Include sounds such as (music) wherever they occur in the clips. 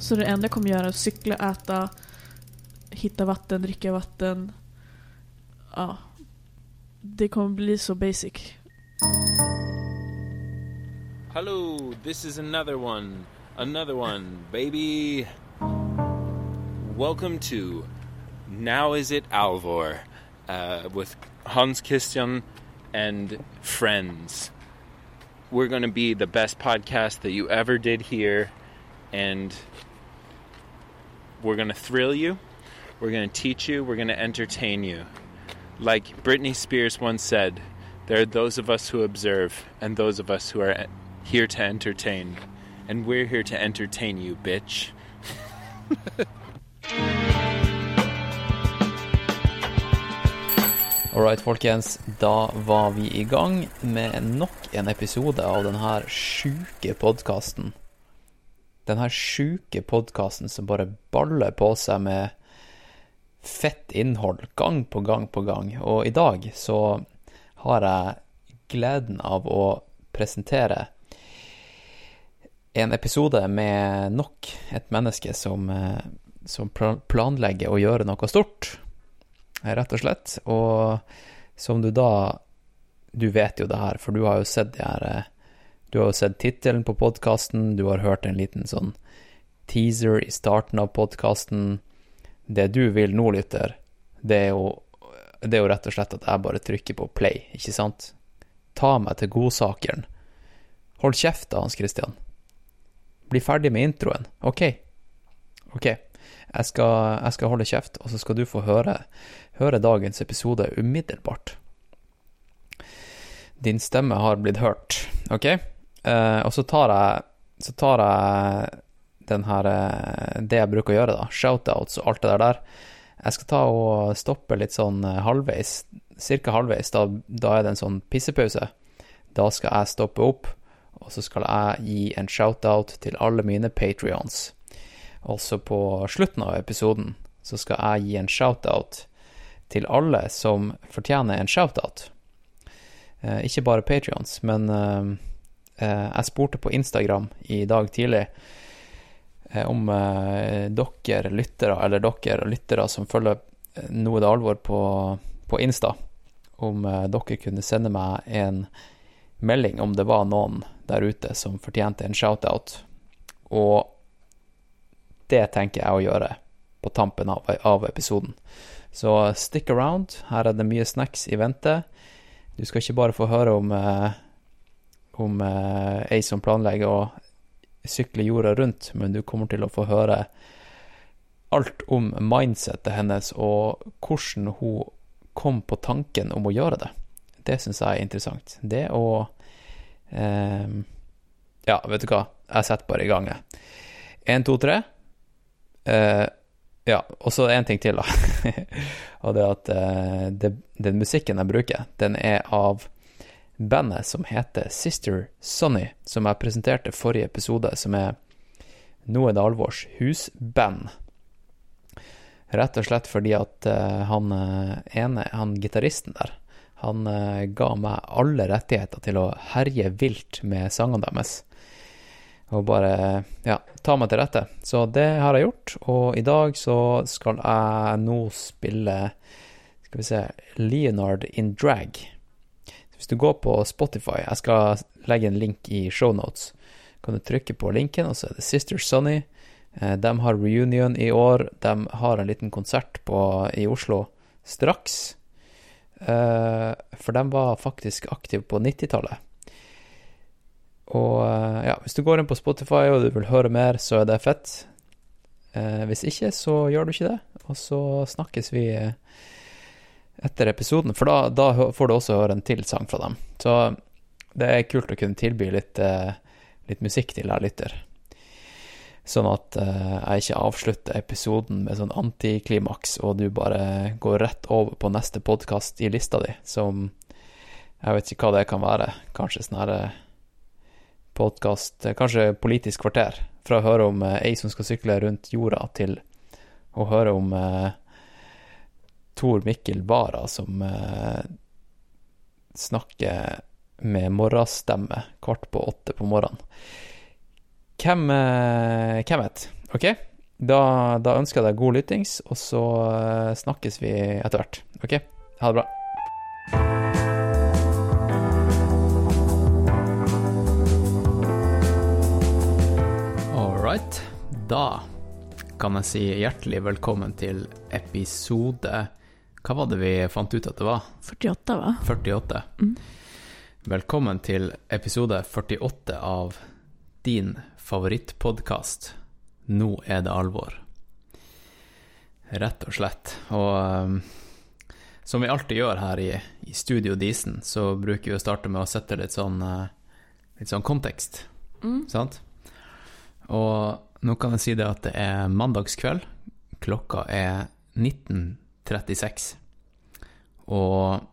Så det enda jag kommer göra är att cykla, äta, hitta vatten, dricka vatten. Ja. Det kommer bli så basic. Hello, this is another one. Another one, baby. Welcome to Now Is It Alvor uh, with Hans Christian and friends. We're going to be the best podcast that you ever did here. and we're going to thrill you, we're going to teach you, we're going to entertain you. Like Britney Spears once said, there are those of us who observe and those of us who are here to entertain. And we're here to entertain you, bitch. (laughs) Alright, folkens. Da var vi i gang med nok en episode av denne sjuke podkasten. Den här sjuke podkasten som bara baller på sig med fett innehåll gång på gång på gång och idag så har jag glädjen av att presentera en episode med nok ett människa som, eh, som planlägger att göra något stort rätt och slett. och som du då, Du vet ju det här för du har ju sett de här eh, du har sett tittelen på podkasten, du har hørt en liten sånn teaser i starten av podkasten. Det du vil nå, lytter, det er jo det er jo rett og slett at jeg bare trykker på play, ikke sant? Ta meg til godsakeren. Hold kjeft da, Hans Christian. Bli ferdig med introen. Ok. Ok. Jeg skal, jeg skal holde kjeft, og så skal du få høre høre dagens episode umiddelbart. Din stemme har blitt hørt, OK? Eh, uh, og så tar jeg, så tar jeg den her eh, Det jeg bruker å gjøre, da. Shoutouts og alt det der. Jeg skal ta og stoppe litt sånn eh, halvveis, cirka halvveis. Da, da er det en sånn pissepause. Da skal jeg stoppe opp, og så skal jeg gi en shoutout til alle mine patrions. så på slutten av episoden så skal jeg gi en shoutout til alle som fortjener en shoutout. Eh, ikke bare Patrions, men eh, Eh, jeg spurte på Instagram i dag tidlig eh, om eh, dere lyttere, eller dere lyttere som følger eh, Noe det alvor på, på Insta, om dere kunne sende meg en melding om det var noen der ute som fortjente en shoutout. Og det tenker jeg å gjøre på tampen av, av episoden. Så stick around. Her er det mye snacks i vente. Du skal ikke bare få høre om, eh, om eh, ei som planlegger å sykle jorda rundt, men du kommer til å få høre alt om mindsettet hennes og hvordan hun kom på tanken om å gjøre det. Det syns jeg er interessant. Det å eh, Ja, vet du hva, jeg setter bare i gang, jeg. Én, to, tre. Eh, ja, og så én ting til, da. (laughs) og det at eh, det, den musikken jeg bruker, den er av bandet som heter Sister Sonny, som jeg presenterte forrige episode, som er Noe Dalvors husband. Rett og slett fordi at eh, han eh, ene, han gitaristen der, han eh, ga meg alle rettigheter til å herje vilt med sangene deres og bare ja, ta meg til rette. Så det har jeg gjort, og i dag så skal jeg nå spille skal vi se Leonard in drag. Hvis du går på Spotify, jeg skal legge en link i shownotes, kan du trykke på linken, og så er det Sister Sunny. Eh, de har reunion i år. De har en liten konsert på, i Oslo straks. Eh, For de var faktisk aktive på 90-tallet. Og eh, ja, hvis du går inn på Spotify og du vil høre mer, så er det fett. Hvis ikke, så gjør du ikke det. Og så snakkes vi etter episoden, for da, da, får du også høre en til sang fra dem. Så det er kult å kunne tilby litt, eh, litt musikk til deg lytter. Sånn at eh, jeg ikke avslutter episoden med sånn antiklimaks, og du bare går rett over på neste podkast i lista di, som jeg vet ikke hva det kan være. Kanskje sånn herre eh, podkast, kanskje Politisk kvarter, fra å høre om ei som skal sykle rundt jorda, til å høre om eh, Tor Mikkel Bara som eh, snakker med morgenstemme kvart på åtte på morgenen. hvem, eh, hvem vet? Ok? Da, da ønsker jeg deg god lyttings, og så eh, snakkes vi etter hvert. Ok? Ha det bra. All right. Da kan jeg si hjertelig velkommen til episode Hva var det vi fant ut at det var? 48 va? 48. Mm. Velkommen til episode 48 av din favorittpodkast. Nå er det alvor. Rett og slett. Og um, som vi alltid gjør her i, i Studio Disen, så bruker vi å starte med å sette litt sånn, eh, litt sånn kontekst, Mm. sant? Og nå kan jeg si det at det er mandagskveld. Klokka er 19.36. Og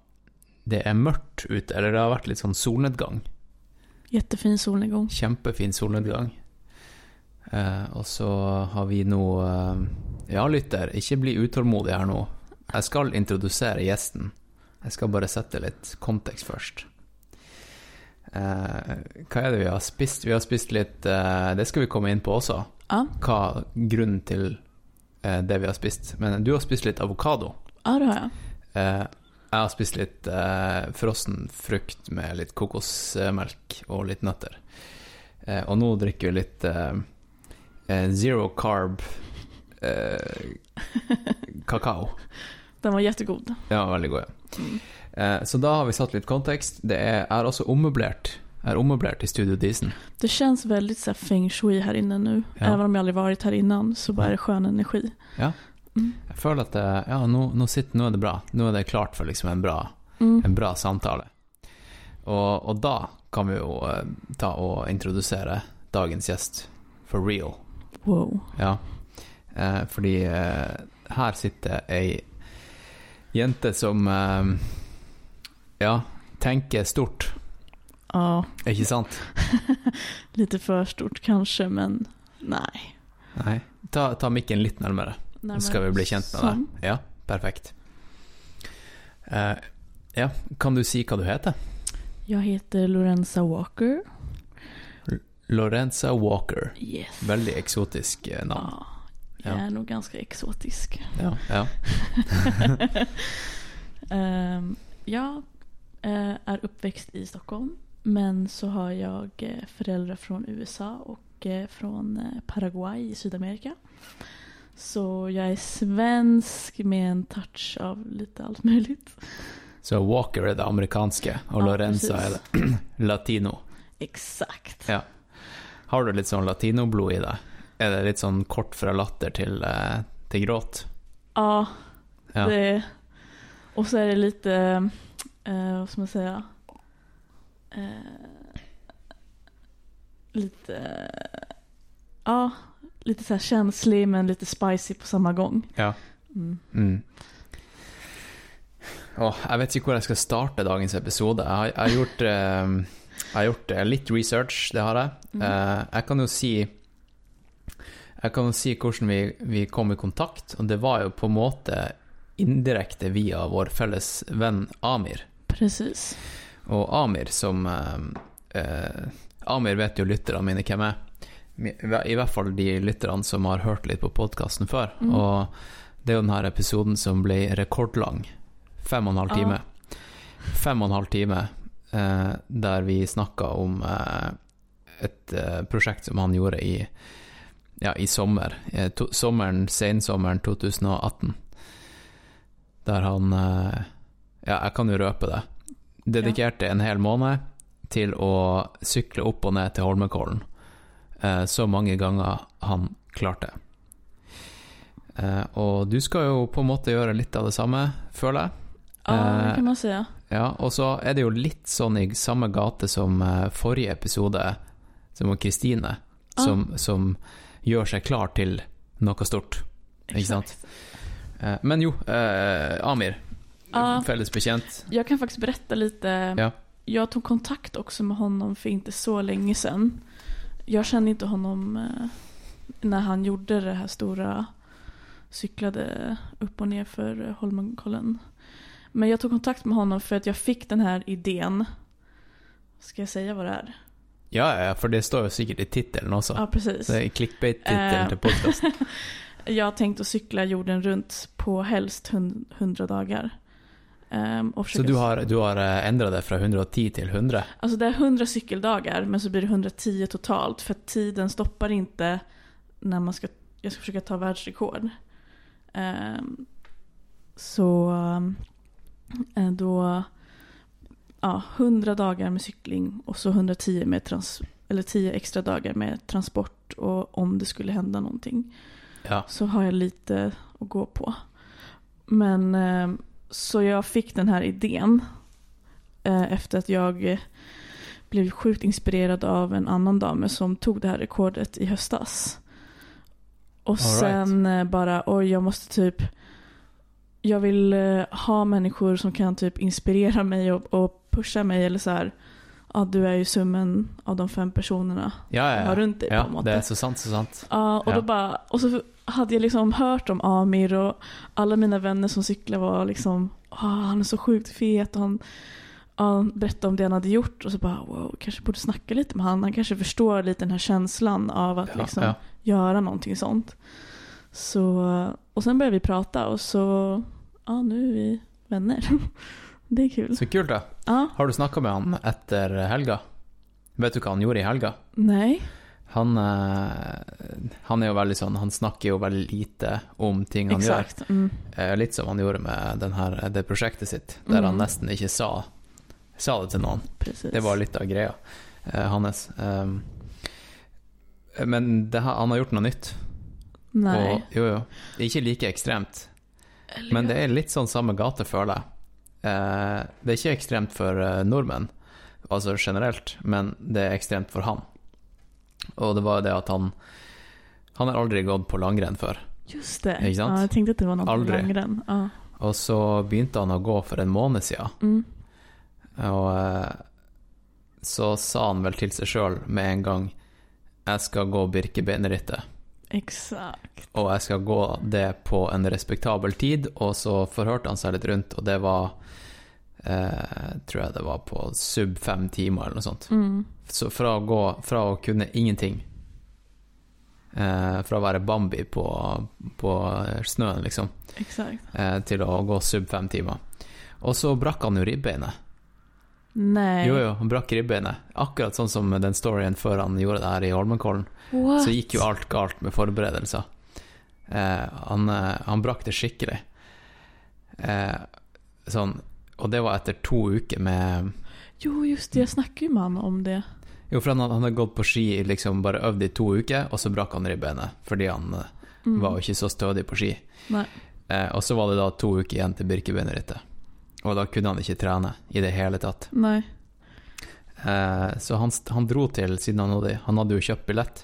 det er mørkt ute, eller det har vært litt sånn solnedgang. Jättefin solnedgång. Kjempefin solnedgang. Eh, og så har vi nå eh, Ja, lytter, ikke bli utålmodig her nå. Jeg skal introdusere gjesten. Jeg skal bare sette litt kontekst først. Eh, hva er det vi har spist? Vi har spist litt eh, Det skal vi komme inn på også. Ja, Hva grunnen til eh, det vi har spist. Men du har spist litt avokado. ja det har jag. Eh, jeg har spist litt eh, frossen frukt med litt kokosmelk og litt nøtter. Eh, og nå drikker vi litt eh, eh, zero carb eh, (laughs) kakao. Den var jättegod. Ja, veldig god. Ja. Mm. Eh, så da har vi satt litt kontekst. Det er, er også ommøblert. Er ommøblert i Studio Disen. Det känns väldigt så här, feng shui här inne nu. Ja. Även om jag aldrig varit här innan så bara är det skön energi. Ja. Mm. Jeg føler at det, ja, nå, nå, sitter, nå er det bra. Nå er det klart for liksom en bra Mm. en bra samtale. Og, og da kan vi jo eh, ta og introdusere dagens gjest for real. Wow. Ja. Eh, fordi eh, her sitter ei jente som eh, ja, tenker stort, Ja, ikke sant? (laughs) lite för stort kanske men nej. Nei. Ta, ta mikken litt nærmere, Närmare så skal vi bli kjent med deg. Ja, perfekt. Eh, ja, kan du si hva du heter? Jag heter Lorenza Walker. Lorenza Walker. Yes. Veldig eksotisk eh, navn. Ja, jag Ja. är nog ganska exotisk. Ja, ja. (laughs) (laughs) Ehm, jag eh, är uppväxt i Stockholm. Men så har jag eh, föräldrar från USA och eh, från eh, Paraguay i Sydamerika. Så jag är svensk med en touch av lite allt möjligt. Så Walker er det amerikanske, og Ja, Lorenza det (clears throat) latino. Exakt. Ja. Har du litt sånn latinoblod i deg? Er det litt sånn kort fra latter til, eh, til gråt? Ja, Ja. det... Och så är det lite, eh, vad ska man säga? Eh, lite, ja, lite så här känslig men lite spicy på samma gång. Ja. Mm. Mm. Åh, jeg vet ikke hvor jeg skal starte dagens episode. Jeg har, jeg har gjort, eh, jeg har gjort eh, litt research, det har jeg. Mm. Eh, jeg kan jo si Jeg kan jo si hvordan vi, vi kom i kontakt, og det var jo på en måte indirekte via vår felles venn Amir. Precis. Og Amir som eh, eh, Amir vet jo lytterne mine hvem er. I hvert fall de lytterne som har hørt litt på podkasten før. Mm. Og det er jo denne episoden som ble rekordlang. Fem og en halv Ja. time. Fem og en halv time eh, der vi snakka om eh, et eh, prosjekt som han gjorde i ja, i sommer. Eh, to, sommeren, sensommeren 2018. Der han Ja, jeg kan jo røpe det. Dedikerte en hel måned til å sykle opp og ned til Holmenkollen. Eh, så mange ganger han klarte. Eh, og du skal jo på en måte gjøre litt av det samme, føler jeg. Ja, det Eh, kan man säga. Ja, og så er det jo litt sånn i samme gate som forrige episode, som var Kristine, Ja. som, som gjør seg klar til noe stort. Ikke sant? Exakt. Eh, men jo, eh, Amir, Ja. felles bekjent. Jag kan faktiskt berätta lite. Ja. Jag tog kontakt också med honom för inte så länge sedan. Jag kände inte honom eh, när han gjorde det här stora cyklade upp och ner för Holmenkollen. Men jag tog kontakt med honom för att jag fick den här idén. Ska jag säga vad det är? Ja, ja, för det står ju säkert i titeln också. Ja, precis. Clickbait-titeln Eh. till podcast. (laughs) Jag har tänkt att cykla jorden runt på helst hund- 100 dagar. Ehm, och Så du har, du har eh, ändrat det från 110 till 100? Alltså det är 100 cykeldagar men så blir det 110 totalt för att tiden stoppar inte när man ska, jag ska försöka ta världsrekord. Ehm, så eh, då, ja 100 dagar med cykling och så 110 med trans, eller 10 extra dagar med transport och om det skulle hända någonting Ja. så har jag lite att gå på. Men eh, så jag fick den här idén eh, efter att jag eh, blev sjukt inspirerad av en annan dam som tog det här rekordet i höstas. Och right. sen eh, bara, oj jag måste typ jag vill eh, ha människor som kan typ inspirera mig och, och pusha mig eller så här. Ja, du är ju summen av de fem personerna Ja, ja, har ja. runt dig på ja något måte. det är så sant, så sant. Ja, och Ja. då bara, och så hade jag liksom hört om Amir och alla mina vänner som cyklar var liksom, "Ah, han är så sjukt fet och han ja, berättade om det han hade gjort och så bara, wow, kanske borde snacka lite med han. Han kanske förstår lite den här känslan av att Ja, liksom ja. göra någonting sånt. Så, och sen började vi prata och så, ja nu är vi vänner. (laughs) det är kul. Så kult då. Ja, Har du snackat med han efter helga? Vet du vad han gjorde i helga? nej. Han, eh, han är ju väldigt sån, han snackar ju väldigt lite om ting han Exakt. Mm. gör. Eh, lite som han gjorde med den här, det projektet sitt, där Mm. han nästan inte sa, sa det till någon. Precis. Det var lite av greia, eh, Hannes. Ehm, men har- han har gjort något nytt. Nej. Och, jo, jo. Inte lika extremt. Men det är litt sånn samme gate, føler jeg. Eh, det er ikke ekstremt for eh, nordmenn, altså generelt, men det er ekstremt for han. Og det var jo det at han Han har aldri gått på langrenn før. Just det. Ikke sant? Ja, jag tänkte att det var något Aldrig. längre än. Ja. Og så begynte han å gå for en måned siden, Mm. og eh, så sa han vel til seg sjøl med en gang jeg skal gå Birkebeinerrittet. Exakt. og jeg skal gå det på en respektabel tid, og så forhørte han seg litt rundt, og det var eh, tror jeg det var på sub fem timer eller noe sånt. Mm. Så fra å gå fra å kunne ingenting, eh, fra å være Bambi på, på snøen, liksom, Exakt. eh, til å gå sub fem timer. Og så brakk han jo ribbeinet. Nej. Jo, jo, han brakk ribbeinet. Akkurat sånn som den storyen før han gjorde det her i Holmenkollen. What? Så gikk jo alt galt med forberedelser. Eh, han, eh, han brakk det skikkelig. Eh, sånn, og det var etter to uker med Jo, just det. Jag snackade ju med han om det. Jo, for han, han hadde gått på ski, liksom bare øvd i to uker, og så brakk han ribbeinet. Fordi han eh, Mm. var jo ikke så stødig på ski. Nej. Eh, og så var det da to uker igjen til Birkebeinerrittet. Og da kunne han ikke trene i det hele tatt. Nej. Eh, så han, han dro til, siden han hadde, han hadde jo kjøpt billett,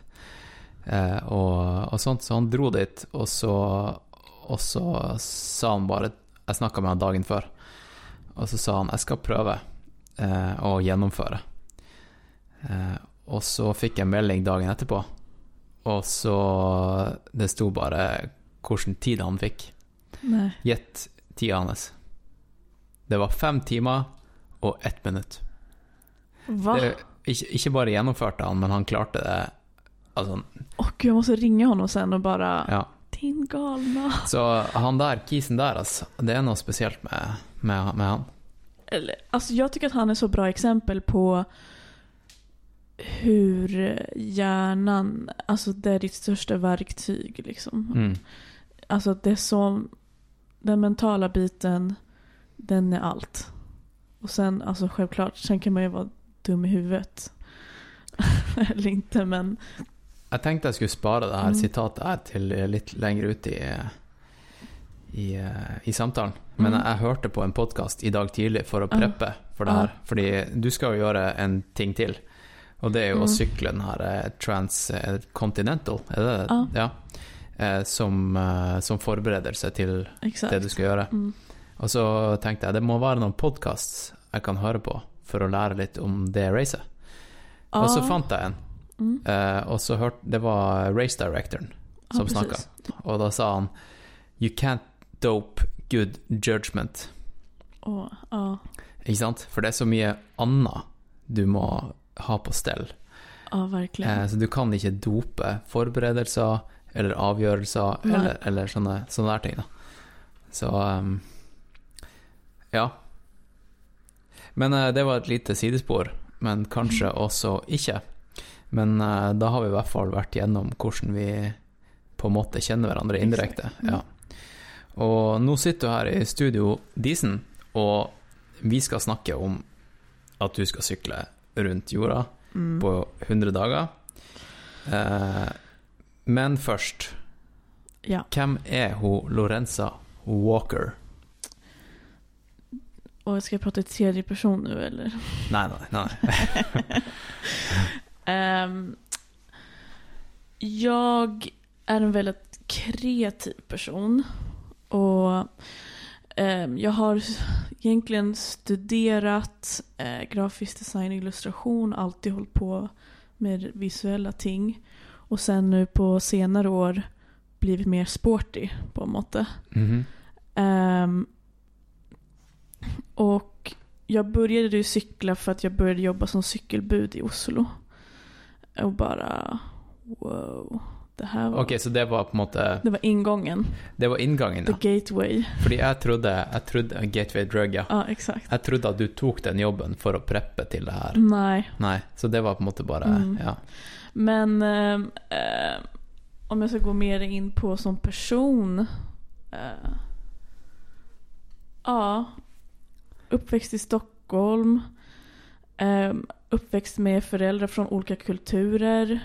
eh, og, og sånt, så han dro dit, og så, og så sa han bare Jeg snakka med han dagen før, og så sa han jeg skal prøve eh, å gjennomføre. Eh, og så fikk jeg melding dagen etterpå, og så Det sto bare hvilken tid han fikk. Nej. Gjett tida hans. Det var fem timer og ett minutt. Va? Det, ikke, ikke bare gjennomførte han, men han klarte det. Altså, Åh gud, jag måste ringa honom sen och bara... ja. Din galna. Så han der, kisen der, altså, det er noe spesielt med, med, med han. Eller, alltså jag tycker att han är så bra exempel på hur hjärnan, alltså det är ditt största verktyg liksom. Mm. Alltså det är så, den mentala biten, den är allt. Och sen, alltså självklart, sen kan man ju vara dum i huvudet. (laughs) Eller inte, men Jeg tenkte jeg skulle spare det her Mm. sitatet her til litt lenger ut i, i, i samtalen. Men Mm. jeg hørte på en podkast i dag tidlig for å Ja. preppe for det her. Fordi du skal jo gjøre en ting til. Og det er jo å Mm. sykle den eh, Transcontinental, er det? Ja. Eh, som, eh, som forbereder seg til exakt. det du skal gjøre. Mm. Og så tenkte jeg det må være noen podkasts jeg kan høre på for å lære litt om det racet. Og så Ja. fant jeg en, Mm. eh, og så hørte Det var race directoren Ja, som precis. snakka. Og da sa han You can't dope good judgment. Och, ja. Ikke sant? For det er så mye annet du må ha på stell. Ja, verkligen. Eh, så du kan ikke dope forberedelser eller avgjørelser eller, eller sånne, sånne der ting. da. Så ehm, ja. Men eh, det var et lite sidespor, men kanskje også ikke. Men eh, da har vi i hvert fall vært gjennom hvordan vi på en måte kjenner hverandre indirekte. Mm. Ja. Og nå sitter du her i studio Disen, og vi skal snakke om at du skal sykle rundt jorda Mm. på 100 dager. Eh, men først, Ja. hvem er hun Lorenza Walker? Och ska jag prata i tredje person nu eller? Nei, nei, nei. (laughs) (laughs) Ehm, jag är en väldigt kreativ person. Och ehm, jag har egentligen studerat eh, grafisk design illustration, alltid hållit på med visuella ting. Och sen nu på senare år blivit mer sporty på en måte. Mhm. Ehm, och jag började ju cykla för att jag började jobba som cykelbud i Oslo. Och bara wow. Det här var, Ok, så det var på en måte det var ingången. Det var inngangen, ja. The gateway. Fordi jeg trodde, jeg trodde Gateway Drug, ja. Ja, exakt. Jeg trodde at du tok den jobben for å preppe til det her. Nej. Nei, så det var på en måte bare Mm. Ja. Men ehm, ehm, om jag ska gå mer in på som person. eh, ja. Uppväxt i Stockholm. ehm, uppväxt med föräldrar från olika kulturer.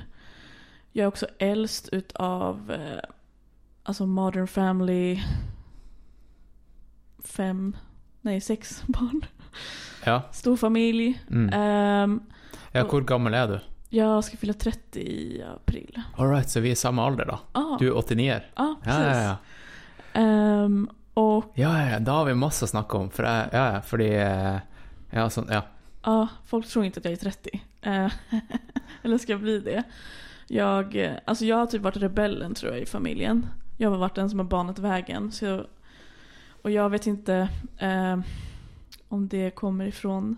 Jag är också äldst utav eh, alltså Modern Family. Fem, nej sex (laughs) barn. Ja. Stor familj. Mm. Ehm, ja. Hvor gammel er du? jag ska fylla 30 i april. All right, så vi er samme alder, da. Ah, Du er 89 Ja, Ja, precis. ja, ja. Ehm, och Ja, ja, ja, da har vi masse å snakke om. Jeg, ja, ja, fordi eh, Ja, sånn, ja ja, folk tror inte att jag är 30. Eh, (laughs) eller ska jag bli det? Jag, eh, alltså jag har typ varit rebellen tror jag i familjen. Jag har varit den som har banat vägen. Så jag, och jag vet inte eh, om det kommer ifrån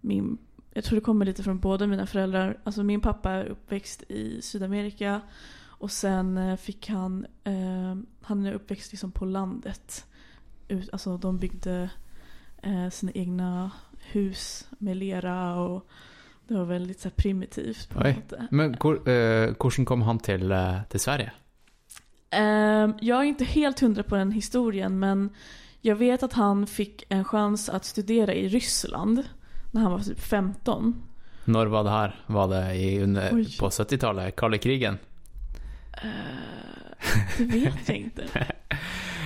min... Jag tror det kommer lite från båda mina föräldrar. Alltså min pappa är uppväxt i Sydamerika. Och sen eh, fick han... Eh, han är uppväxt liksom på landet. Ut, alltså de byggde eh, sina egna hus med lera och det var väldigt så här primitivt. På Oj. något. Men hvor, eh, kom han til, eh, til Sverige? Ehm, jag är inte helt hundra på den historien men jag vet att han fick en chans att studera i Ryssland när han var typ 15. Når var det her? Var det i, under, Oj. på 70-tallet? Kalde krigen? Uh, det vet jag inte. (laughs)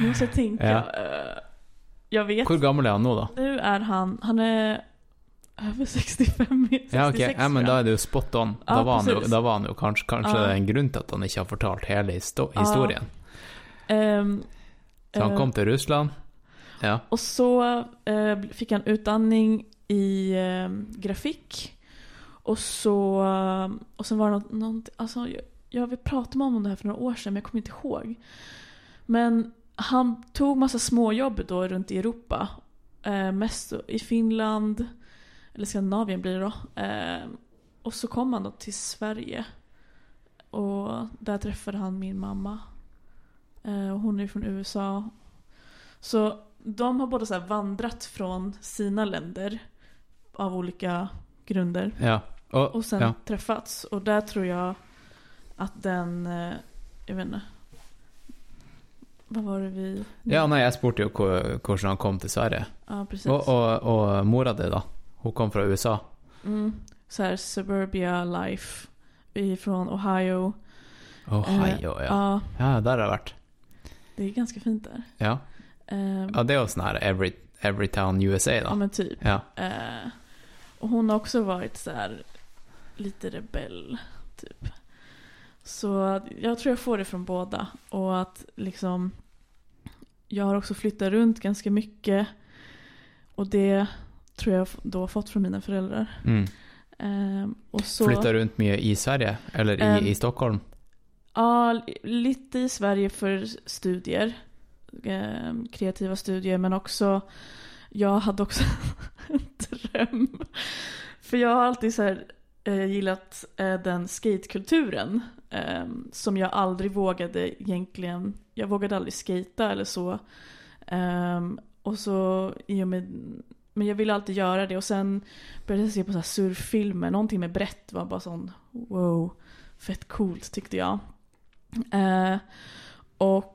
Nu måste jag tänka. Ja. Jag vet. Hvor gammel er han nå, da? Nu är han, han är över 65, 66 Ja, ok, ja, men er det jo spot on. Ja, var han da var han jo kanskje, kanskje Ja. en grunn til at han ikke har fortalt hele histo historien. Ehm, Så han eh, kom til Russland. Ja. Och så eh, fick han utandning i eh, grafik. Och så, eh, och sen var det något, något alltså jag, jag vill prata med honom om det här för några år sedan men jag kommer inte ihåg. Men han tog massa småjobb då runt i Europa. Eh, mest i Finland, eller Skandinavien blir det då. Eh, och så kom han då till Sverige. Och där träffade han min mamma. Eh, och hon är från USA. Så de har båda så vandrat från sina länder av olika grunder ja. Og, och sen ja. träffats. Och där tror jag att den, eh, jag vet inte. Vad var det vi... ja, nei, jeg spurte jo hvor- hvordan han kom til Sverige. Ja, precis. Og, og, og mora di, da? Hun kom fra USA? Mm, så här suburbia life ifrån Ohio. Ohio, Eh, ja. Ja, Ja, der har jeg vært. det är ganska fint där. Ja. Eh, ja, det er jo sånn her Every, Everytown USA, ja da. men typ. Ja. Eh, och hon har också varit så här lite rebell, typ. Så jag tror jag får det från båda. Och att liksom jag har också flyttat runt ganska mycket. Och det tror jag då fått från mina föräldrar. Mm. Eh, och så, Flytta rundt mye i Sverige? Eller i, Em, i Stockholm? Ja, li- lite i Sverige för studier. Eh, kreativa studier men också jag hade också (laughs) en dröm. För jag har alltid så här Eh, gillat eh, den skatekulturen eh, som jag aldrig vågade egentligen, jag vågade aldrig skata eller så. Eh, och så i och med, men jag ville alltid göra det och sen började jag se på så här surffilmer, någonting med brett var bara sån wow, fett coolt tyckte jag. Eh, och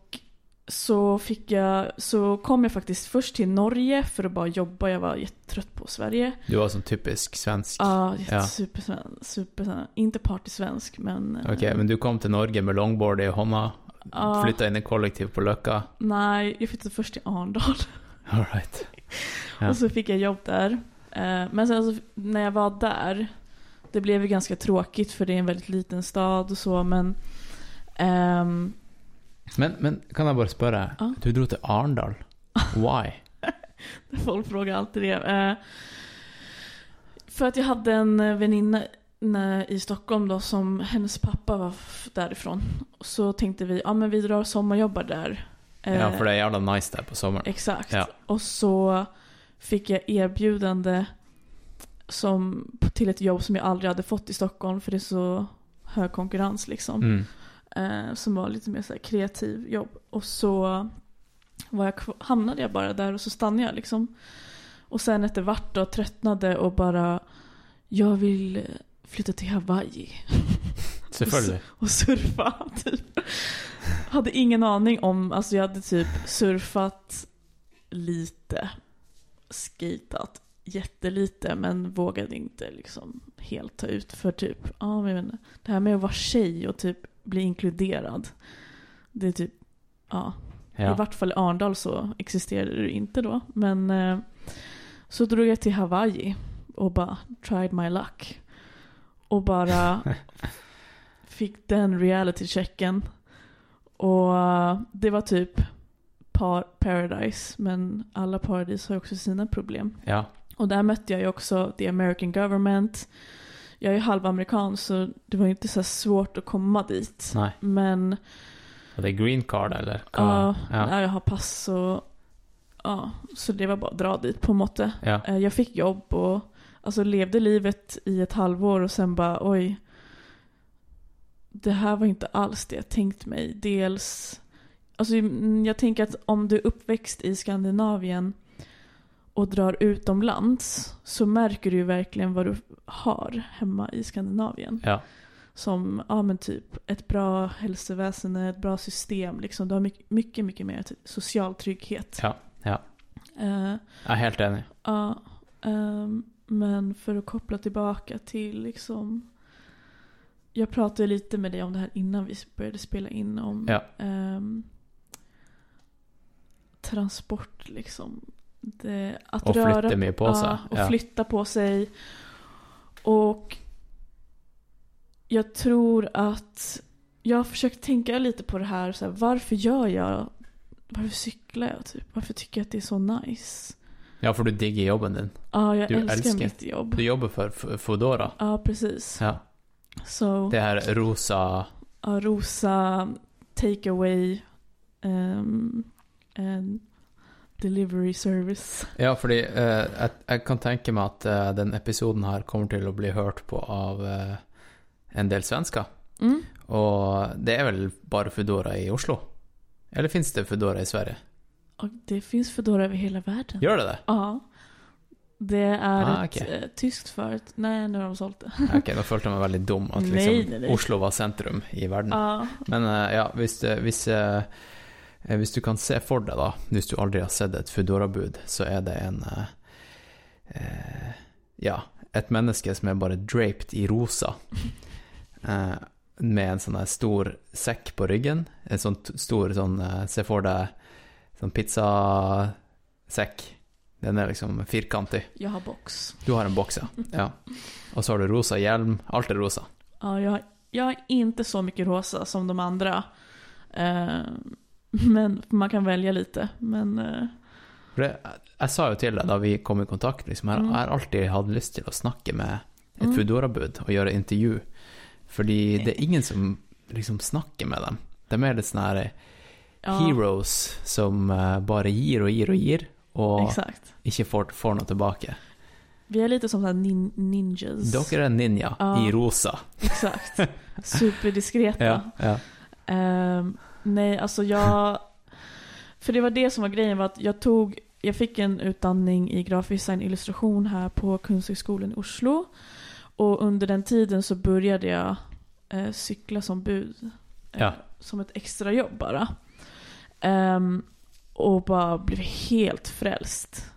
så fick jag, så kom jag faktiskt först till Norge för att bara jobba, jag var jättetrött på Sverige. Du var som typisk svensk. Ja, Ja. supersvensk, super, inte partysvensk men... eh, Okej, men du kom till Norge med longboard i hånda, ja, flyttade in i kollektiv på Lökka. Nej, jag flyttade först till Arndal (laughs) All right. (laughs) Ja. och så fick jag jobb där. Eh, Men sen så, när jag var där, det blev ju ganska tråkigt för det är en väldigt liten stad och så men... ehm, Men, men kan jag bara spöra, Ja. du drog till Arndal. Why? (laughs) Folk frågar alltid det. Eh, För att jag hade en eh, väninna när- i Stockholm då som hennes pappa var därifrån. Så tänkte vi, ja men vi drar och sommarjobbar där. Ja, Eh, för det är jävla nice där på sommaren. Exakt. Ja. Och så fick jag erbjudande som, till ett jobb som jag aldrig hade fått i Stockholm för det är så hög konkurrens liksom. Mm. Eh, som var lite mer så här kreativ jobb. Och så var jag, hamnade jag bara där och så stannade jag liksom. Och sen efter vart då tröttnade och bara jag vill flytta till Hawaii (laughs) Selvfølgelig. (laughs) och surfa typ. Hade ingen aning om, alltså jag hade typ surfat lite, skatat jättelite men vågade inte liksom helt ta ut för typ, ja men jag vet inte, det här med att vara tjej och typ bli inkluderad. Det är typ, ja, i Ja. vart fall i Arndal så existerade det inte då. Men eh, så drog jag till Hawaii och bara tried my luck. Och bara (laughs) fick den reality checken. Och eh, det var typ par paradise. Men alla paradis har också sina problem. ja. Och där mötte jag ju också the American government. Jag är halvamerikan så det var inte så svårt att komma dit. Nej. Men Och det är green card eller? Ja, ja. jag har pass och ja, så det var bara att dra dit på måttet. ja. Eh, Jag fick jobb och alltså levde livet i ett halvår och sen bara oj. Det här var inte alls det jag tänkt mig. Dels, alltså jag tänker att om du är uppväxt i Skandinavien och drar utomlands så märker du ju verkligen vad du har hemma i Skandinavien. ja. Som, ja men typ ett bra hälsoväsen, ett bra system. Liksom. Du har mycket, mycket, mycket mer ty- social trygghet. Ja, ja. Eh, Jag är helt enig. ja, ehm, men för att koppla tillbaka till liksom. Jag pratade lite med dig om det här innan vi började spela in om Ja. ehm, transport liksom. Det, att Och röra, flytta med på sig. Ja, och Ja. flytta på sig. Och jag tror att jag har försökt tänka lite på det här, så här varför gör jag, varför cyklar jag typ? Varför tycker jag att det är så nice? Ja, för du digger jobben din. Ja, jag Du älskar, älskar- mitt jobb. Du jobbar för Foodora. Ja, precis. Ja. Så, Det här rosa... ja, Rosa, takeaway, um, and delivery service. Ja, fordi eh, jeg, jeg kan tenke meg at eh, den episoden her kommer til å bli hørt på av eh, en del svensker. Mm. Og det er vel bare Foodora i Oslo? Eller finns det Foodora i Sverige? Och det finns Foodora över hela världen. Gjør det det? Ja. Det är Ah, ett okej. eh, tyskt företag. Nej, nu har de sålt det. Ok, nå følte jeg meg veldig dum at (laughs) Nej, liksom nej, nej. Oslo var sentrum i verden. Ja. Men eh, ja, hvis, eh, eh, hvis du kan se for deg, da, hvis du aldri har sett et Foodora-bud, så er det en eh, eh, Ja, et menneske som er bare draped i rosa. Eh, med en sånn stor sekk på ryggen. En sånn stor sånn eh, Se for deg sånn pizzasekk. Den er liksom firkantig. Jag har box. Du har en boks, ja. ja. Og så har du rosa hjelm. Alt er rosa. Ja, jag, jag har inte så mycket rosa som de andra. Eh, (laughs) men man kan välja lite. Men eh, det, jeg sa jo til deg da vi kom i kontakt, liksom, jeg, Mm. jeg har alltid hatt lyst til å snakke med et Mm. Foodora-bud og gjøre intervju, fordi det er ingen som liksom snakker med dem. De er litt sånne her ja, heroes som eh, bare gir og gir og gir, og exakt. ikke får, får noe tilbake. Vi är lite som så här nin ninjas. Dock är en ninja Ja. i rosa. Exakt. (laughs) Superdiskreta. Ja, ja. Ehm, nej, alltså jag... För det var det som var grejen, var att jag tog... Jag fick en utandning i grafisk design illustration här på Kunsthögskolan i Oslo. Och under den tiden så började jag eh, cykla som bud. eh, Ja. Som ett extrajobb bara. Ehm, och bara blev helt frälst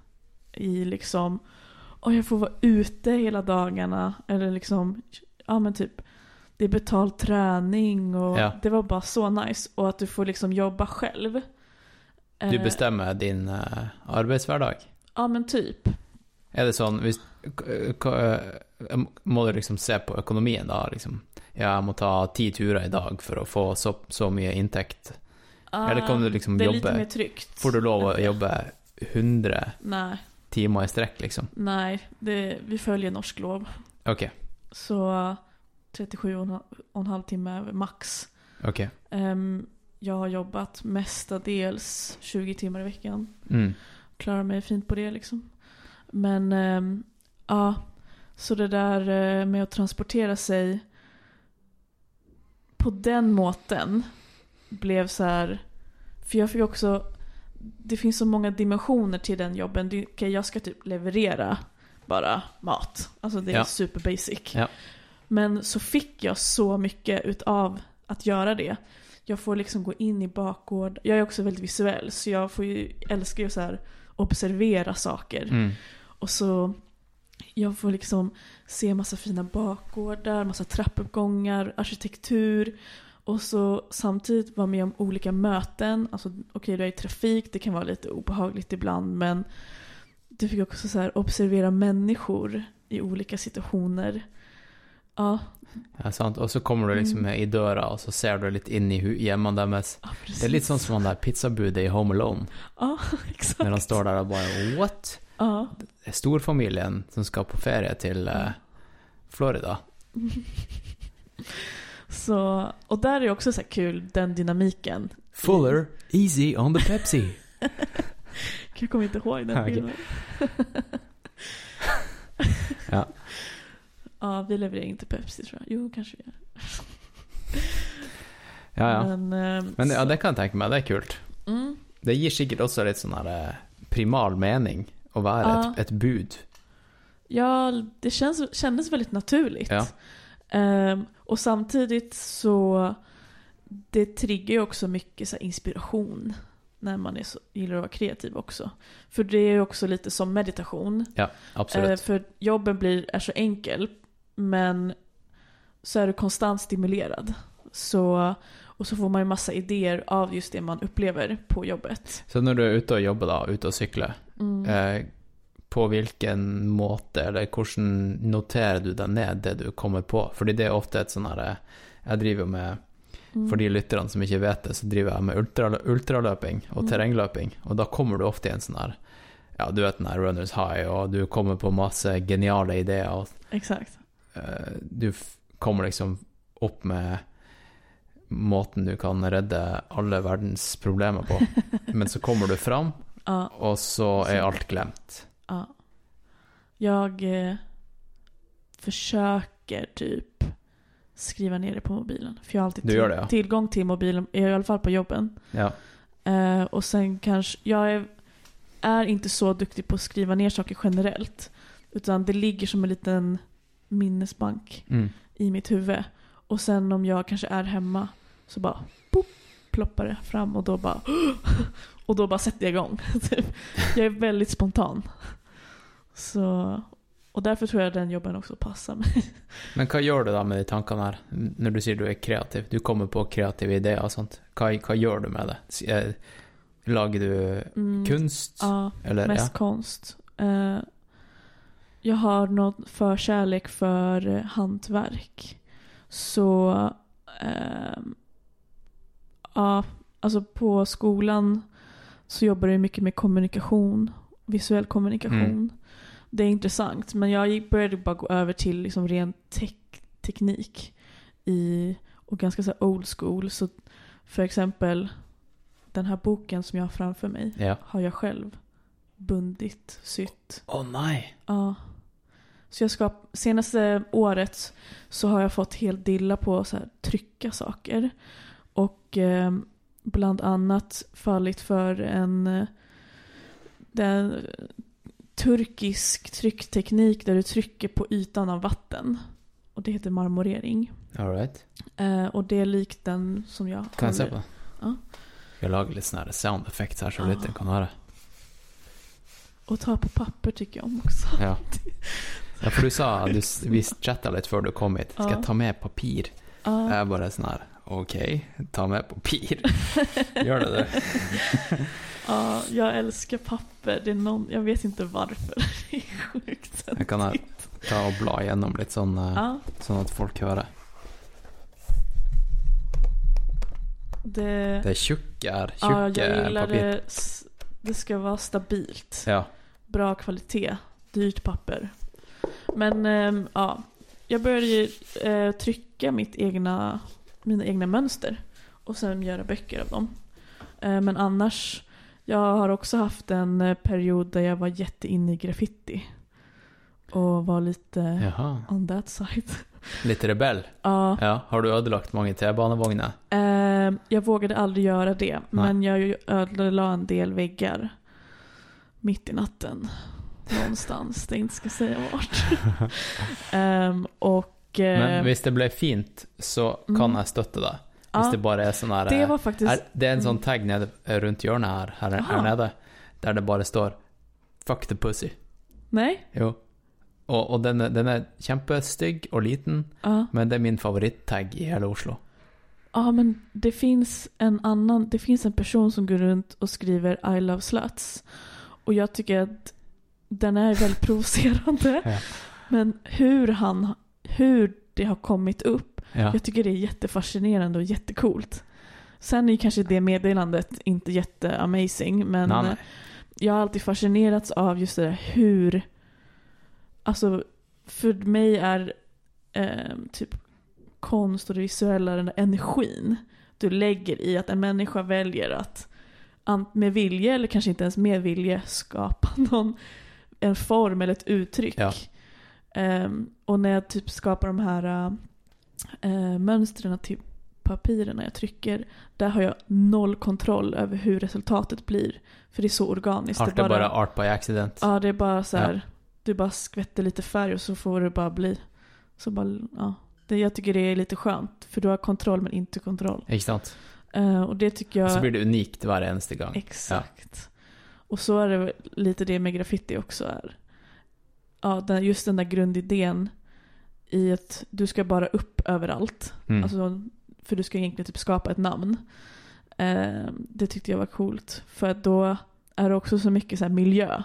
i liksom... Och jag får vara ute hela dagarna. Eller liksom, ja men typ det är betald träning och Ja. det var bara så nice. Och att du får liksom jobba själv. Du Eh, bestemmer din uh, arbeidshverdag. Ja men typ. Er det sånn hvis, eh, Må du liksom se på økonomien, da? Liksom. Ja, jeg må ta ti turer i dag for å få så, så mye inntekt. Eller kan du liksom Ah, det är lite jobbe mer tryggt. Får du lov jobbe 100 Nej, timer i strekk, liksom? nej. Det, vi följer norsk lov. Ok, Så 37 och en ha- och en halv timme max. ok. Ehm, jag har jobbat mestadels 20 timmar i veckan. Mm. klarar mig fint på det liksom. Men ehm, ja, så det där eh, med att transportera sig på den måten blev så här, för jag fick också, det finns så många dimensioner till den jobben. Det, okej, jag ska typ leverera bara mat. Alltså det är Ja. super basic. Ja. Men så fick jag så mycket utav att göra det. Jag får liksom gå in i bakgård. Jag är också väldigt visuell så jag får ju, älskar ju så här observera saker. Mm. Och så jag får liksom se massa fina bakgårdar, massa trappuppgångar, arkitektur. Och så samtidigt vara med om olika möten. Alltså okej, du är i trafik, det kan vara lite obehagligt ibland men du fick också så observera människor i olika situationer. Ja, Ja, sant. Og så kommer du liksom Mm. i døra, og så ser du litt inn i hjemmene deres. ja. Det er litt sånn som han der pizzabudet i Home Alone, Ja, (laughs) exakt. når han står der og bare What? Ja. Det storfamilien som skal på ferie til eh, Florida. (laughs) Så, och där är också så kul, den dynamiken. Fuller, easy on the Pepsi. (laughs) Jag kommer inte ihåg den filmen. Ja. Ja, vi levererar inte Pepsi tror jag. Jo, kanske vi gör. (laughs) Ja, ja. Men, ehm, Men ja, det kan jeg tenke meg. Det er kult. Mm, Det gir sikkert også litt sånn her eh, primal mening å være Ja. et, et bud. ja, det känns, kändes väldigt naturligt. Ja. Ehm, och samtidigt så det triggar ju också mycket så här inspiration när man är så, gillar att vara kreativ också. För det är ju också lite som meditation. Ja, Eh, absolutt. för jobben blir, är så enkel, men så är du konstant stimulerad. Så, och så får man ju massa idéer av just det man upplever på jobbet. Så når du er ute og jobber, da, ute og sykler, Mm. eh, på hvilken måte, eller hvordan noterer du deg ned det du kommer på? Fordi det er ofte et sånn her eh, Jeg driver med Mm. For de lytterne som ikke vet det, så driver jeg med ultra, ultraløping og Mm. terrengløping. Og da kommer du ofte i en sånn her Ja, du vet den her runners high, og du kommer på masse geniale ideer, og Exakt. Eh, du kommer liksom opp med måten du kan redde alle verdens problemer på. (laughs) Men så kommer du fram, og så er alt glemt. ja. Jag eh, försöker typ skriva ner det på mobilen. För jag har alltid det, ja. tillgång till mobilen, i alla fall på jobben. Ja. Eh, och sen kanske, jag är, är inte så duktig på att skriva ner saker generellt. Utan det ligger som en liten minnesbank Mm. i mitt huvud. Och sen om jag kanske är hemma så bara pop, ploppar det fram och då bara (gasps) och då bara sätter jag igång. (laughs) Typ. jag är väldigt spontan. Så, och därför tror jag den jobben också passar mig. (laughs) Men hva gjør du da med de tankene her, når du sier du er kreativ? Du kommer på kreative ideer og sånt. Hva, hva gjør du med det? Eh, Lager du Mm, kunst? Ja, Eller, mest ja. konst. Eh, jag har någon förkärlek för eh, hantverk. Så ehm, ja, alltså på skolan så jobbar jag mycket med kommunikation, visuell kommunikation. Mm. Det är intressant, men jag började bara gå över till liksom ren tek- teknik i, och ganska så old school. Så för exempel den här boken som jag har framför mig Ja. har jag själv bundit, sytt. Å nei! Ja. Så jag ska, senaste året så har jag fått helt dilla på att trycka saker. Och eh, bland annat fallit för en eh, den, turkisk tryckteknik där du trycker på ytan av vatten. Och det heter marmorering. All right. Eh, och det är likt den som jag Kan jeg se på? Ja. Skal jeg lage litt sånne her sound effects her, så Ja. lytteren kan høre? Och ta på papper tycker jag om också. Ja. (laughs) ja, for du sa du, Vi chatta litt før du kom hit. Skal Ja. jeg ta med papir? Ja. Jeg er bare sånn her Ok, ta med papir. (laughs) Gjør det det? Ja, jag älskar papper. Det är någon, jag vet inte varför. (laughs) Det är sjukt. Jeg kan her ta og bla gjennom litt sånn, eh, Ja, sånn at folk hører. det, Det er tjukke her. ja, Tjukke jag gillar papir. det. Det ska vara stabilt. Ja. Bra kvalitet. Dyrt papper. Men ehm, ja, jag började ju, eh, trycka mitt egna, mina egna mönster. Och sen göra böcker av dem. Eh, men annars, jag har också haft en eh, period där jag var jätteinne i graffiti. Och var lite Jaha. on that side. (laughs) Litt rebell. Ja, Ja. Har du ødelagt mange T-banevogner? Eh, jag vågade aldrig göra det, Nej. men jag ödelade en del väggar mitt i natten. Någonstans, det inte ska säga vart. (laughs) Ehm, och... eh, Men hvis det ble fint, så kan Mm. jeg støtte deg. Hvis ja, det bare er sånn her det eh, var faktiskt... er, Det er en sånn Mm. tagg nede rundt hjørnet her, her, her Aha. nede, der det bare står 'fuck the pussy'. Nej? Jo. Og, og den, den er kjempestygg og liten, Ja. men det er min favorittagg i hele Oslo. Ja, men det finns en annan, det finns en person som går runt och skriver I love sluts. Och jag tycker att den är väldigt (laughs) provocerande. Ja. Men hur han, hur det har kommit upp, Ja. jag tycker det är jättefascinerande och jättecoolt. Sen är kanske det meddelandet inte jätteamazing, men Nei, nei. jag har alltid fascinerats av just det där hur, alltså för mig är eh, typ konst och det visuella den där energin du lägger i att en människa väljer att med vilje eller kanske inte ens med vilje skapa (laughs) någon, en form eller ett uttryck. Ja. Ehm, och när jag typ skapar de här äh, mönstren till papirerna jag trycker, där har jag noll kontroll över hur resultatet blir. För det är så organiskt. Art er bare art by accident. Ja, det är bara så här. Ja. Du bara skvätter lite färg och så får det bara bli. Så bara, ja. Det, jag tycker det är lite skönt. För du har kontroll men inte kontroll. Sant? Eh, och det tycker jag... Så blir det unikt eneste gang. Exakt. Och så är det lite det med graffiti också är. Ja, just den där grundidén i att du ska bara upp överallt. Mm. Alltså, för du ska egentligen typ skapa ett namn. Eh, det tyckte jag var coolt. För att då är det också så mycket så miljö.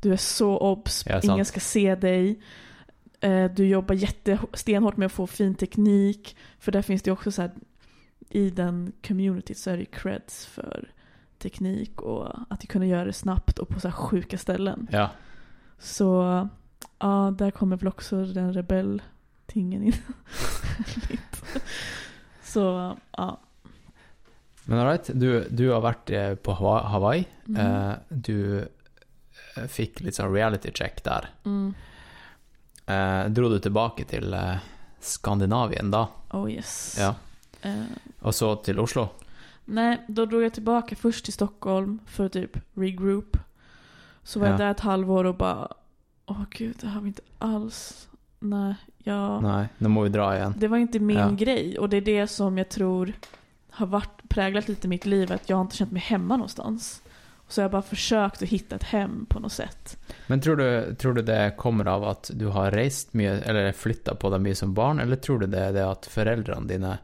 Du är så obs, Ja, ingen ska se dig. Eh, du jobbar jättestenhårt med att få fin teknik. För där finns det också så här, i den communityt så är det creds för teknik och att kunna göra det snabbt och på så här sjuka ställen. Ja. Så ja, där kommer väl också den rebell-tingen in. Lite. (laughs) Så ja. Men all right, du, du har vært eh, på Hawa- Hawaii. Mm. Du eh, fikk litt sånn reality check der. Mm. Eh, dro du tilbake til eh, Skandinavien da? Oh yes. Ja. Og så til Oslo? Nej, då drog jag tillbaka först till Stockholm för typ regroup. Så var Ja. jag där ett halvår och bara, åh gud, det här var inte alls, nej, jag, Nei, nå må vi dra igjen. det var inte min Ja. grej. Och det är det som jag tror har varit, präglat lite mitt liv, att jag har inte känt mig hemma någonstans. Så jag har bara försökt att hitta ett hem på något sätt. Men tror du, tror du det kommer av at du har reist mye, eller flytta på deg mye som barn, eller tror du det er det at foreldrene dine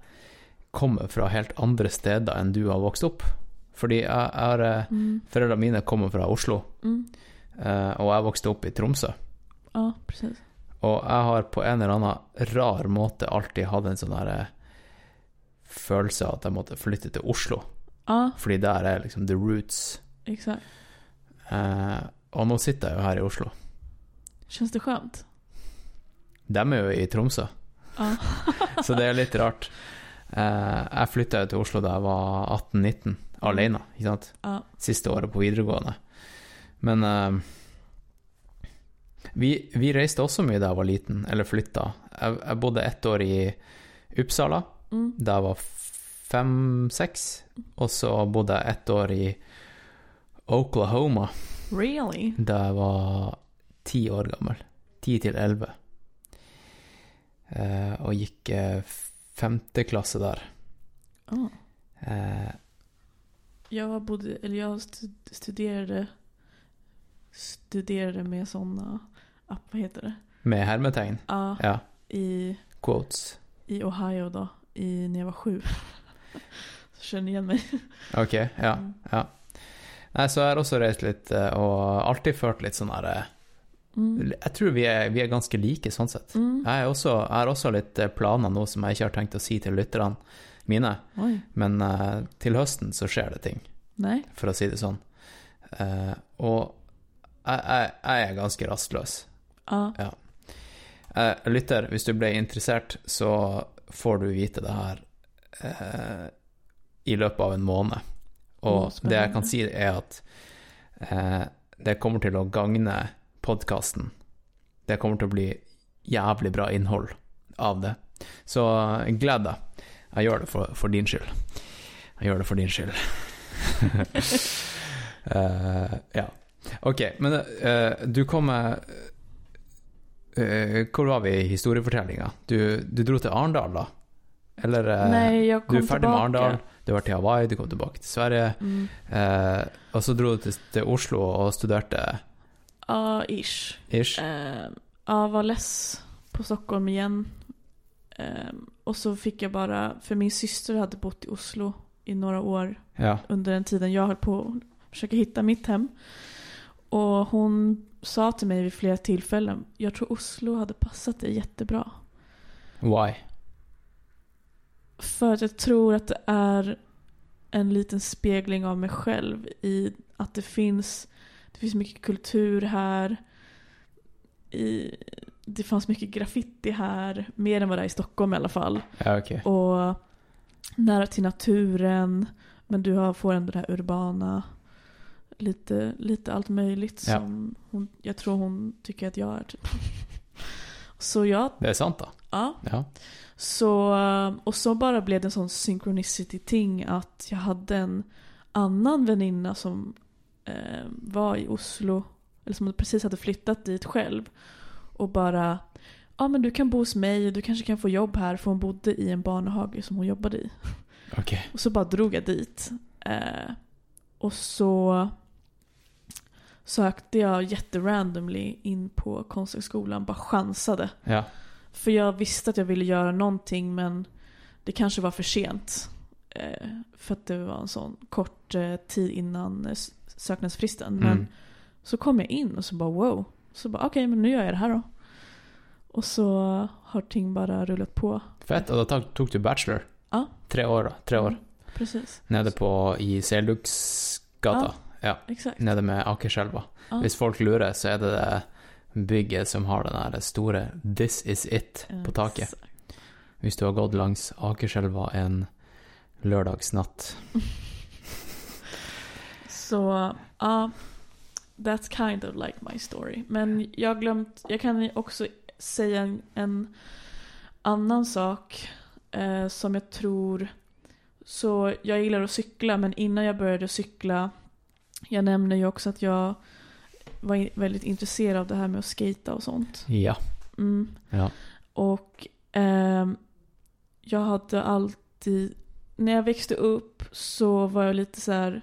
kommer fra helt andre steder enn du har vokst opp? Fordi jeg, har eh, Mm. Foreldrene mine kommer fra Oslo, Mm. eh, og jeg vokste opp i Tromsø. Ja, precis. Og jeg har på en eller annen rar måte alltid hatt en sånn der eh, følelse av at jeg måtte flytte til Oslo, Ja, fordi der er liksom the roots. exakt. Eh, og nå sitter jeg jo her i Oslo. Känns det skönt? De er jo i Tromsø, Ja. (laughs) så det er litt rart. Eh, jeg flytta til Oslo da jeg var 18-19, alene, ikke sant? ja. Siste året på videregående. Men eh, Vi, vi reiste også mye da jeg var liten, eller flytta. Jeg, jeg bodde ett år i Uppsala Mm. da jeg var fem-seks, og så bodde jeg ett år i Oklahoma Really? da jeg var ti år gammel. Ti til elleve. Eh, og gikk eh, femte klasse der. Oh. Eh, Jag, bodde, eller jag stu- studerade, studerade med sådana, vad heter det? med hermetegn. Ja, Ja. i, Quotes. i Ohio då, i, när jag var sju. (laughs) Så känner igen mig. Ok, ja. Mm. ja. Nei, så jeg har også reist litt, eh, og alltid følt litt sånn her eh, Mm. Jeg tror vi er, vi er ganske like, sånn sett. Mm. Jeg, er også, jeg har også litt planer nå som jeg ikke har tenkt å si til lytterne mine, Oj, men eh, til høsten så skjer det ting, nej. for å si det sånn. Eh, og jeg, jeg, jeg er ganske rastløs. Ja, Eh, lytter, hvis du ble interessert, så får du vite det her i løpet av en måned. Og spennende. det jeg kan si, er at det kommer til å gagne podkasten. Det kommer til å bli jævlig bra innhold av det. Så gled deg. Jeg gjør det for, for din skyld. Jeg gjør det for din skyld. (laughs) Eh, ja. Ok, men eh, du kom med eh, Hvor var vi i historiefortellinga? Du, du dro til Arendal, da? Eller eh, nej, jag du kom er ferdig tillbaka. med Arendal, du har vært i Hawaii, du kom tilbake til Sverige, Mm. og så dro du til, til Oslo og studerte Ja, ish. ish? Eh, ja, var less på Stockholm igen. Eh, och så fick jag bara, för min syster hade bott i Oslo i några år Ja. under den tiden jag höll på att försöka hitta mitt hem. Och hon sa till mig vid flera tillfällen, jag tror Oslo hade passat dig jättebra. Why? För att jag tror att det är en liten spegling av mig själv i att det finns, det finns mycket kultur här. I, det fanns mycket graffiti här, mer än vad det är i Stockholm i alla fall. Ja, ok. Och nära till naturen, men du har, får ändå det här urbana. Lite, lite allt möjligt Ja. som hon, jag tror hon tycker att jag är. Typ. (laughs) Så jag, Det er sant, da. ja. Ja. Så, och så bara blev det en sån synchronicity-ting att jag hade en annan väninna som eh, var i Oslo, eller som precis hade flyttat dit själv. Och bara, ja men du kan bo hos mig, du kanske kan få jobb här, för hon bodde i en barnhage som hon jobbade i. Ok. Och så bara drog jag dit. Eh, och så sökte jag jätterandomly in på Konsthögskolan, bara chansade. Ja. För jag visste att jag ville göra någonting men det kanske var för sent. Eh, för att det var en sån kort eh, tid innan eh, söknadsfristen. Men Mm. så kom jag in och så bara wow. Så bara okej men nu gör jag det här då. Och så har ting bara rullat på. Fett. Og da tok, tok du bachelor? Ja. Tre år, da. Tre år. Mm, precis. Nede på i Selduksgata. Ja. Exakt. Nede med Akerselva. Ja. Hvis folk lurer, så er det det bygget som har den der store 'This is it' på taket. Exakt. Hvis du har gått langs Akerselva en lørdagsnatt. (laughs) Så ja, that's kind of like my story. Men jag glömt, jag kan också säga en, en annan sak eh, som jag tror, så jag gillar att cykla men innan jag började cykla, jag nämner ju också att jag var i- väldigt intresserad av det här med att skata och sånt. Ja. Mm. Ja. Och ehm, jag hade alltid, när jag växte upp så var jag lite så här.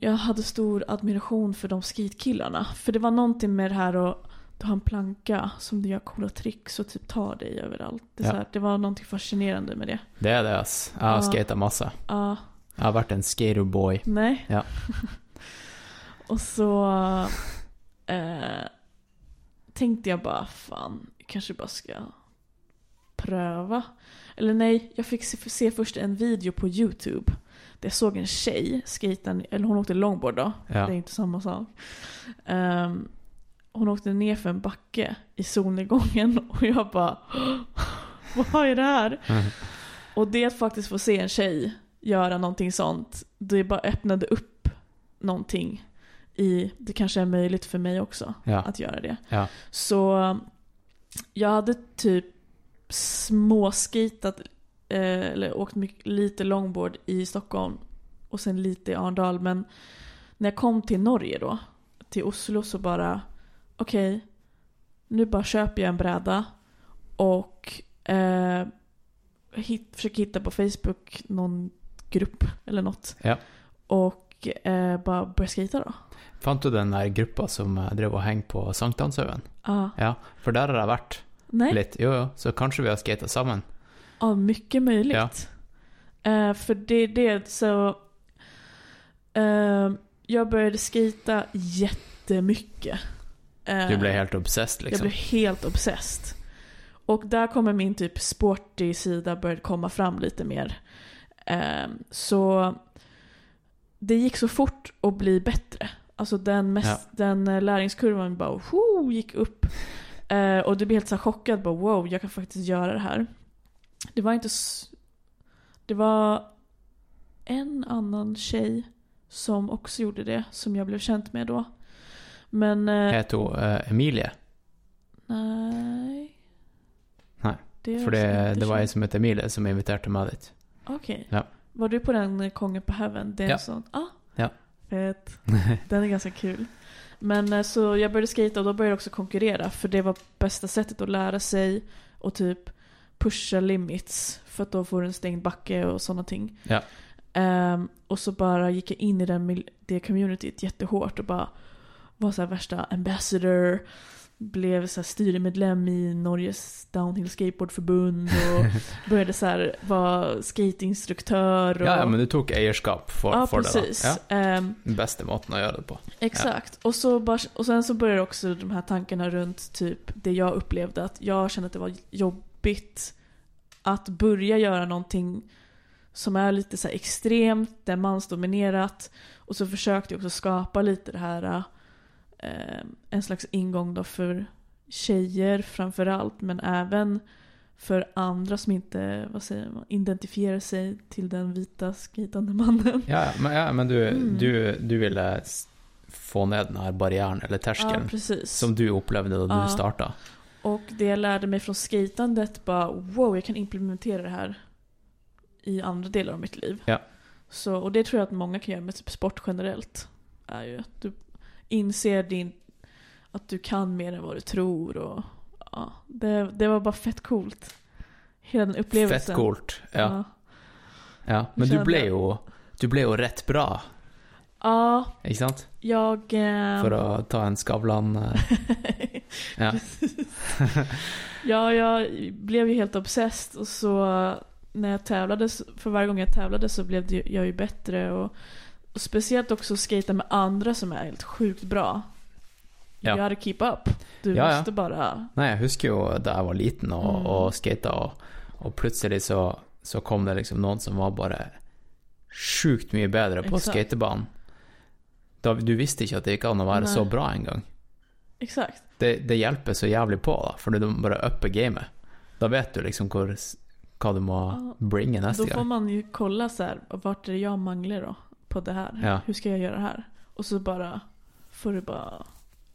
Jag hade stor admiration för de skatekillarna. För det var någonting med det här och du har en planka som du gör coola tricks och typ tar dig överallt. Det, är Ja. här, det var någonting fascinerande med det. Det er det, ass. Jeg har Ja. skata masse. Ja, Jeg har vært en skaterboy. nej. Ja. (laughs) och så eh, tänkte jag bara, fan, jag kanske bara ska pröva. Eller nej, jag fick se, se först en video på YouTube. Jag såg en tjej skejta, eller hon åkte longboard då. Ja. Det är inte samma sak. Ehm, hon åkte ner för en backe i solnedgången (laughs) och jag bara (gasps) Vad är det här? (laughs) Och det att faktiskt få se en tjej göra någonting sånt, det bara öppnade upp någonting i, det kanske är möjligt för mig också Ja. att göra det. Ja. Så jag hade typ småskitat eller åkt mycket, lite longboard i Stockholm och sen lite i Arndal. Men när jag kom till Norge då, till Oslo så bara okej, nu bara köper jag en bräda och eh, hit, försöker hitta på Facebook någon grupp eller något. Ja. Och eh, bara börja skita då. Fant du den der gruppa som eh, drev og heng på Sankthanshaugen? Ja. Ja, for der har jeg vært Nej. litt. Jo, jo, så kanskje vi har skata sammen. Ja, mycket möjligt. Eh, för det är det så... eh, jag började skita jättemycket. Eh, Du ble helt obsessed, Jag liksom. blev helt obsessed. Och där kommer min typ sportig sida började komma fram lite mer. Eh, så det gick så fort att bli bättre. Alltså den, mest, den eh, läringskurvan bara whoo, gick upp. Eh, och du blir helt så chockad. Bara, wow, jag kan faktiskt göra det här. Det var inte... Det var en annan tjej som också gjorde det. Som jag blev känt med då. Men... Eh, Het hun eh, Emilie? nej. Nej, Det For det, det var känt. som het Emilie, som inviterte meg dit. Okej. Ja. Var du på den eh, Kongen på Heaven? Det är Ja. en sån... Ah, Ja. Fett. (laughs) Den är ganska kul. Men så jag började skata och då började jag också konkurrera. För det var bästa sättet att lära sig och typ pusha limits. För att då får du en stängd backe och sådana ting. Ja. Ehm, och så bara gick jag in i den, det communityt jättehårt och bara var så värsta ambassador. Blev så här styrmedlem i Norges downhill skateboardförbund och (laughs) började så här vara skateinstruktör. Och... Ja, ja, men du tok eierskap for, ja, for det, da. precis. Ja, den beste måten å gjøre det på. Exakt. Och, så bara, och sen så började också de här tankarna runt typ det jag upplevde att jag kände att det var jobbigt att börja göra någonting som är lite så här extremt, det är mansdominerat. Och så försökte jag också skapa lite det här, eh, en slags ingång då för tjejer framförallt, men även för andra som inte, vad säger man, identifierar sig till den vita skejtande mannen. Ja, ja, men, ja, men du, Mm. du, du ville få ned den her barrieren, eller Ja, terskelen, precis. som du opplevde da Ja. du starta. Och det jag lärde mig från skatandet bara wow, jag kan implementera det här i andra delar av mitt liv. Ja. Så, och det tror jag att många kan göra med typ sport generellt. Är ju att du inser din, att du kan mer än vad du tror. Och, ja, det, det var bara fett coolt. Hela den upplevelsen. Fett coolt. Ja, Ja. ja. Men du Kände- ble jo Du ble jo rett bra, ja, ikke sant? jag... ehm, For å ta en Skavlan eh, (laughs) Ja. ja, jag blev ju helt obsessed och så när jag tävlade, för varje gång jag tävlade så blev det ju- jag ju bättre och, och speciellt också skata med andra som är helt sjukt bra. Ja. Gotta keep up. Du Ja, ja. måste bara... Nei, jeg husker jo da jeg var liten og, Mm. og skata, og, og plutselig så, så kom det liksom noen som var bare sjukt mye bedre på skatebanen. Du visste ikke at det gikk an å være Nei. så bra engang. Exakt. Det, det hjelper så jævlig på, da, for du må bare uppe gamet. Da vet du liksom hvor, hva du må Ja. bringe neste Då får gang. man ju kolla så här, vart är det jag manglar då? På det här. Ja. Hur ska jag göra det här? Och så bara får du bara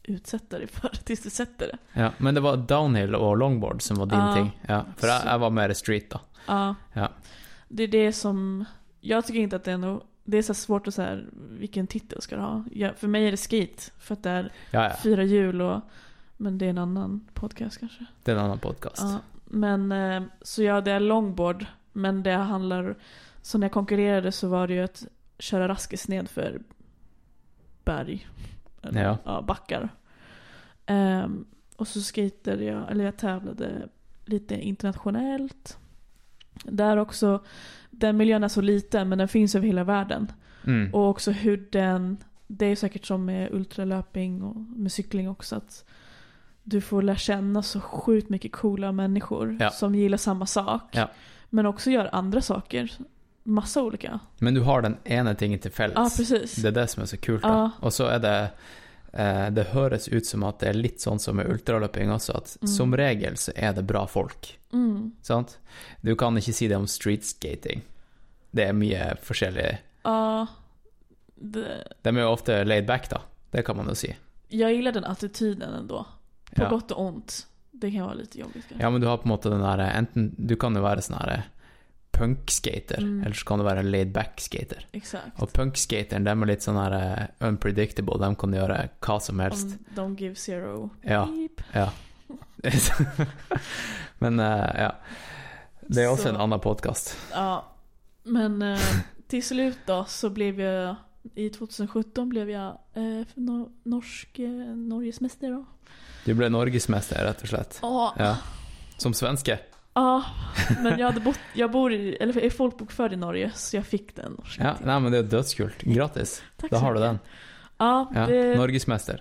utsätta dig för det tills du sätter det. Ja, men det var downhill og longboard som var din Ja. ting. Ja, for jeg, Så- jeg var mer street, da. Ja. Ja. Det är det som... Jag tycker inte att det är nog... Det är så svårt att säga vilken titel ska du ha. Ja, för mig är det skate. För att det är Ja, ja. fyra hjul och... Men det är en annan podcast kanske. Det är en annan podcast. Ja, men eh, så ja, det är longboard. Men det handlar... Så när jag konkurrerade så var det ju att köra raskis ned för berg. Eller, Ja. ja backar. Ehm, och så skatade jag, eller jag tävlade lite internationellt. Där också, den miljön är så liten men den finns över hela världen. Mm. Och också hur den, det är säkert som med ultralöpning och med cykling också att du får lära känna så sjukt mycket coola människor Ja. som gillar samma sak. Ja. Men också gör andra saker. Massa olika. Men du har den ene tingen til felles. Ja, precis. Det er det som er så kult. da. Ja. Og så er det Det høres ut som at det er litt sånn som med ultraløping også, at Mm. som regel så er det bra folk. Mm. Sant? Du kan ikke si det om streetskating. Det er mye forskjellig Ja. Det, De er jo ofte laid back, da. Det kan man nog se. Jag gillar den attityden ändå. På Ja. gott och ont. Det kan vara lite jobbigt kanske. Ja, men du har på en måte den der Enten Du kan jo være sånn her punkskater, Mm. eller så kan du være laid back-skater. Exakt. Og punkskateren, de er litt sånn her eh, unpredictable. De kan gjøre hva som helst. Om de give zero. Ja. Beep. Ja. (laughs) men eh, ja. Det är också Så- en annan podcast. Ja. Men eh, till slut då så blev jag i 2017 blev jag no norsk, Norgesmästare då. Du blev norgesmästare rätt och slett. Ja. Ja. Som svenske. Ja, men jag, hade bott, jag bor i, eller är folkbokförd i Norge så jag fick den norska. Ja, nej men det är dödskult. Grattis. Tack Då så har du den. Ja, Ja. det, Norgesmästare.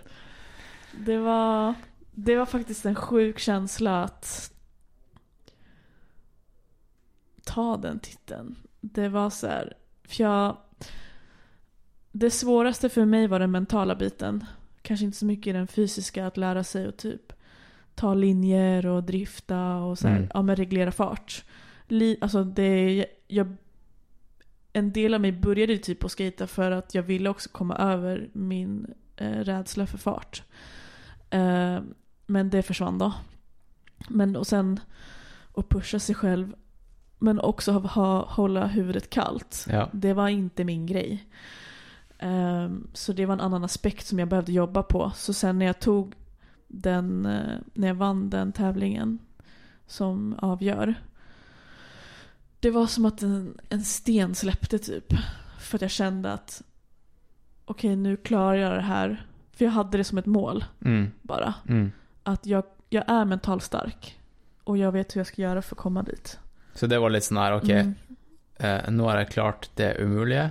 det, var, det var faktiskt en sjuk känsla att ta den titeln. Det var så här, för jag... Det svåraste för mig var den mentala biten. Kanske inte så mycket den fysiska, att lära sig att typ ta linjer och drifta och så här, Mm. ja men reglera fart. Li, alltså det, jag, en del av mig började typ att skata för att jag ville också komma över min eh, rädsla för fart. Eh, men det försvann då. Men och sen att pusha sig själv men också ha, ha, hålla huvudet kallt. Ja. Det var inte min grej. Ehm, så det var en annan aspekt som jag behövde jobba på. Så sen när jag tog den, eh, när jag vann den tävlingen som avgör. Det var som att en, en sten släppte typ. För att jag kände att okej nu klarar jag det här. För jag hade det som ett mål Mm. bara. Mm. Att jag, jag är mentalt stark. Och jag vet hur jag ska göra för att komma dit. Så det var lite sån här, okej, Mm. eh, nu har jag klart det umulige.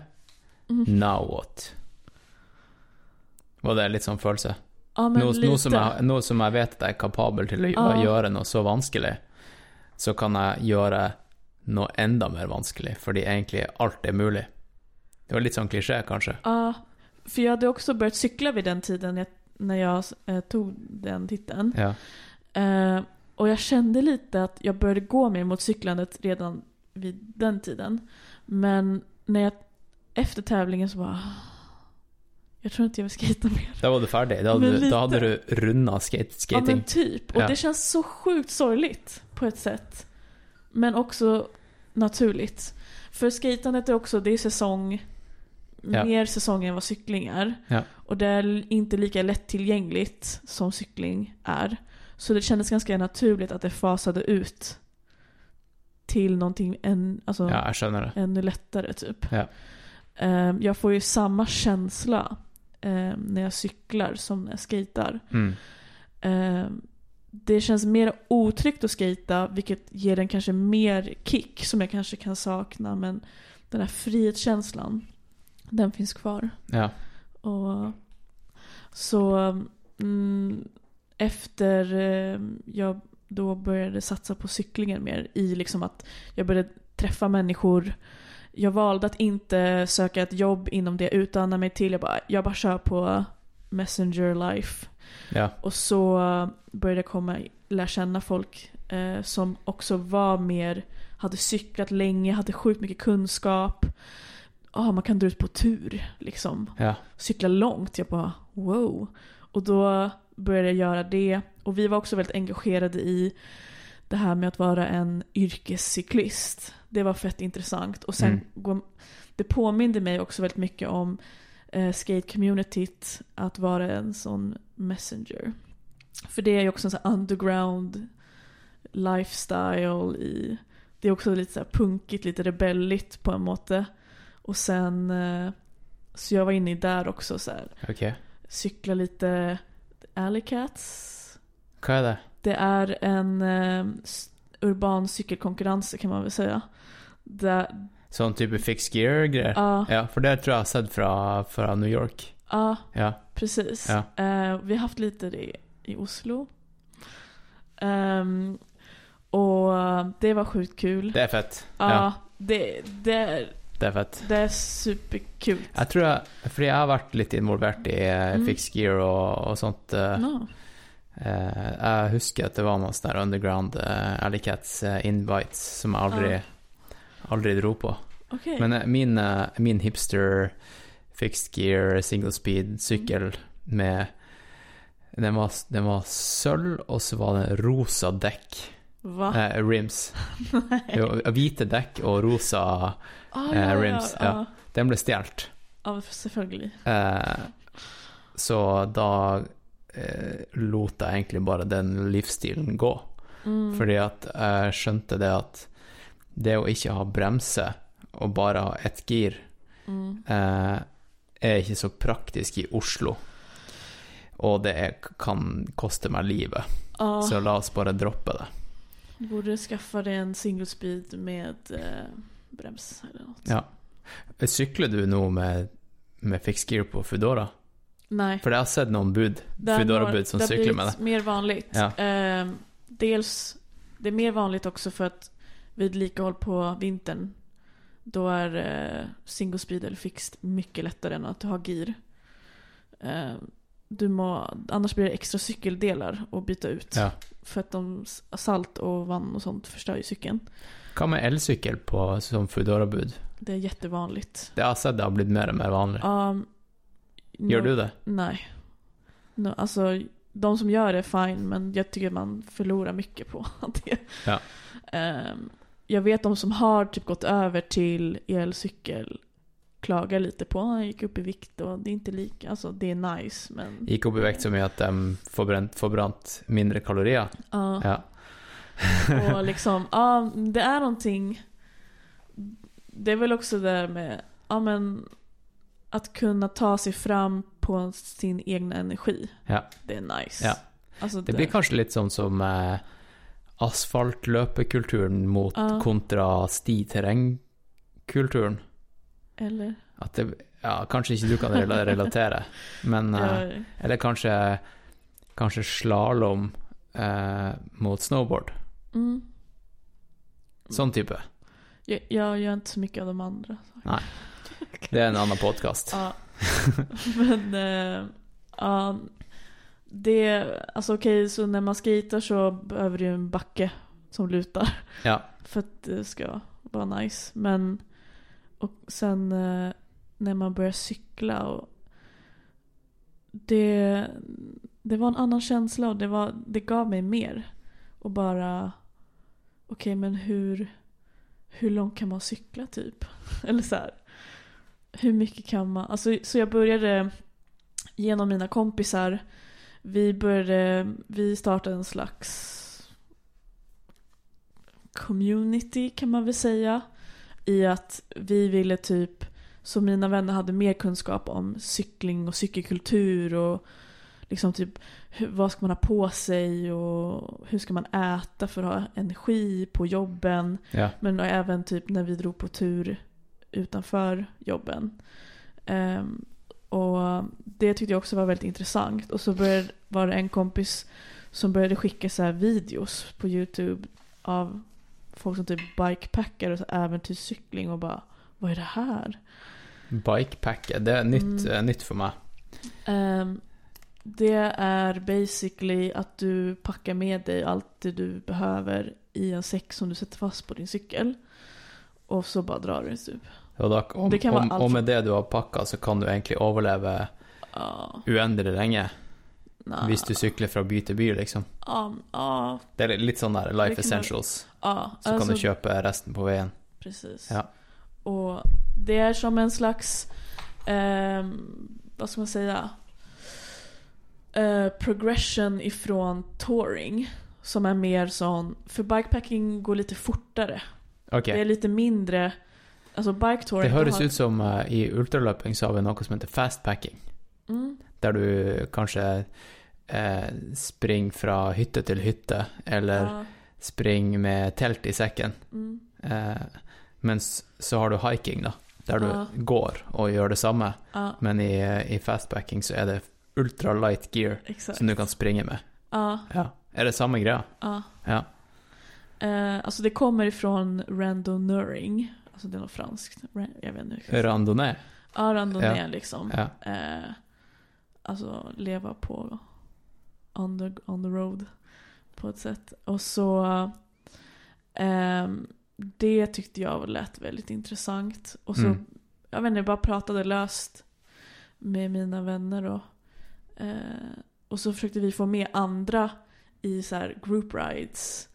Mm. Now what? Var det litt sånn følelse? Ja, men Nå, lite. som jeg, nå som jeg vet at jeg er kapabel til å Ja. gjøre noe så vanskelig, så kan jeg gjøre noe enda mer vanskelig, fordi egentlig alt er mulig. Det var litt sånn klisjé, kanskje. Ja, för jag hade också börjat cykla vid den tiden jag, när jag eh, tog den titeln. Ja. Eh, och jag kände lite att jag började gå mer mot cyklandet redan vid den tiden. Men när jag, efter tävlingen så bara... Jag tror inte jag vill skata mer. Da var du Men hadde, lite. da hadde du runda skate, Ja skating. men typ. Och Ja. det känns så sjukt sorgligt på ett sätt. Men också naturligt. För skatandet är också, det är säsong. Ja. Mer säsong än vad cykling är. Ja. Och det är inte lika lättillgängligt som cykling är. Så det kändes ganska naturligt att det fasade ut till någonting än, alltså, Ja, ännu lättare typ. Ja. Ehm, jag får ju samma känsla ehm, när jag cyklar som när jag skatar. Mm. Ehm, det känns mer otryggt att skata vilket ger en kanske mer kick som jag kanske kan sakna men den här frihetskänslan den finns kvar. Ja. Och så mm, efter eh, jag då började satsa på cyklingen mer i liksom att jag började träffa människor. Jag valde att inte söka ett jobb inom det utan mig till. Jag bara, jag bara kör på Messenger Life. Ja. Och så började jag komma, lära känna folk eh, som också var mer, hade cyklat länge, hade sjukt mycket kunskap. Ja, man kan dra ut på tur liksom. Ja. Cykla långt. Jag bara wow. Och då började jag göra det. Och vi var också väldigt engagerade i det här med att vara en yrkescyklist. Det var fett intressant. Och sen Mm. det påminde mig också väldigt mycket om eh, skate-communityt att vara en sån messenger. För det är ju också en sån underground lifestyle i... Det är också lite så punkigt, lite rebelligt på en måte. Och sen... Eh, så jag var inne i där också så här. Ok. Cykla lite Alley Cats. Hva er det? Det är en eh, urban cykelkonkurrens kan man väl säga. Där, Sånn type fixed gear-greier? ja, Ja, for det tror jeg har sett fra, fra New York. ja, Ja. precis. Ja. Eh, vi har haft lite det i Oslo. Ehm, och det var sjukt kul. Det er fett. ja, Ja, det, det, det er fett. det är superkul. Jeg tror jeg Fordi jeg har vært litt involvert i eh, Mm. fixed gear og, og sånt. eh, No. Eh, jeg husker at det var noen sånne der underground uh, Alley Cats eh, invites som jeg aldri, aldri dro på. Okej. Men eh, min, eh, min hipster fixed gear single speed sykkel med den var, den var sølv, og så var det rosa dekk. Va? Eh, rims. (laughs) Jo, hvite dekk og rosa Ah, eh, rims, ja. ja. Den ble stjålet. Ja, selvfølgelig. Eh, så da eh, lot jeg egentlig bare den livsstilen gå. Mm. Fordi at jeg skjønte det at det å ikke ha bremse og bare ha ett gir, Mm. eh, er ikke så praktisk i Oslo. Og det er, kan koste meg livet. Ja, Så la oss bare droppe det. du borde skaffa dig en single speed med eh, brems eller något. Ja. Sykler du nå med, med fixed gear på Foodora? Nej. For jeg har sett noen bud, Foodora-bud har- som det har sykler med blivit det. mer vanligt. Ja. Ehm, dels, det är mer vanligt också för att vid likahåll på vintern då är eh, single speed eller fixed mycket lättare än att ha gir. Ehm, du må, annars blir det extra cykeldelar att byta ut. Ja. För att de, salt och vann och sånt förstör ju cykeln. Hva med elsykkel på, som Foodora-bud? Det är jättevanligt. Det har sett det har blitt mer og mer vanlig. Um, Gjør no- du det? Nej. No, alltså, de som gör det är fine, men jag tycker man förlorar mycket på (laughs) det. Ja. Ehm, jag vet de som har typ gått över till elcykel klagar lite på att gick upp i vikt och det är inte lika, alltså det är nice men Gikk opp i vekt så mye at de får brant mindre kalorier? ja. Ja. (laughs) Och (laughs) liksom, ja det är någonting Det är väl också det där med, ja men Att kunna ta sig fram på sin egna energi Ja. Det är nice Ja. Alltså Det blir kanskje litt sånn som eh, asfaltløpekulturen mot Ja. kontra sti-terrengkulturen. Eller? At det Ja, kanskje ikke du kan rela- (laughs) relatere, men eh, Eller kanskje Kanskje slalåm eh, mot snowboard. mm. Sånn type. jag, jag gör inte så mycket av de andra (laughs) Det er en annen podkast. Ja (laughs) Men eh, Ja Det, alltså okej så när man skejtar så behöver du en backe som lutar Ja. För att det ska vara nice. Men och sen eh, när man börjar cykla och det, det var en annan känsla och det, var, det gav mig mer. Och bara okej men hur, hur långt kan man cykla typ? (laughs) Eller så här. Hur mycket kan man? Alltså, så jag började genom mina kompisar. Vi började, vi startade en slags community kan man väl säga. I att vi ville typ, så mina vänner hade mer kunskap om cykling och cykelkultur och liksom typ vad ska man ha på sig och hur ska man äta för att ha energi på jobben. ja. Men även typ när vi drog på tur utanför jobben. Ehm, och det tyckte jag också var väldigt intressant. Och så började, var det en kompis som började skicka så här videos på YouTube av folk som typ bikepackar och så äventyrscykling och bara vad är det här? Bikepacket, det er nytt, Mm. eh, nytt for meg. Ehm, det är basically att du packar med dig allt det du behöver i en säck som du sätter fast på din cykel. Och så bara drar du typ. Og, da, om, Det om, fra- med det du har pakka, så kan du egentlig overleve Ja, uendelig lenge. nah. Hvis du sykler fra by til by, liksom. Ja, ja, Det er litt sånn der life essentials. ja. Så kan du kjøpe resten på veien. Precis. Ja. Och det är som en slags, ehm, vad ska man säga, Eh, progression ifrån touring. Som är mer sån, för bikepacking går lite fortare. Ok. Det är lite mindre, alltså bike touring. Det høres har- ut som eh, i ultraløping så har vi noe som heter fastpacking. Mm, Der du kanskje eh, springer fra hytte til hytte, eller ja, springer med telt i sekken. mm, Eh, mens så har du hiking, da, der du Ja. går og gjør det samme. ja, Men i, i fastpacking så er det ultra light gear exakt. som du kan springe med. Ja. Er det samme greia? ja. Ja. Eh, alltså det kommer ifrån randoneuring. Alltså det är något franskt. Ra- Jag vet inte. Randonee? Ja, randonné Ja. liksom. Ja. Eh, alltså leva på on the, on the road på ett sätt. Och så ehm, det tyckte jag lät väldigt intressant. Och så, Mm. jag vet inte, jag bara pratade löst med mina vänner och Eh, och så försökte vi få med andra i så här group rides.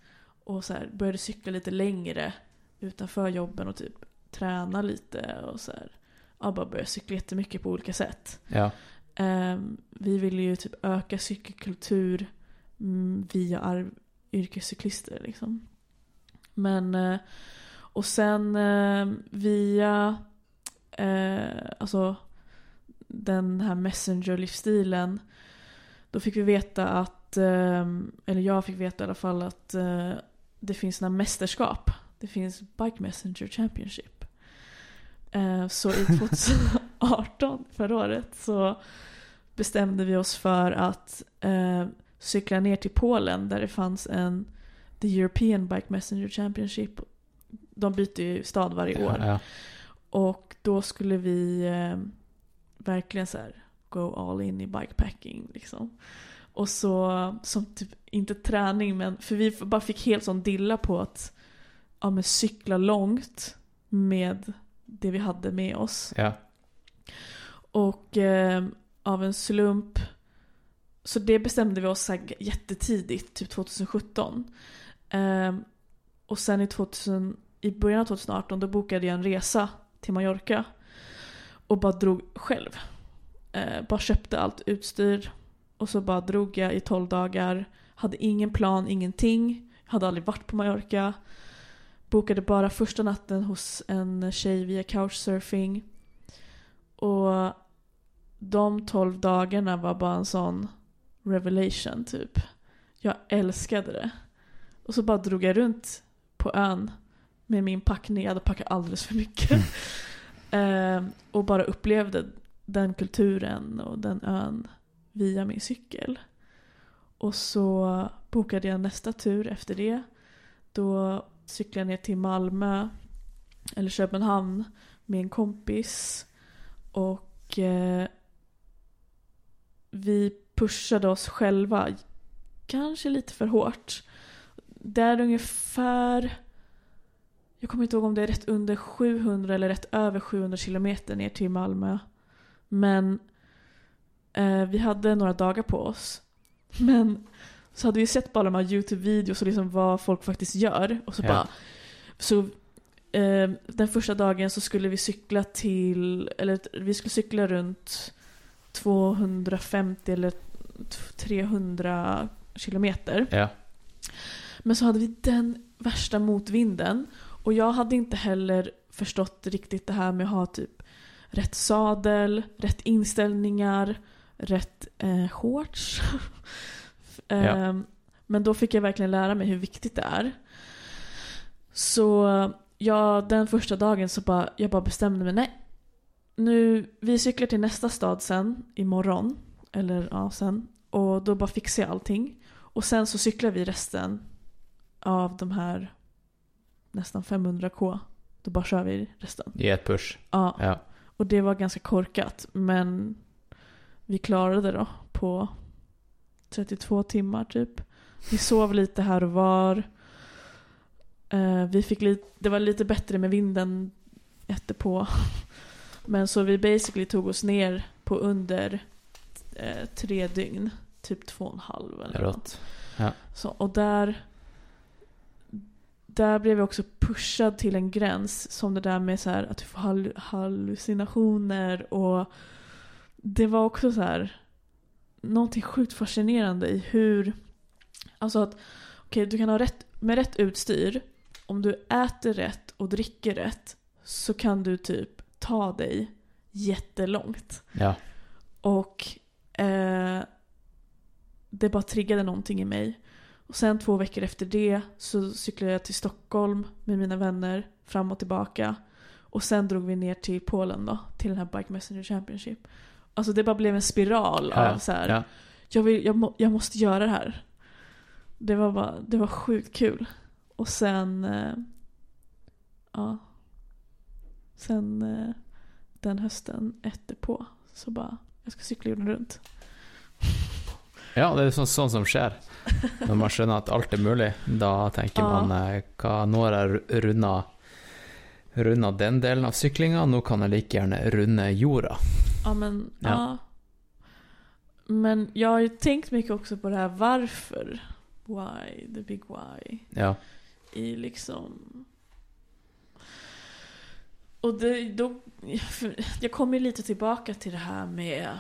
Och så började cykla lite längre utanför jobben och typ träna lite och så här. Ja, bara börja cykla jättemycket på olika sätt. Ja. Eh, vi ville ju typ öka cykelkultur mm, via arv, yrkescyklister liksom. Men, eh, och sen eh, via, eh, alltså den här messenger-livsstilen, då fick vi veta att, eh, eller jag fick veta i alla fall att eh, det finns några mästerskap. Det finns Bike Messenger Championship. Eh, så i 2018, (laughs) förra året, så bestämde vi oss för att eh, cykla ner till Polen där det fanns en The European Bike Messenger Championship. De byter ju stad varje år. Ja, ja. Och då skulle vi eh, verkligen så här go all in i bikepacking liksom. Och så, som typ, inte träning men, för vi bara fick helt sån dilla på att ja, men cykla långt med det vi hade med oss. ja. Och eh, av en slump så det bestämde vi oss här jättetidigt, typ 2017. Eh, och sen i, 2000, i början av 2018 då bokade jag en resa till Mallorca. Och bara drog själv. Eh, bara köpte allt utstyr. Och så bara drog jag i 12 dagar. Hade ingen plan, ingenting. Hade aldrig varit på Mallorca. Bokade bara första natten hos en tjej via couchsurfing. Och de 12 dagarna var bara en sån revelation typ. Jag älskade det. Och så bara drog jag runt på ön med min packning. Jag hade packat alldeles för mycket. (laughs) Ehm, och bara upplevde den kulturen och den ön via min cykel. Och så bokade jag nästa tur efter det. Då cykla ner till Malmö eller Köpenhamn med en kompis. Och eh, vi pushade oss själva kanske lite för hårt. Där ungefär, jag kommer inte ihåg om det är rätt under 700 eller rätt över 700 kilometer ner till Malmö. Men eh, vi hade några dagar på oss. Men så hade vi sett bara de här YouTube-videos och liksom vad folk faktiskt gör. Och så Ja. bara, så eh, den första dagen så skulle vi cykla till, eller vi skulle cykla runt 250 eller 300 kilometer. ja. Men så hade vi den värsta motvinden. Och jag hade inte heller förstått riktigt det här med att ha typ rätt sadel, rätt inställningar, rätt eh, shorts. (laughs) Ehm, Men då fick jag verkligen lära mig hur viktigt det är. Så ja, den första dagen så bara, jag bara bestämde mig, nej. Nu, vi cyklar till nästa stad sen, imorgon. Eller ja, sen. Och då bara fixar jag allting. Och sen så cyklar vi resten av de här nästan 500k. Då bara kör vi resten. I ett push. Ja, Ja. och det var ganska korkat. Men vi klarade det då på 32 timmar typ. Vi sov lite här och var. Eh, vi fick lite, det var lite bättre med vinden på. Men så vi basically tog oss ner på under eh, tre dygn. Typ två och en halv eller något. Rått. Så, och där, där blev jag också pushad till en gräns. Som det där med så här, att du får hall- hallucinationer. Och det var också så här någonting sjukt fascinerande i hur... Alltså att okej, du kan ha rätt, med rätt utstyr. Om du äter rätt och dricker rätt så kan du typ ta dig jättelångt. Ja. Och eh, det bara triggade någonting i mig. Och sen två veckor efter det så cyklade jag till Stockholm med mina vänner fram och tillbaka. Och sen drog vi ner till Polen då, till den här Bike Messenger Championship. Alltså det bara blev en spiral Ja, av så här, ja. jag, vill, jag, må, jag måste göra det här. Det var, bara, det var sjukt kul. Och sen, eh, ja. Sen eh, den hösten på så bara, jag ska cykla jorden runt. ja, det er sånn, sånn som skjer. (laughs) Når man skjønner at alt er mulig, da tenker Ja. man eh, hva, Nå har jeg runda, runda den delen av syklinga, nå kan jeg like gjerne runde jorda. Ja men, Ja. ja. Men jag har ju tänkt mycket också på det här varför. Why, the big why. Ja. I liksom... Och det, då, jag kommer ju lite tillbaka till det här med...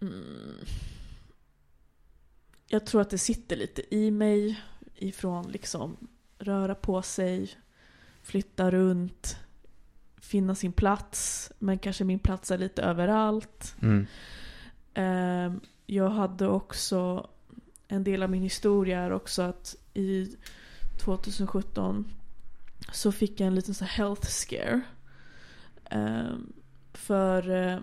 Mm, jag tror att det sitter lite i mig ifrån liksom röra på sig, flytta runt, finna sin plats. Men kanske min plats är lite överallt. Mm. Eh, jag hade också en del av min historia är också att i 2017 så fick jag en liten så health scare. Eh, för eh,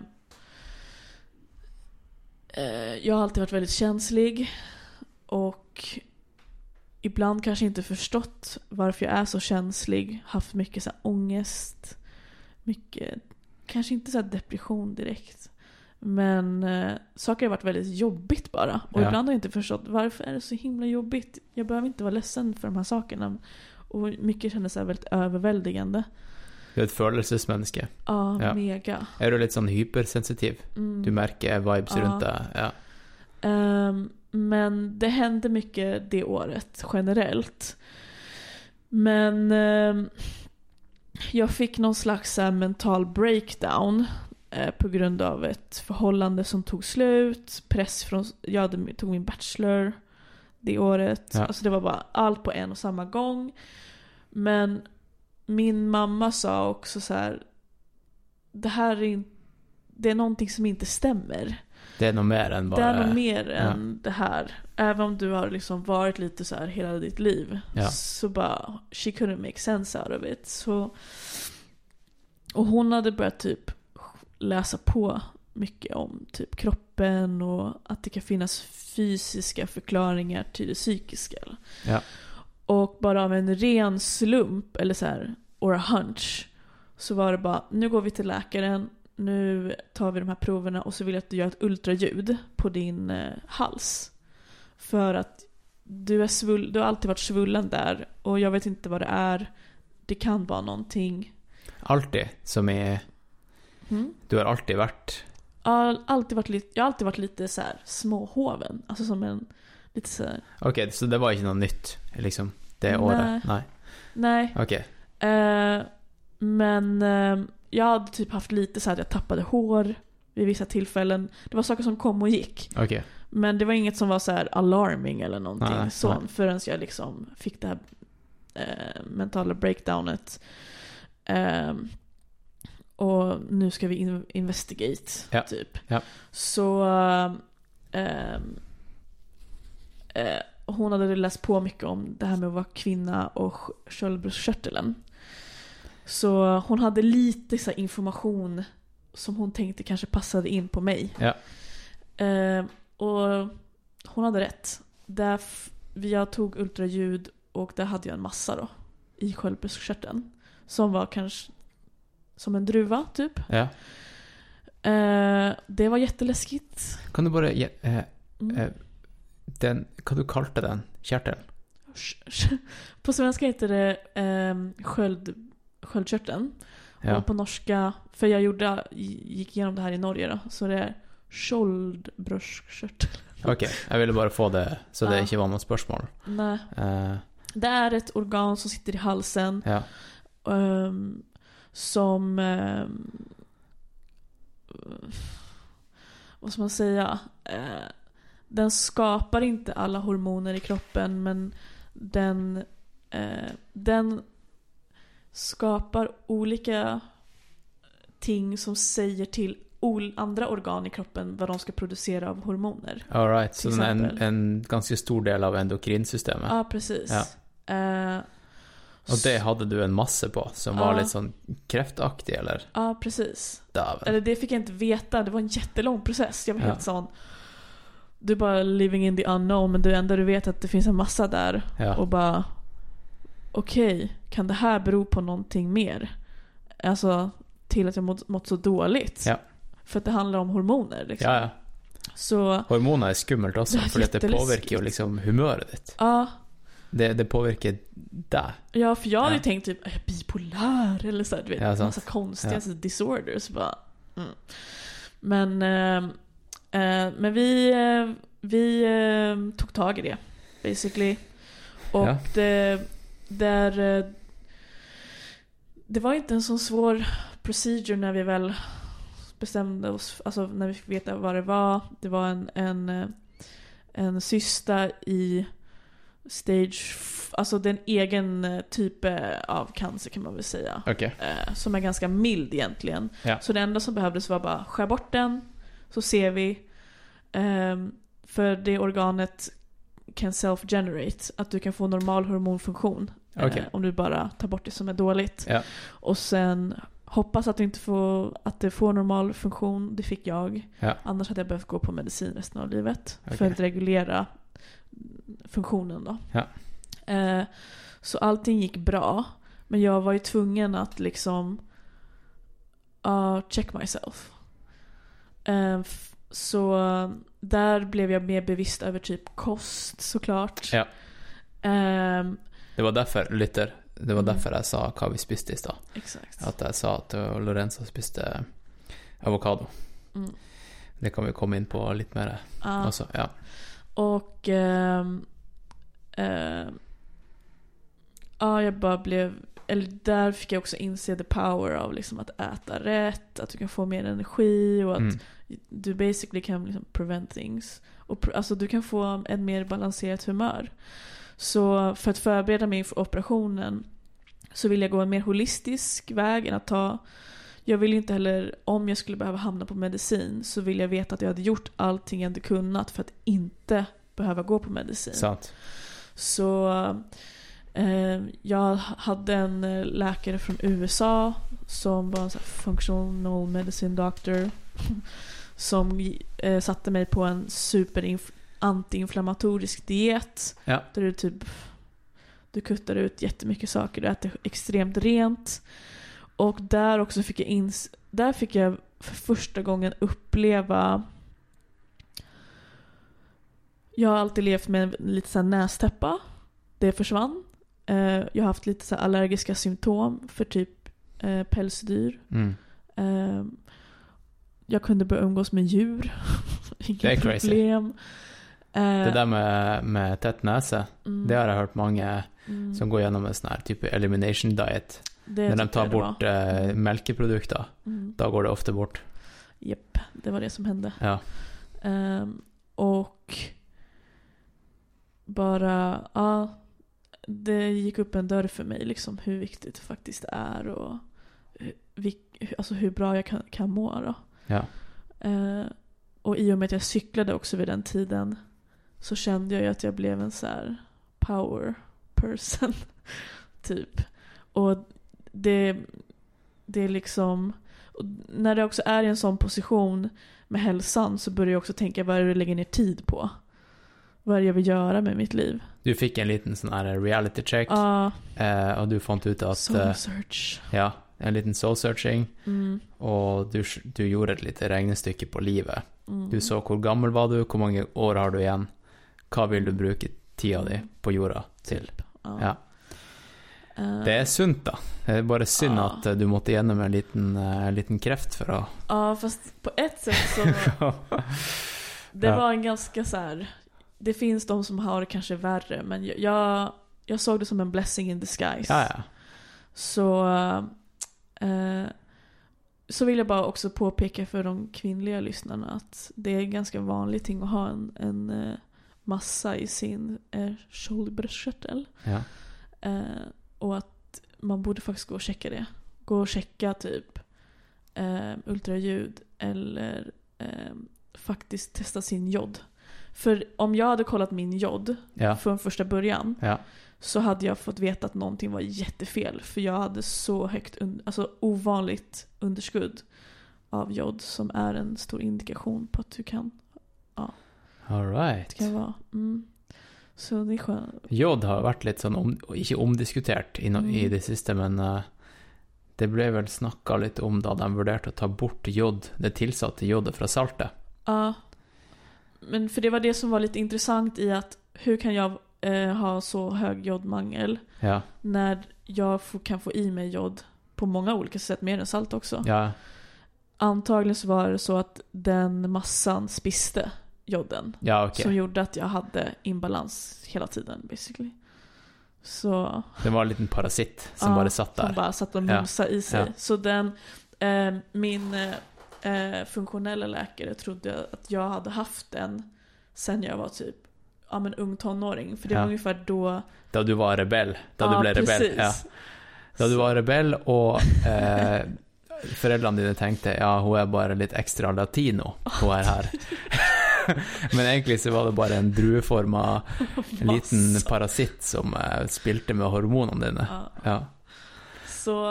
eh, jag har alltid varit väldigt känslig och ibland kanske inte förstått varför jag är så känslig. Haft mycket så här ångest. Mycket, kanske inte så depression direkt. Men eh, saker har varit väldigt jobbigt bara. Och Ja. ibland har jag inte förstått varför är det så himla jobbigt. Jag behöver inte vara ledsen för de här sakerna. Och mycket kändes så här väldigt överväldigande. Du är ett følelsesmenneske. Ja, Ja. mega. Er du litt sånn hypersensitiv? Mm. Du merker vibes Ja. rundt deg? Ja. Ehm, men det hände mycket det året generellt. Men ehm, jag fick någon slags här, mental breakdown eh, på grund av ett förhållande som tog slut, press från, jag tog min bachelor det året. Ja. Alltså det var bara allt på en och samma gång. Men min mamma sa också så här, det här är, det är någonting som inte stämmer. Det er noe mer enn Det bare är nog mer ja. än det här. Även om du har liksom varit lite så här hela ditt liv. Ja. Så bara, she couldn't make sense out of it. Så, och hon hade börjat typ läsa på mycket om typ kroppen och att det kan finnas fysiska förklaringar till det psykiska. Ja. Och bara av en ren slump, eller så här, or a hunch, så var det bara, nu går vi till läkaren, nu tar vi de här proverna och så vill jag att du gör ett ultraljud på din eh, hals. För att du, är svull, du har alltid varit svullen där och jag vet inte vad det är. Det kan vara någonting. Alltid. Som i Mm. Du har alltid vært Jag, har alltid varit lite, jag har alltid varit lite så här småhoven. Alltså som en, lite så här, Ok, så det var ikke noe nytt, liksom? Det året? Nei. nej. Ok. Eh, men eh, jag hade typ haft lite så att jag tappade hår vid vissa tillfällen. Det var saker som kom och gick. Ok. Men det var inget som var så här alarming eller någonting Nej, så, nej. förrän jag liksom fick det här eh, mentala breakdownet. Ehm, och nu ska vi in- investigate, Ja, typ. ja. Så ehm, eh, hon hade läst på mycket om det här med att vara kvinna och sk- sköldbröstkörteln. Så hon hade lite så information som hon tänkte kanske passade in på mig. Ja. Eh, och hon hade rätt. Där jag tog ultraljud och där hade jag en massa då. I sköldbröstkörteln. Som var kanske som en druva typ. Ja. Eh, det var jätteläskigt. Kan du bare gi eh, Mm. eh, den Hva du kalte den? Sh- På svenska heter det eh, sköld, sköldkörteln. Ja. Och på norska, för jag gjorde, gick igenom det här i Norge då. Så det är sköldbröstkörtel. Ok, jeg ville bare få det, så det Ja. ikke var noe spørsmål. Nej. Eh, Det är ett organ som sitter i halsen. ja. ehm, som... ehm, vad ska man säga? Eh, den skapar inte alla hormoner i kroppen men den, eh, den skapar olika ting som säger till andra organ i kroppen vad de ska producera av hormoner. All right. Så er en, en ganske stor del av endokrinsystemet. Ja, precis. Ja. Eh, Og det hadde du en masse på, som var Ja. litt sånn kreftaktig, eller? Ja, precis. Dæven. Eller det fick jag inte veta, det var en jättelång process. Jag var Ja. helt sån... Du är bara living in the unknown men det enda du vet är att det finns en massa där. Ja. Och bara... Okej, kan det här bero på någonting mer? Alltså till att jag mått, mått så dåligt. Ja. För att det handlar om hormoner liksom. Ja, ja. Så, Hormoner er skummelt Det er for det påvirker jo liksom humøret ditt. ja. Det, det påvirker deg. Ja, för jag hade ju tänkt typ, är jag bipolär? Eller så här, du vet, Ja, sant. massa konstiga Ja. disorders. Bara, mm. Men, ehm, Eh, men vi, eh, vi eh, tog tag i det, basically. Och det, där, eh, det var inte en så svår procedure när vi väl bestämde oss, alltså när vi fick veta vad det var. Det var en, en, eh, en cysta i stage, alltså det är en egen eh, typ av cancer kan man väl säga. Eh, som är ganska mild egentligen. Ja. Så det enda som behövdes var bara skär bort den, så ser vi. Ehm, för det organet kan self-generate, att du kan få normal hormonfunktion. eh, Okej. om du bara tar bort det som är dåligt. Ja. Och sen hoppas att du inte får, att det får normal funktion, det fick jag. Ja. Annars hade jag behövt gå på medicin resten av livet. För Okej. att regulera funktionen då. Ja. Eh, så allting gick bra. Men jag var ju tvungen att liksom uh, check myself. Eh, så eh, där blev jag mer bevisst över typ kost såklart. Ja. Ehm, Det var därför, lytter, det var Mm. därför jeg sa hva vi spiste i stad. exakt. At jeg sa at uh, Lorenzo spiste avokado. Mm. Det kan vi komme inn på litt mer Ja. også. Ja. Och ehm, ehm, ja, jag bara blev, eller där fick jag också inse the power av liksom att äta rätt, att du kan få mer energi och att Mm. du basically kan liksom prevent things. Och alltså du kan få ett mer balanserat humör. Så för att förbereda mig för operationen så vill jag gå en mer holistisk väg än att ta jag vill inte heller, om jag skulle behöva hamna på medicin så vill jag veta att jag hade gjort allting jag hade kunnat för att inte behöva gå på medicin. Sant. Så jag hade en eh, läkare från USA som var en functional medicine doctor. (laughs) Som eh, satte mig på en super antiinflammatorisk diet. Ja. Där du typ du kuttar ut jättemycket saker, du äter extremt rent. Och där också fick jag ins där fick jag för första gången uppleva jag har alltid levt med en lite så här nästäppa. Det försvann. Eh, Jag har haft lite så här allergiska symptom för typ eh, pälsdyr. Mm. Eh, Jag kunde börja umgås med djur. (laughs) Inga Det problem. Eh, Det der med, med tett nese, mm, det har jeg hørt mange mm, som går gjennom en sånn her type elimination diet. det Når de tar jag bort eh, melkeprodukter, Mm. da går det ofte bort. Japp, det var det som hände. Ja. Ehm, och bara, ja, det gick upp en dörr för mig liksom hur viktigt det faktiskt är och hur, alltså hur bra jag kan, kan må då. Ja. Eh, och i och med att jag cyklade också vid den tiden så kände jag ju att jag blev en så power person. (laughs) typ. Och det, det är liksom, när det också är i en sån position med hälsan så börjar jag också tänka vad är det jag lägger ner tid på? Vad är jag vill göra med mitt liv? Du fikk en liten sånn her reality check, Ja, eh, og du fant ut at soul eh, search. Ja, en liten soul searching, Mm, og du, du gjorde et lite regnestykke på livet. mm. Du så hvor gammel var du, hvor mange år har du igjen, hva vil du bruke tida di på jorda til? Typ. Ja. Ja. Eh, Det er sunt, da. Det er bare synd Ja. at eh, du måtte gjennom en liten, eh, liten kreft for å Ja, fast på ett sätt så (laughs) Det var en ganska så här. Det finns de som har det kanske värre men jag, jag, såg det som en blessing in disguise. Ja, ja. Så, eh, så vill jag bara också påpeka för de kvinnliga lyssnarna att det är en ganska vanlig ting att ha en, en eh, massa i sin eh, shoulderbröstkörtel. ja. Eh, och att man borde faktiskt gå och checka det. Gå och checka typ eh, ultraljud eller eh, faktiskt testa sin jod. För om jag hade kollat min jod Ja. från första början ja. så hade jag fått veta att någonting var jättefel. För jag hade så högt, alltså ovanligt underskudd av jod som är en stor indikation på att du kan, All right. det kan vara. Mm. Så det är skönt. Jod har vært litt sånn, om, ikke omdiskutert i, no, i Mm. det siste, men eh, det ble vel snakka litt om da de vurderte å ta bort jod, det tilsatte jodet fra saltet. Ja. Men för det var det som var lite intressant i att hur kan jag eh, ha så hög jodmangel Ja. när jag får, kan få i mig jod på många olika sätt, mer än salt också. ja. antagligen så var det så att den massan spiste joden. Ja, okej. Som gjorde att jag hade imbalans hela tiden basically. Så Det var en liten parasit som Ja, bara satt som där. bara satt och Ja. mumsade i sig. Ja. Så den, eh, min eh, funktionella läkare trodde att jag hade haft den sen jag var typ ja, men ung tonåring. För det Ja. var ungefär då... Då du var rebell. Då ja, du blev rebell. precis. Ja. Då du var rebell och eh, föräldrarna dina tänkte ja, hon är bara lite extra latino. Hon är här. (laughs) Men egentligen så var det bara en drueformad en (laughs) liten parasit som eh, spilte med hormonene dine. Ja. Ja. Så,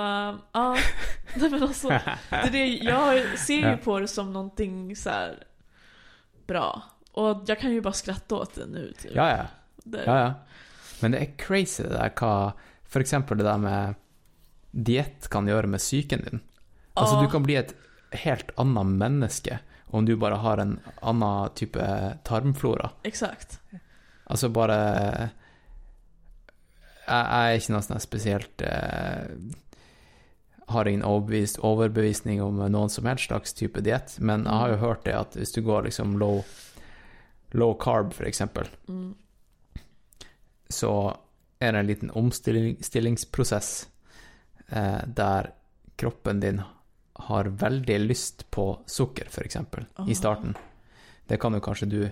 ja. (laughs) Nej, men alltså, det är det, jag ser ju på det som någonting så här bra. Och jag kan ju bara skratta åt det nu. Typ. ja, ja. Det, Ja, ja. Men det är crazy det där hva For eksempel det der med diett kan gjøre med psyken din. Altså, Ja. du kan bli et helt annet menneske om du bare har en annen type tarmflora. Exakt. Altså bare Jeg, jeg er ikke noe sånn spesielt eh, Har ingen overbevist, overbevisning om noen som helst slags type diett, men jeg har jo hørt det at hvis du går liksom low, low carb, for eksempel, Mm. så er det en liten omstillingsprosess eh, der kroppen din har veldig lyst på sukker, f.eks., Ah. i starten. Det kan jo kanskje du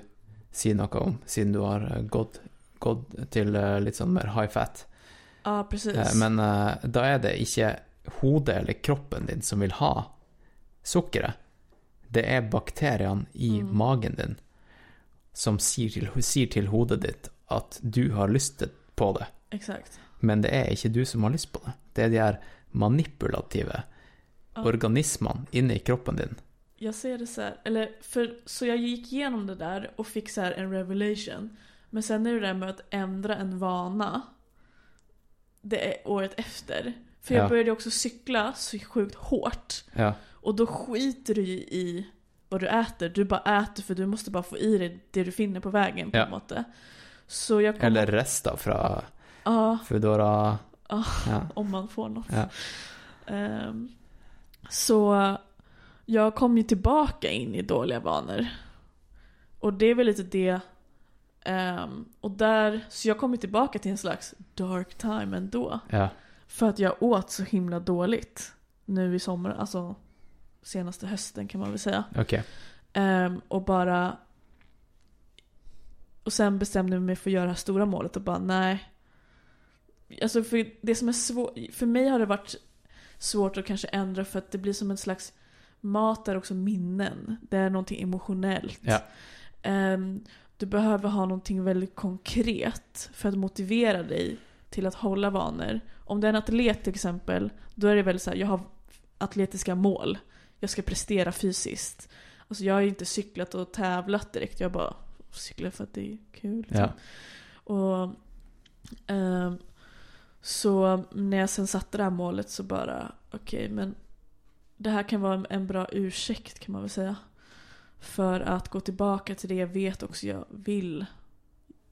si noe om, siden du har gått, gått til eh, litt sånn mer high fat. Ja, precis. Eh, men eh, da er det ikke hodet eller kroppen din som vil ha sukkeret. Det er bakteriene i Mm. magen din som sier til, sier til hodet ditt at du har lyst på det. Exakt. Men det er ikke du som har lyst på det. Det er de her manipulative Ja. organismene inni kroppen din. Jag ser det så här, eller för, så jag gick igenom det där och fick så här en revelation. Men sen är det där med att ändra en vana. Det är året efter. För jag Ja. började också cykla så sjukt hårt. Ja. Och då skiter du ju i vad du äter. Du bara äter för du måste bara få i dig det du finner på vägen på Ja. något måte. Så jag kom... Eller rester fra Ja, Foodora. Ja. (laughs) Om man får något. Ehm, så jag kom ju tillbaka in i dåliga vanor. Och det är väl lite det. ehm, och där, så jag kom ju tillbaka till en slags dark time ändå. ja. För att jag åt så himla dåligt. Nu i sommar, alltså senaste hösten kan man väl säga. Okej. Ehm, och bara... Och sen bestämde jag mig för att göra det här stora målet och bara nej. Alltså för det som är svårt, för mig har det varit svårt att kanske ändra för att det blir som en slags mat är också minnen. Det är någonting emotionellt. Ja. Ehm, du behöver ha någonting väldigt konkret för att motivera dig till att hålla vanor. Om du är en atlet till exempel, då är det väl så här, jag har atletiska mål. Jag ska prestera fysiskt. Alltså jag har ju inte cyklat och tävlat direkt, jag bara cyklar för att det är kul. Liksom. Ja. Och, ehm, så när jag sen satte det här målet så bara, okej men det här kan vara en- en bra ursäkt kan man väl säga. För att gå tillbaka till det jag vet också jag vill.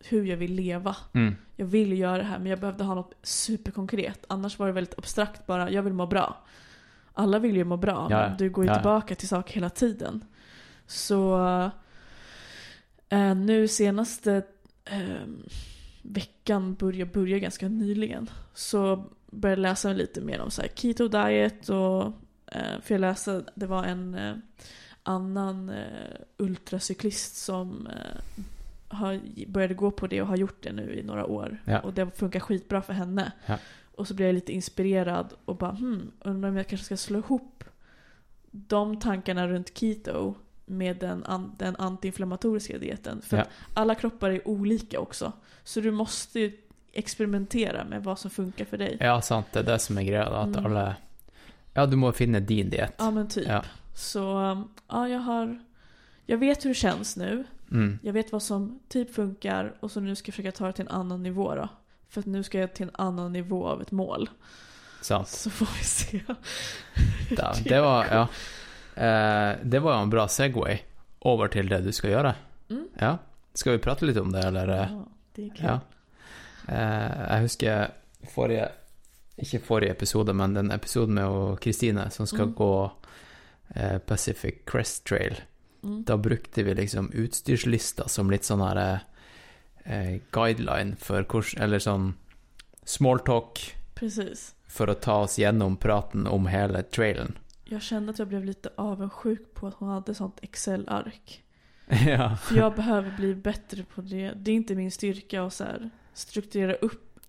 Hur jag vill leva. Mm. Jag vill göra det här men jag behövde ha något superkonkret. Annars var det väldigt abstrakt bara, jag vill må bra. Alla vill ju må bra, Ja, men du går ju Ja, tillbaka till saker hela tiden. Så eh, nu senaste eh, veckan börjar börja ganska nyligen. Så började jag läsa lite mer om så här keto diet och eh, för jag läste, det var en eh, annan eh, ultracyklist som eh, har, började gå på det och har gjort det nu i några år. Ja. Och det funkar skitbra för henne. Ja. Och så blev jag lite inspirerad och bara hmm, undrar om jag kanske ska slå ihop de tankarna runt keto med den, an, den antiinflammatoriska dieten. För Ja. att alla kroppar är olika också. Så du måste ju experimentera med vad som funkar för dig. Ja, sant. Det er det som er greia, da. At Mm. alle Ja, du må finne din diett. Ja men typ. Ja. Så ja, jag har... Jag vet hur det känns nu. Mm. Jag vet vad som typ funkar och så nu ska jag försöka ta det till en annan nivå då. För att nu ska jag till en annan nivå av ett mål. Sant. Så får vi se. (laughs) Da, det var Ja. Eh, det var en bra Segway over til det du skal gjøre. Mm. Ja. Skal vi prate litt om det, eller? Ja, det är kul. Ja. Eh, jeg husker forrige Ikke forrige episode, men den episoden med hun Kristine som skal Mm. gå eh, Pacific Crest Trail. Mm. Da brukte vi liksom utstyrslista som litt sånn her eh, guideline for hvordan Eller sånn smalltalk for å ta oss gjennom praten om hele trailen. (laughs) Jag kände att jag blev lite avundsjuk på att hon hade sånt Excel-ark. (laughs) ja. För jag behöver bli bättre på det. Det är inte min styrka att så här strukturera upp.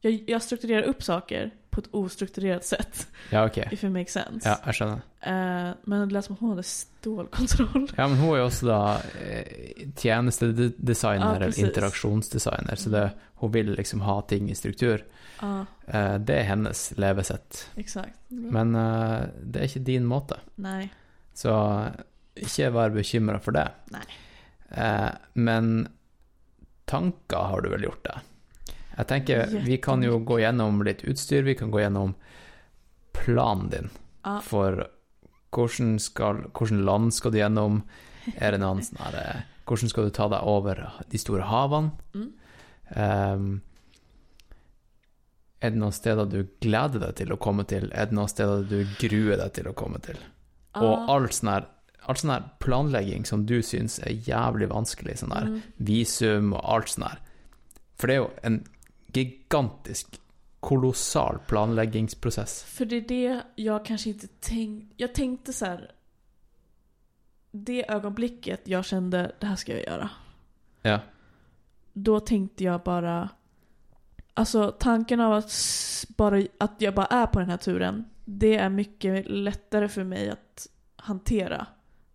Jag, jag strukturerar upp saker på ett ostrukturerat sätt. ja, ok. If it makes sense. Ja, jeg skjønner. Eh, men det lät som att hon hade stålkontroll. Ja, men hun er jo også da eh, tjenestedesigner Ja, eller precis. interaksjonsdesigner, så det, hun vil liksom ha ting i struktur. Ja, Eh, det er hennes levesett. exakt. Men eh, det er ikke din måte, Nej. så ikke vær bekymra for det. Nej. Eh, men tanker har du vel gjort det? Jeg tenker vi kan jo gå gjennom litt utstyr, vi kan gå gjennom planen din Ja, for hvordan, skal, hvordan land skal du gjennom? Er det noen sånn her eh, Hvordan skal du ta deg over de store havene? Mm. Ehm, er det noen steder du gleder deg til å komme til? Er det noen steder du gruer deg til å komme til? Og ja. all sånn her all sånn her planlegging som du syns er jævlig vanskelig, sånn der Mm. visum og alt sånn her. For det är ju en gigantisk, kolossal planläggningsprocess. För det är det jag kanske inte tänkte. Jag tänkte så här. Det ögonblicket jag kände det här ska jag göra. Ja. Då tänkte jag bara. Alltså tanken av att, bara, att jag bara är på den här turen. Det är mycket lättare för mig att hantera.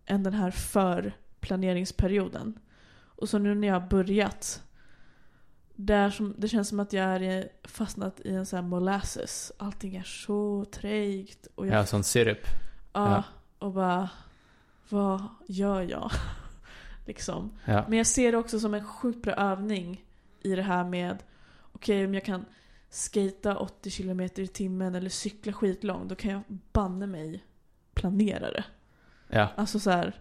Än den här förplaneringsperioden. Och så nu när jag har börjat. Det, är som, det känns som att jag är fastnat i en sån här molasses. Allting är så trägt. Och jag Ja, sånn sirup. Ja, Ja. och bara, vad gör jag? (laughs) liksom. Ja. Men jag ser det också som en sjukt bra övning i det här med, okej om jag kan skata 80 km i timmen eller cykla skitlångt, då kan jag banne mig planera det. ja. Alltså så här,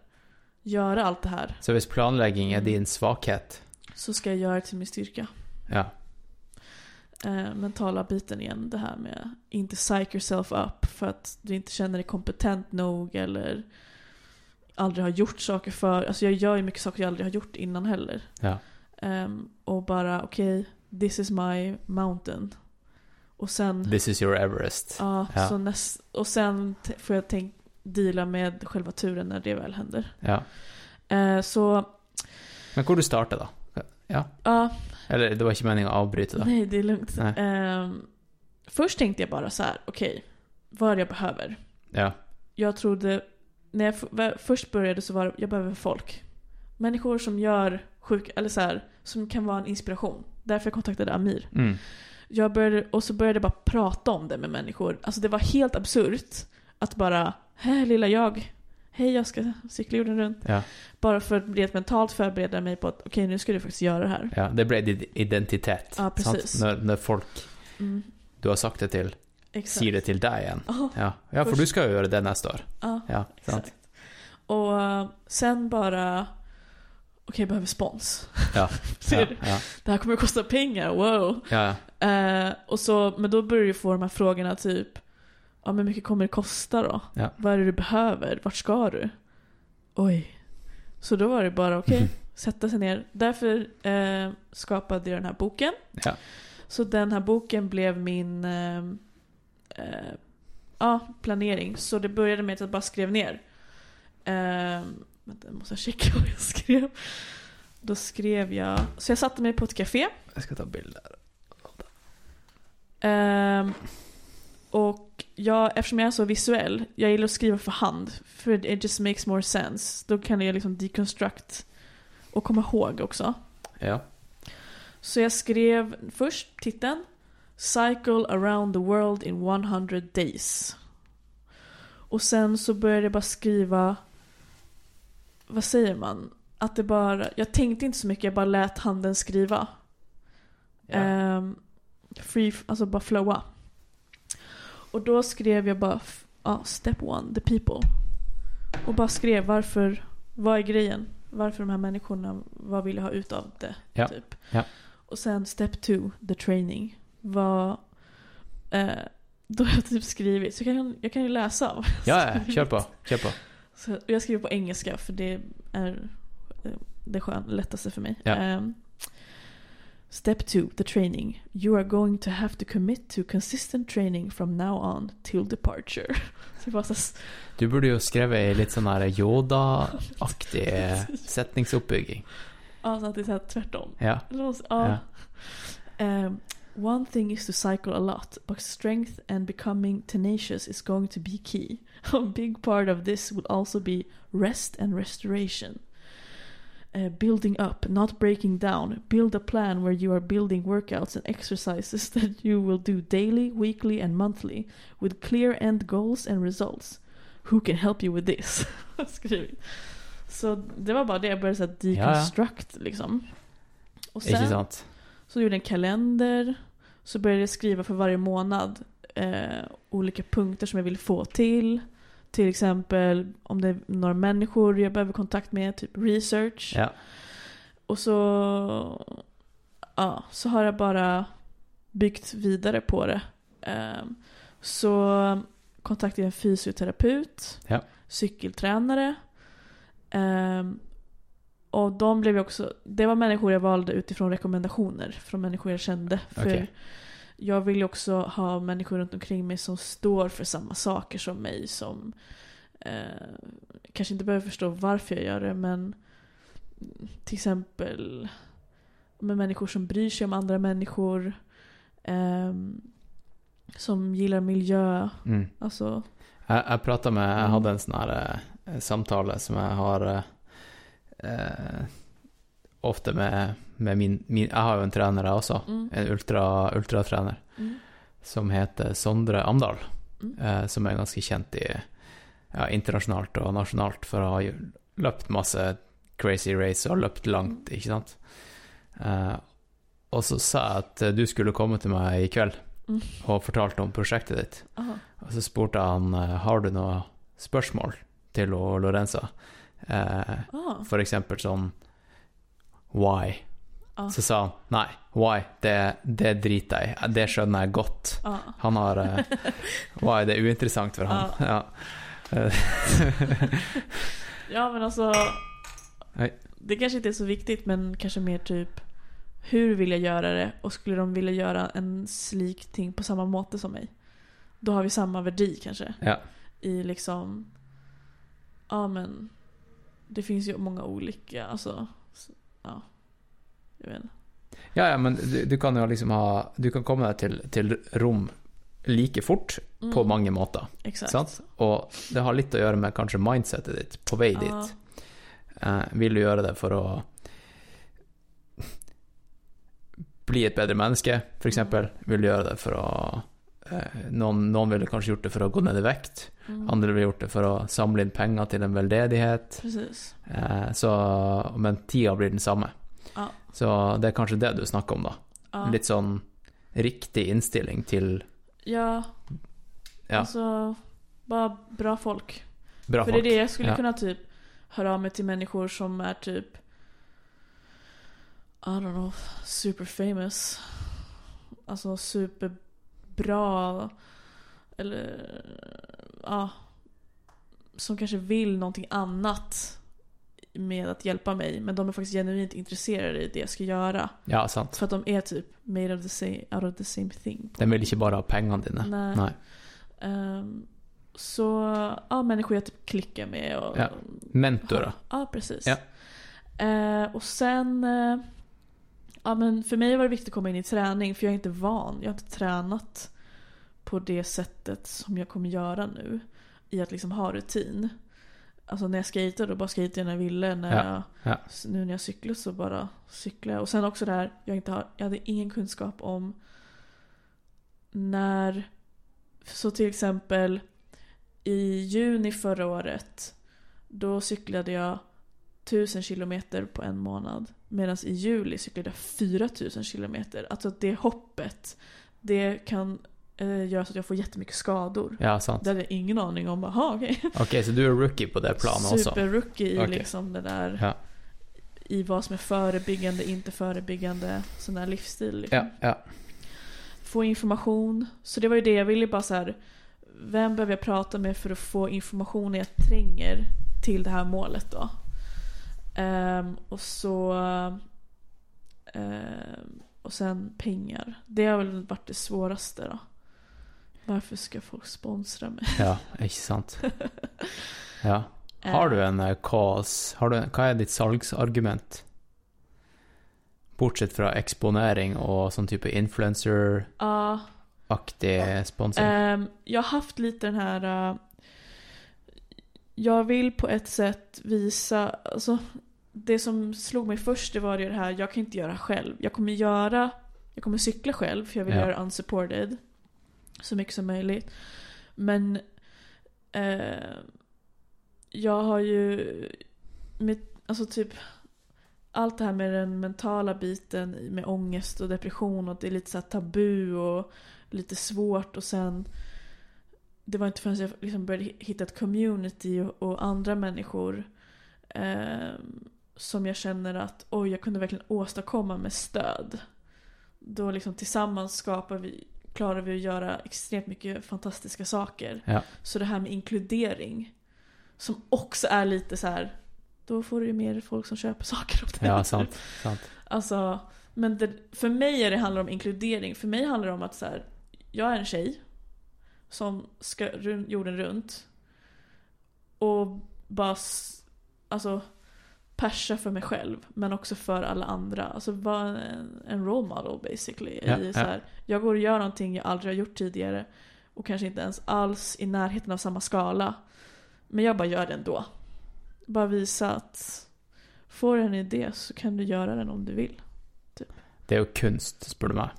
göra allt det här, Så hvis planlegging er Mm. din svakhet så ska jag göra det till min styrka. Ja. Eh, mentala biten igen, det här med inte psych yourself up för att du inte känner dig kompetent nog eller aldrig har gjort saker för. Alltså jag gör ju mycket saker jag aldrig har gjort innan heller. Ja. Ehm, och bara okej, this is my mountain. Och sen, This is your Everest. ja, Ja. Så näst, och sen får jag tänk, deala med själva turen när det väl händer. Ja. Eh, så, Men hvor du starter, da? Ja. ja, Eller det var ikke meningen å avbryte, da. nej det är lugnt. Ehm, först tänkte jag bara så här, okej, vad är det jag behöver? Ja. jag trodde, när jag först började så var det, jag behöver folk. Människor som gör sjuk, eller så här, som kan vara en inspiration. Därför jag kontaktade Amir. Mm. Jag började, och så började jag bara prata om det med människor. Alltså det var helt absurt att bara, hej lilla jag, hej jag ska cykla jorden runt. Ja. Bara för att rent mentalt förbereda mig på att okej nu ska du faktiskt göra det här. ja. Det ble din identitet. Ja, precis. Når, når folk Mm, du har sagt det til, exakt. sier det til deg igjen. Ja, Ja, ja Først- du skal jo gjøre det neste år. ja. Ja? Exakt. Och eh, sen bara, okej jag behöver spons. Ja. Ser (laughs) Ja, du? ja, Det här kommer att kosta pengar, wow. ja. Eh, och så, men då börjar du få de här frågorna typ, ja men hur mycket kommer det kosta då? Ja. Vad är det du behöver? Vart ska du? Oj. Så då var det bara okej, sätta sig ner. Därför eh, skapade jag den här boken. Ja. Så den här boken blev min eh, eh, ja, planering. Så det började med att jag bara skrev ner. Eh, vänta, jag måste checka vad jag skrev. Då skrev jag, så jag satte mig på ett café. Jeg skal ta bilder. Ehm, och jag, eftersom jag är så visuell, jag gillar att skriva för hand. För it just makes more sense. Då kan jag liksom deconstruct och komma ihåg också. Ja. Så jag skrev först titeln Cycle around the world in 100 days. Och sen så började jag bara skriva Vad säger man? Att det bara, jag tänkte inte så mycket, jag bara lät handen skriva. Ja. Ehm, free, alltså bara flowa. Och då skrev jag bara, ja, step one, the people. Och bara skrev varför, vad är grejen? Varför de här människorna, vad vill jag ha ut av det? Ja, Typ. ja. Och sen step two, the training. Vad, eh, då har jag typ skrivit, så jag kan, jag kan ju läsa. Ja, ja, kör på. Kör på. Så jag skriver på engelska för det är eh, det skön, lättaste för mig. Ja. Ehm, step 2, the training. You are going to have to commit to consistent training from now on till departure. (laughs) Det var så s- Du burde jo skrevet i litt sånn her Yoda-aktig (laughs) er eh, setningsoppbygging. ja, så att det är så tvärtom. Ja. Ja. Ehm, one thing is to cycle a lot, but strength and becoming tenacious is going to be key. (laughs) A big part of this will also be rest and restoration. Uh, building up, not breaking down. Build a plan where you are building workouts and exercises (laughs) that you will do daily, weekly, and monthly with clear end goals and results. Who can help you with this? (laughs) Skrivit. Så det var bara det, jag började så deconstruct liksom. Och sant? så gjorde jag en kalender. Så började jag skriva för varje månad eh, olika punkter som jag vill få till. Till exempel om det är några människor jag behöver kontakt med, typ research. Ja. Och så, ja, så har jag bara byggt vidare på det. Ehm, så kontaktade jag en fysioterapeut, Ja. cykeltränare. Ehm, och de blev också, det var människor jag valde utifrån rekommendationer från människor jag kände. För Okej. Jag vill ju också ha människor runt omkring mig som står för samma saker som mig. Som eh, kanske inte behöver förstå varför jag gör det men till exempel med människor som bryr sig om andra människor. ehm, som gillar miljö. Mm. Alltså, Jeg, jeg prata med Jeg Mm. hadde en sånn her eh, samtale som jeg har eh, eh, ofte med, med min, min Jeg har jo en trener, jeg også. mm, En ultra, ultratrener mm, som heter Sondre Amdal. mm, eh, som er ganske kjent i ja, internasjonalt og nasjonalt for å ha løpt masse crazy race og løpt langt, ikke sant. Eh, og så sa jeg at eh, du skulle komme til meg i kveld mm. og fortalte om prosjektet ditt. Aha. Og så spurte han eh, har du noe spørsmål til å Lorenza. Eh, Ah, for eksempel sånn why? Så sa han nei, why, det, det driter jeg i. Det skjønner jeg godt. ah. Han har eh, Why, det er uinteressant for han. Ja. Ja men alltså. Nej. Det kanske inte är så viktigt men kanske mer typ. Hur vill jag göra det? Och skulle de vilja göra en slik ting på samma måte som mig? Då har vi samma värdi kanske. ja. I liksom. Ja men. Det finns ju många olika. Alltså. Ja. Ja, ja, men du, du kan jo liksom ha Du kan komme deg til, til rom like fort Mm, på mange måter? Og det har litt å gjøre med kanskje mindsetet ditt på vei Ja. dit. Eh, vil du gjøre det for å bli et bedre menneske, for eksempel? Vil du gjøre det for å eh, noen, noen ville kanskje gjort det for å gå ned i vekt. Mm, Andre ville gjort det for å samle inn penger til en veldedighet. Eh, så, men tida blir den samme. Ja. Så det er kanskje det du snakker om, da. Ja. Litt sånn riktig innstilling til ja. Ja. Alltså. Bara bra folk. bra För folk. det är det jag skulle Ja. kunna typ höra av mig till människor som är typ I don't know, super famous. Alltså superbra. Eller ja. Som kanske vill någonting annat med att hjälpa mig. Men de är faktiskt genuint intresserade i det jag ska göra. Ja, sant. För att de är typ made of the same, out of the same thing. De vil ikke bare ha pengene dine. Nej. Nei. Ehm, så, ja, människor jag typ klickar med och... Ja. Mentorer. Ja, precis. Ja. Eh, och sen... Eh, ja, men för mig var det viktigt att komma in i träning för jag är inte van. Jag har inte tränat på det sättet som jag kommer göra nu. I att liksom ha rutin. Alltså när jag skejtade då bara skejtade jag när jag ville. När Ja, jag, ja. Nu när jag cyklar så bara cyklar jag. Och sen också det här, jag, inte har, jag hade ingen kunskap om när... Så till exempel i juni förra året då cyklade jag 1000 kilometer på en månad. Medan i juli cyklade jag 4000 kilometer. Alltså det hoppet, det kan eh, göra så att jag får jättemycket skador. Ja, sant. Det hade jag ingen aning om. Okej. (laughs) Ok, så du er rookie på det planet også? Super-rookie i Okej. liksom det där. Ja. I vad som är förebyggande, inte förebyggande. Sån där livsstil. Liksom. Ja, ja. få information. Så det var ju det jag ville bara så här. Vem behöver jag prata med för att få information jag tränger till det här målet då? Ehm, och så... ehm, och sen pengar. Det har väl varit det svåraste då. Varför ska folk sponsra mig? Ja, ikke sant? (laughs) Ja. Har du en eh, cause? Har du, hva er ditt salgsargument? Bortsett fra eksponering og sånn type influencer-aktig Ja. sponsing. Ehm, jag har haft lite den här... eh, jag vill på ett sätt visa... Alltså, det som slog mig först det var ju det här, jag kan inte göra själv. Jag kommer göra... Jag kommer cykla själv för jag vill Ja. göra unsupported. Så mycket som möjligt. Men... Eh, jag har ju... mitt, alltså typ... Allt det här med den mentala biten med ångest och depression och det är lite så här tabu och lite svårt och sen det var inte förrän jag liksom började hitta ett community och, och andra människor eh, som jag känner att oj, jag kunde verkligen åstadkomma med stöd. Då liksom tillsammans skapar vi, klarar vi att göra extremt mycket fantastiska saker. Ja. Så det här med inkludering som också är lite så här då får du ju mer folk som köper saker åt dig. Ja, sant. sant. Alltså, men det, för mig är det handlar om inkludering. För mig handlar det om att så här, jag är en tjej som ska jorden runt och bara alltså, persa för mig själv men också för alla andra. Alltså vara en, en role model basically. Ja, I, så ja. här, Jag går och gör någonting jag aldrig har gjort tidigare och kanske inte ens alls i närheten av samma skala. Men jag bara gör det ändå. Bara visa att får du en idé så kan du göra den om du vill. Det er jo kunst, spør du meg.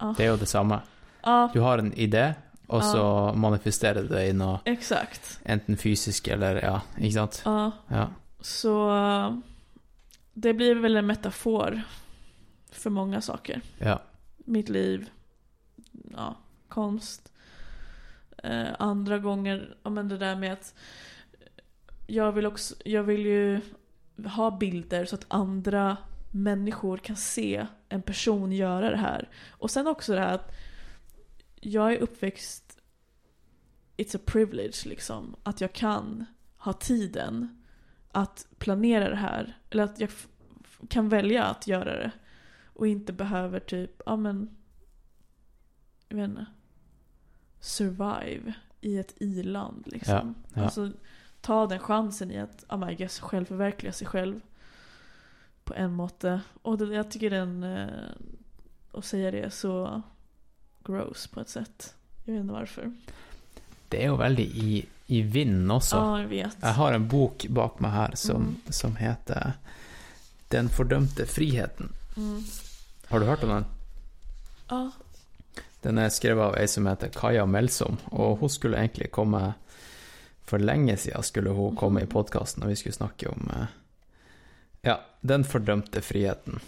Ja, Det er jo det samme. ja Du har en idé, og Ja. så manifesterer du det i noe exakt. enten fysisk eller Ja, ikke sant? Ja, Ja. så det blir väl en metafor för många saker. Ja. Mitt liv, ja, konst. Eh, andra gånger, ja men det där med att jag vill också, jag vill ju ha bilder så att andra människor kan se en person göra det här. Och sen också det här att jag är uppväxt, it's a privilege liksom, att jag kan ha tiden att planera det här. Eller att jag kan välja att göra det. Och inte behöver typ, ja men, jag vet inte, survive i ett i-land liksom. Ja, ja. Alltså ta den chansen i att, ja men I guess, självförverkliga sig själv. På en måte. Och det, jag tycker den, eh, att säga det är så gross på ett sätt. Jag vet inte varför. Det er jo veldig i, i vinden også. Ja, jag vet. Jeg har en bok bak meg her som, Mm. som heter Den fordømte friheten. Mm. Har du hørt om den? Ja. Den er skrevet av ei som heter Kaja Melsom, og hun skulle egentlig komme For lenge siden skulle hun komme i podkasten, og vi skulle snakke om eh, Ja, Den fordømte friheten.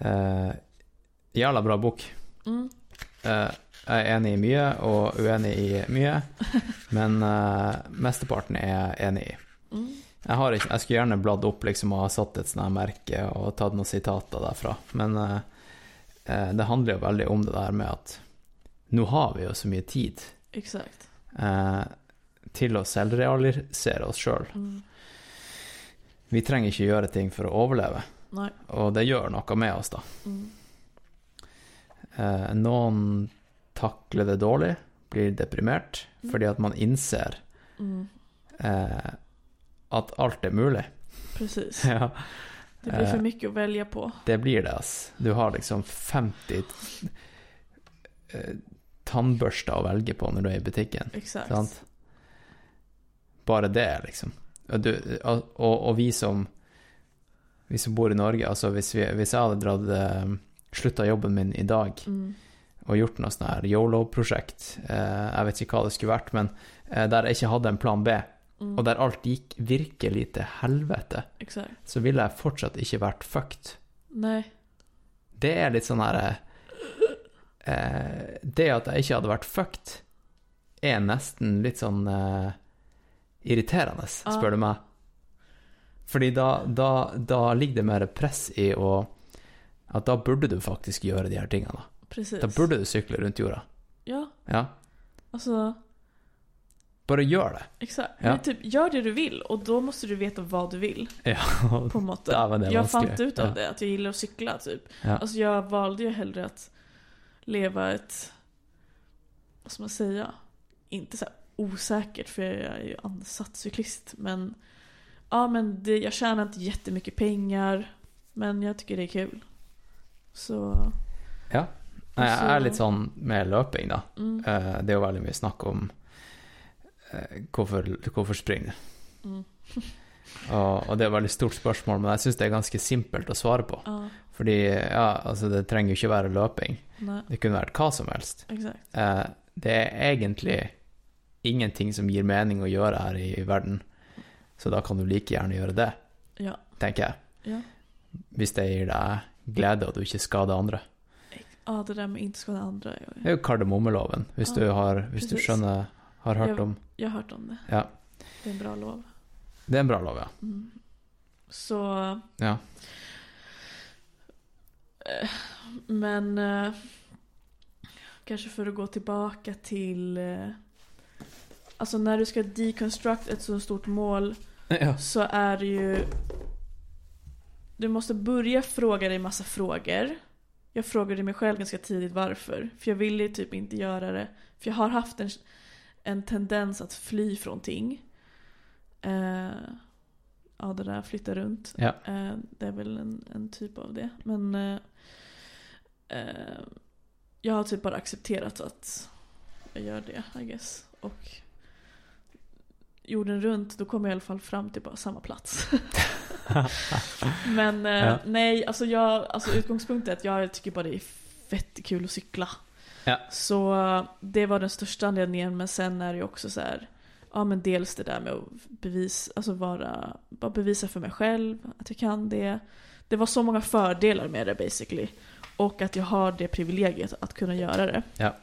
Eh, jævla bra bok. Mm. Eh, jeg er enig i mye, og uenig i mye, men eh, mesteparten er jeg enig i. Mm. Jeg, har ikke, jeg skulle gjerne bladd opp liksom, og satt et sånt merke og tatt noen sitater derfra, men eh, det handler jo veldig om det der med at nå har vi jo så mye tid Exakt. eh, til å selvrealisere oss sjøl. Mm. Vi trenger ikke gjøre ting for å overleve, Nej. og det gjør noe med oss, da. Mm. Eh, noen takler det dårlig, blir deprimert, Mm. fordi at man innser Mm. eh, at alt er mulig. Precis. (laughs) ja. Det blir för Eh. mycket att välja på. Det blir det, ass. Du har liksom 50 eh, tannbørster å velge på når du er i butikken. Exakt. Bare det, liksom. Du, og, og vi som Vi som bor i Norge, altså hvis, vi, hvis jeg hadde dratt eh, slutta jobben min i dag Mm. Og gjort noe sånn her yolo-prosjekt, eh, jeg vet ikke hva det skulle vært, men eh, der jeg ikke hadde en plan B, Mm. og der alt gikk virkelig til helvete, Exakt. så ville jeg fortsatt ikke vært fucked. Nej. Det er litt sånn her eh, Det at jeg ikke hadde vært fucked, er nesten litt sånn eh, irriterende, spør du meg. Fordi da, da, da ligger det mer press i å At da burde du faktisk gjøre de her tingene. Precis. Da burde du sykle rundt jorda. Ja, Ja. alltså Bare gjør det. exakt. Ja. Men typ, gör det du vill och då måste du veta vad du vill. Ja. (laughs) På en måte. Men det jag fann vanskligt. inte ut av det, att jag gillar att cykla typ. Ja. Alltså jag valde ju hellre att leva ett, vad ska man säga, inte så här osäkert för jag är ju ansatt cyklist. Men ja men det, jag tjänar inte jättemycket pengar. Men jag tycker det är kul. Så, ja. Nei, jeg er litt sånn med løping, da. mm, Eh, Det er jo veldig mye snakk om eh, hvorfor, hvorfor springe. mm, (laughs) Og, og det er et veldig stort spørsmål, men jeg syns det er ganske simpelt å svare på. ja, Fordi ja, altså det trenger jo ikke være løping. nej, Det kunne vært hva som helst. Eh, det er egentlig ingenting som gir mening å gjøre her i verden, så da kan du like gjerne gjøre det, Ja, tenker jeg. ja. Hvis det gir deg glede og du ikke skader andre. Ja, det där med inte skada andra. Det er jo kardemommeloven, hvis, Ja, du, har, hvis du skjønner, har hørt Jag- om jag har hört om det. Ja, Det är en bra lov. det er en bra lov, ja. Mm. Så, ja. eh, men eh, kanske för att gå tillbaka till eh, Alltså när du ska deconstruct ett så stort mål ja. så är det ju Du måste börja fråga dig massa frågor Jag frågade mig själv ganska tidigt varför För jag ville typ inte göra det. För jag har haft en, en tendens att fly från ting. Eh, Ja det där flytta runt. Ja. eh, Det är väl en, en typ av det. Men eh, eh, Jag har typ bara accepterat att Jag gör det I guess. Och jorden runt, då kommer jag i alla fall fram till bara samma plats. (laughs) Men eh, Ja. nej, alltså, jag, alltså utgångspunkten är att jag tycker bara det är fett kul att cykla. Ja. Så det var den största anledningen, men sen är det ju också så här, ja men dels det där med att bevisa, alltså vara, bara bevisa för mig själv att jag kan det. Det var så många fördelar med det basically. Och att jag har det privilegiet att kunna göra det. Ja.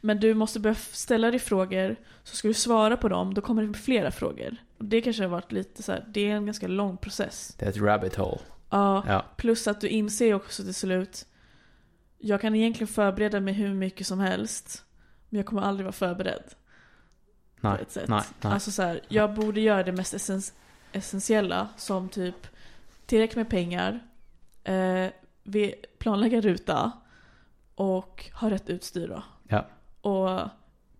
Men du måste börja ställa dig frågor, så ska du svara på dem, då kommer det flera frågor. Och det kanske har varit lite så här, det är en ganska lång process. Det är ett rabbit hole. Ja, Ja. plus att du inser också till slut, jag kan egentligen förbereda mig hur mycket som helst, men jag kommer aldrig vara förberedd. Nej, på ett sätt. nej, nej. Alltså så här, jag borde göra det mest essens- essentiella som typ tillräckligt med pengar, eh, planlägga ruta och ha rätt utstyr då. Ja. Och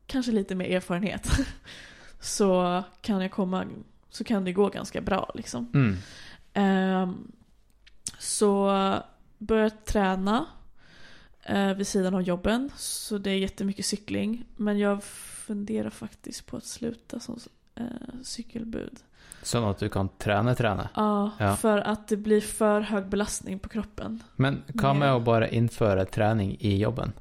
kanske lite mer erfarenhet. (laughs) så kan jag komma, så kan det gå ganska bra liksom. Mm. Ehm, så börjat träna eh, vid sidan av jobben. Så det är jättemycket cykling. Men jag funderar faktiskt på att sluta som eh, cykelbud. Sånn at du kan trene, trene. Ja, Ja. för att det blir för hög belastning på kroppen. Men Ja. å bare innføre trening i jobben?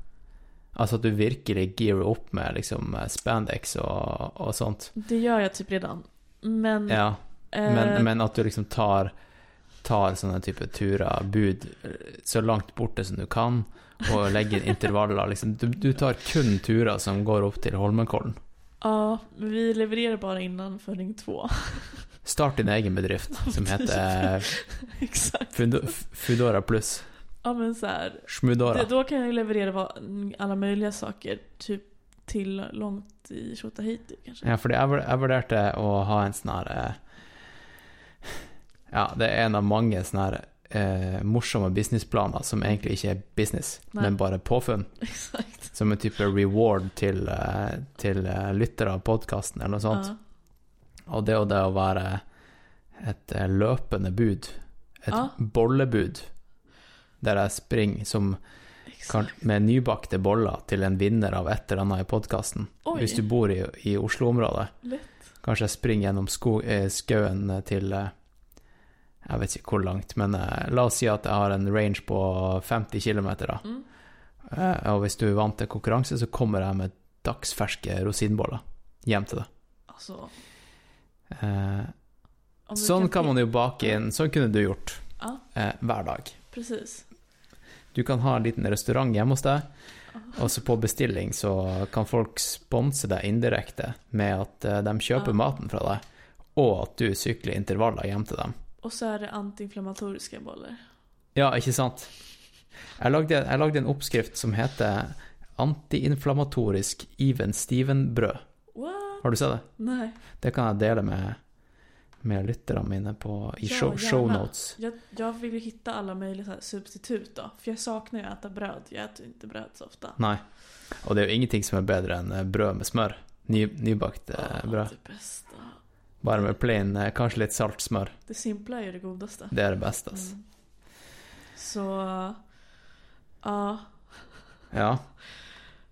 Altså at du virkelig gearer opp med liksom spandex og, og sånt. Det gör jag typ redan. Men, Ja, eh, men, men at du liksom tar, tar sånne type turer, bud, eh, så langt borte som du kan, og legger (laughs) intervaller. Liksom. Du, du tar kun turer som går opp til Holmenkollen. ja, vi levererar bara innan för ring två. Start din egen bedrift som (laughs) heter Exakt. Fudo- Foodora Pluss. Ja men så här. Det, då kan jag leverera vad- alla möjliga saker. Typ till långt i Tjotahejti kanske. Ja, jeg, vur- jeg vurderte å ha en sånn her eh, Ja, det er en av mange sånne her eh, morsomme businessplaner som egentlig ikke er business, Nei. men bare påfunn. (laughs) Exakt. Som en type reward til, eh, til eh, lyttere av podkasten, eller noe sånt. Ja. Og det og det å være et løpende bud, et Ja. bollebud, der jeg springer som kan, med nybakte boller til en vinner av et eller annet i podkasten. Hvis du bor i, i Oslo-området. Kanskje jeg springer gjennom sko, eh, skauen til eh, Jeg vet ikke hvor langt, men eh, la oss si at jeg har en range på 50 km. Mm. Og hvis du er vant til konkurranse, så kommer jeg med dagsferske rosinboller hjem til deg. Alltså, Eh, sånn kan man jo bake inn. Sånn kunne du gjort Ja, eh, hver dag. precis. Du kan ha en liten restaurant hjemme hos deg, og så på bestilling så kan folk sponse deg indirekte med at eh, de kjøper maten fra deg, og at du sykler intervaller hjem til dem. Och så är det antiinflammatoriska bollar. Ja, ikke sant? Jeg lagde, jeg lagde en oppskrift som heter antiinflammatorisk even Steven-brød. Har du sett det? Nej. Det kan jeg dele med, med lytterne mine på, i Ja, show, show notes. Jag, jag vill ju hitta alla möjliga substitut då. För jag saknar ju att äta bröd. Jag äter inte bröd så ofta. Nei. Og det er jo ingenting som er bedre enn eh, brød med smør. Ny, nybakt eh, Ah, brød. Det bästa. Bare med plain, eh, kanskje litt salt smør. Det simpla är ju det godaste. Det er det. Altså. Mm. Så, ja. Ja.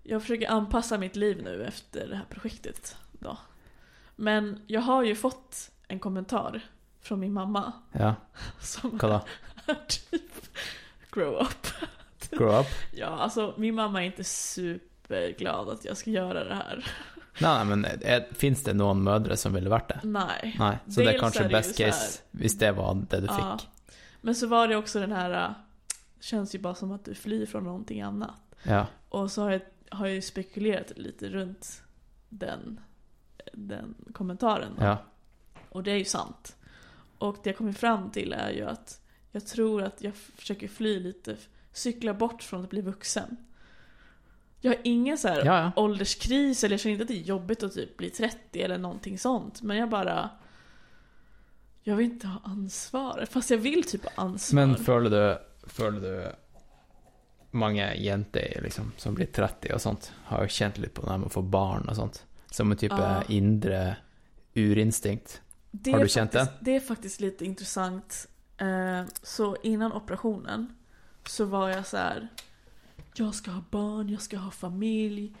Jag försöker anpassa mitt liv nu efter det här projektet. Då. Men jag har ju fått en kommentar från min mamma. ja. (laughs) Som är typ grow up. Grow up? Ja, alltså min mamma är inte superglad att jag ska göra det här. Nei, men er, fins det noen mødre som ville vært det? Nej. Nei. Så det Dels kanskje er det jo best så här- case hvis det var det du Ja. fikk. Men så var det också den här, äh, känns ju bara som att du flyr från någonting annat. Ja. Och så har jag, har jag ju spekulerat lite runt den, den kommentaren. Ja. Och det är ju sant. Och det jag kommer fram till är ju att jag tror att jag försöker fly lite, cykla bort från att bli vuxen. Jag har ingen så här Ja, ja. ålderskris eller jag känner inte att det är jobbigt att typ bli 30 eller någonting sånt. Men jag bara... Jag vill inte ha ansvar. Fast jag vill typ ha ansvar. Men føler du, føler du mange jenter liksom, som blir 30 og sånt, har jo kjent litt på det her med å få barn og sånt? Som en type Ja. indre urinstinkt. Det Har du känt faktiskt, Det är faktiskt lite intressant. Eh, Så innan operationen så var jag så här. Jag ska ha barn, jag ska ha familj.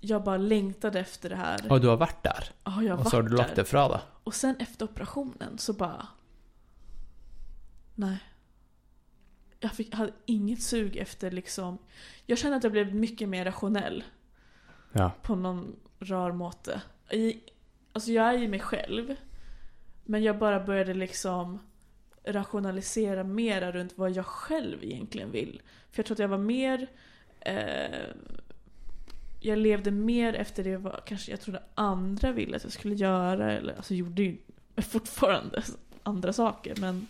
Jag bara längtade efter det här. Og du har vært der, Ja, jag har og så har varit du lagt där. det fra deg. Och sen efter operationen så bara... Nej. Jag fick, hade inget sug efter liksom... Jag kände att jag blev mycket mer rationell Ja. på någon rar måte. I, alltså jag är ju mig själv. Men jag bara började liksom rationalisera mera runt vad jag själv egentligen vill. För jag tror att jag var mer... Eh, jag levde mer efter det vad kanske jag trodde andra ville att jag skulle göra. Eller, alltså gjorde ju fortfarande andra saker men...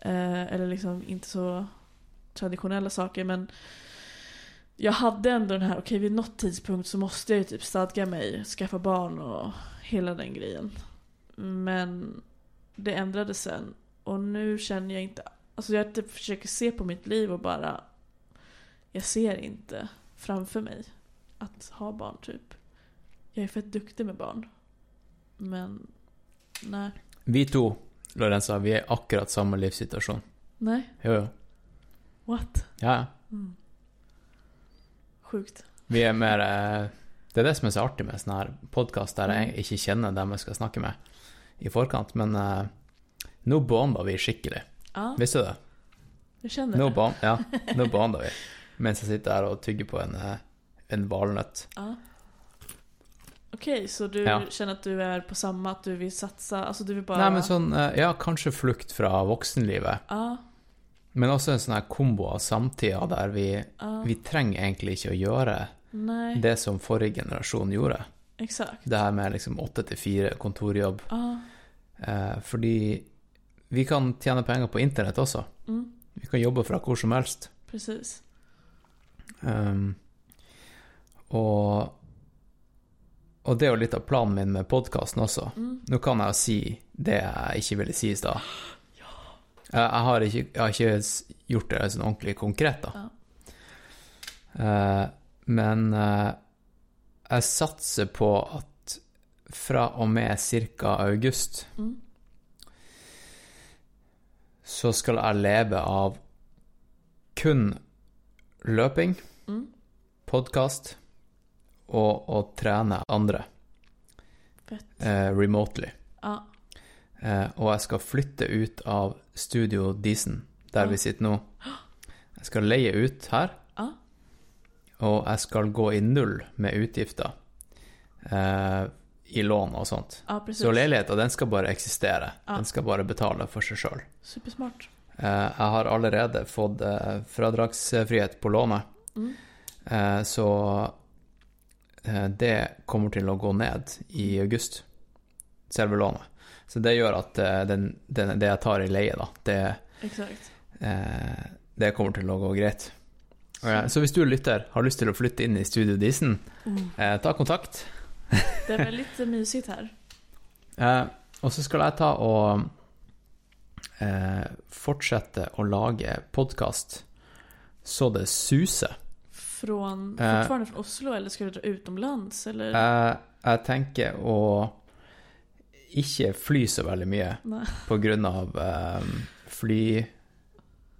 Eh, eller liksom inte så traditionella saker men... Jag hade ändå den här, okej vid något tidspunkt så måste jag ju typ stadga mig, skaffa barn och hela den grejen. Men det ändrades sen. Och nu känner jag inte, alltså jag typ försöker se på mitt liv och bara, jag ser inte framför mig att ha barn typ. Jag är fett duktig med barn. Men, nej. Vi to, Lorenza, vi er akkurat samme livssituasjon. Nej, Jo, jo. what? Ja, ja. Mm. Sjukt. Vi er mer eh, Det er det som er så artig med sånn her podkast der jeg ikke kjenner dem jeg skal snakke med i forkant, men eh, nå bonda vi skikkelig. Ja, Visste du det? jag känner Nå det. bon, ja, (laughs) nå bonda vi. Mens jeg sitter her og tygger på en, eh, en valnøtt. Ja. Okej, så du Ja. känner att du är på samma, att du vill satsa, alltså du vill bara... Nei, men sånn eh, Ja, kanskje flukt fra voksenlivet, Ja, men også en sånn her kombo av samtida der vi, ja, vi trenger egentlig ikke å gjøre nej, det som forrige generasjon gjorde. exakt. Det her med liksom åtte til fire kontorjobb. Ja, Eh, fordi vi kan tjene penger på internett også. mm, Vi kan jobbe fra hvor som helst. precis. Um, og, og det er jo litt av planen min med podkasten også. Mm. Nå kan jo si det jeg ikke ville si i stad. (gasps) Jeg, jeg, har ikke- jeg har s- gjort det sånn ordentlig konkret, da. Eh, men eh, jeg satser på at fra og med ca. august Mm. så skal jeg leve av kun løping, Mm. podkast og å trene andre eh, remotely. Ja, Eh, og jeg skal flytte ut av Studio Disen, der Ja. vi sitter nå. Jeg skal leie ut her, ja, og jeg skal gå i null med utgifter eh, i lån og sånt. ja precis. Så leiligheta, den skal bare eksistere. Ja. Den skal bare betale for seg sjøl. Supersmart. Eh, Jeg har allerede fått eh, fradragsfrihet på lånet, Mm. eh, så det kommer til å gå ned i august, selve lånet. Så det gjør at eh, den, den, det jeg tar i leie, da, det, det kommer til å gå greit. Så hvis du lytter, har lyst til å flytte inn i Studio Disen, Mm. eh, ta kontakt. Det är väldigt eh, mysigt här. (laughs) Eh, og så skal jeg ta og eh, fortsette å lage podkast så det suser. Från, Eh. fortfarande från Oslo eller ska du dra utomlands? Eller? Jeg, jeg tenker å ikke fly så veldig mye Nej. på grunn av eh, flysituasjonen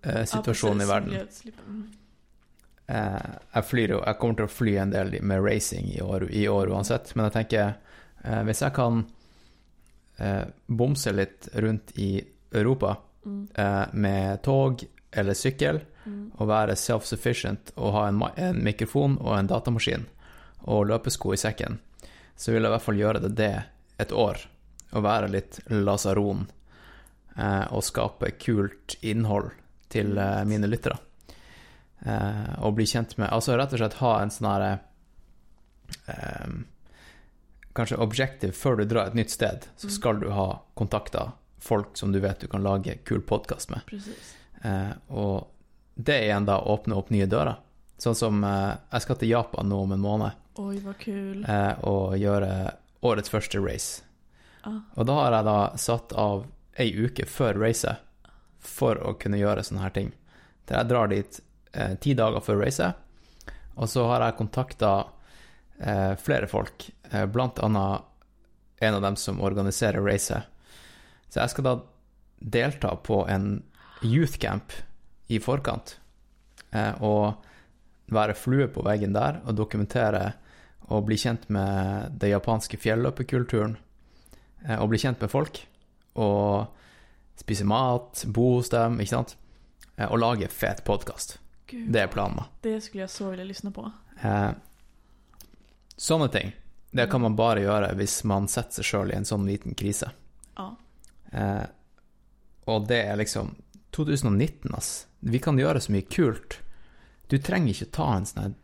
Ja, i precis, verden. miljöutsläpp. Mm. Eh, jeg, flyr jo, jeg kommer til å fly en del med racing i år, i år uansett, men jeg tenker eh, hvis jeg kan eh, bomse litt rundt i Europa Mm. eh, med tog eller sykkel, Mm. og være self-sufficient og ha en, en mikrofon og en datamaskin og løpesko i sekken, så vil jeg i hvert fall gjøre det det et år, og være litt lasaron eh, og skape kult innhold til eh, mine lyttere. Eh, og bli kjent med Altså rett og slett ha en sånn herre eh, Kanskje objective før du drar et nytt sted, så Mm. skal du ha kontakter folk som du vet du kan lage kul podkast med. Precis. Eh, og det igjen da åpner opp nye dører. Sånn som eh, jeg skal til Japan nå om en måned Oj, vad kul. og gjøre årets første race. Ah, Og da har jeg da satt av ei uke før racet for å kunne gjøre sånne her ting. Der jeg drar dit eh, ti dager før racet, og så har jeg kontakta eh, flere folk, eh, blant annet en av dem som organiserer racet. Så jeg skal da delta på en youth camp i forkant, eh, og være flue på veggen der og dokumentere og bli kjent med den japanske fjelløpekulturen. eh, og bli kjent med folk, og spise mat, bo hos dem, ikke sant? Eh, Og lage fet podkast gud. Det er planen. Det skulle jag så vilja lyssna på. Eh, Sånne ting. Det kan man bare gjøre hvis man setter seg sjøl i en sånn liten krise. Ja. Eh, og det er liksom 2019, ass. Vi kan gjøre så mye kult. Du trenger ikke ta en sånn her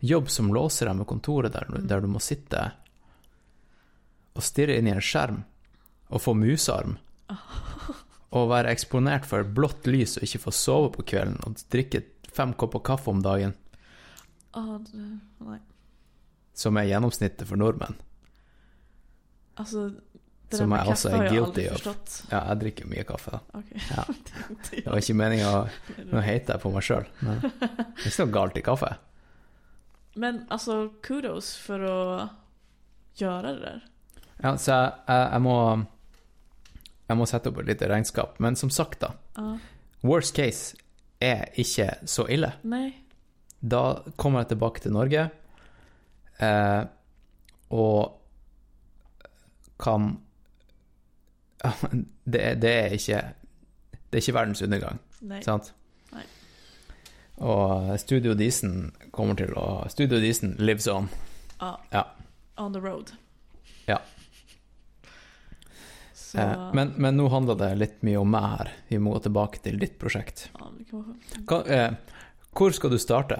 jobb som låser deg med kontoret, der, du- der du må sitte og stirre inn i en skjerm og få musarm. Og være eksponert for blått lys og ikke få sove på kvelden og drikke fem kopper kaffe om dagen, det, nej. som er gjennomsnittet for nordmenn. Det Som är har jag guilty of. Ja, jeg drikker mye kaffe. Okej. Ja. (laughs) det var ikke meninga å Nå hater jeg på meg sjøl, men det er ikke noe galt i kaffe. (laughs) Men alltså kudos för att göra det där. Ja, så jeg, jeg, jeg må Jeg må sette opp et lite regnskap. Men som sagt, da. Ja. Worst case er ikke så ille. Nej. Da kommer jeg tilbake til Norge eh, og kan (laughs) det, det er ikke Det er ikke verdens undergang, Nej. sant? Nei. Og Studio Disen kommer til å Studio Disen lives on. Ja. Ja. On the road. Ja. Så, Eh, men, men nå handler det litt mye om meg her. Vi må gå tilbake til ditt prosjekt. ja, kan. Hva, eh, hvor skal du starte?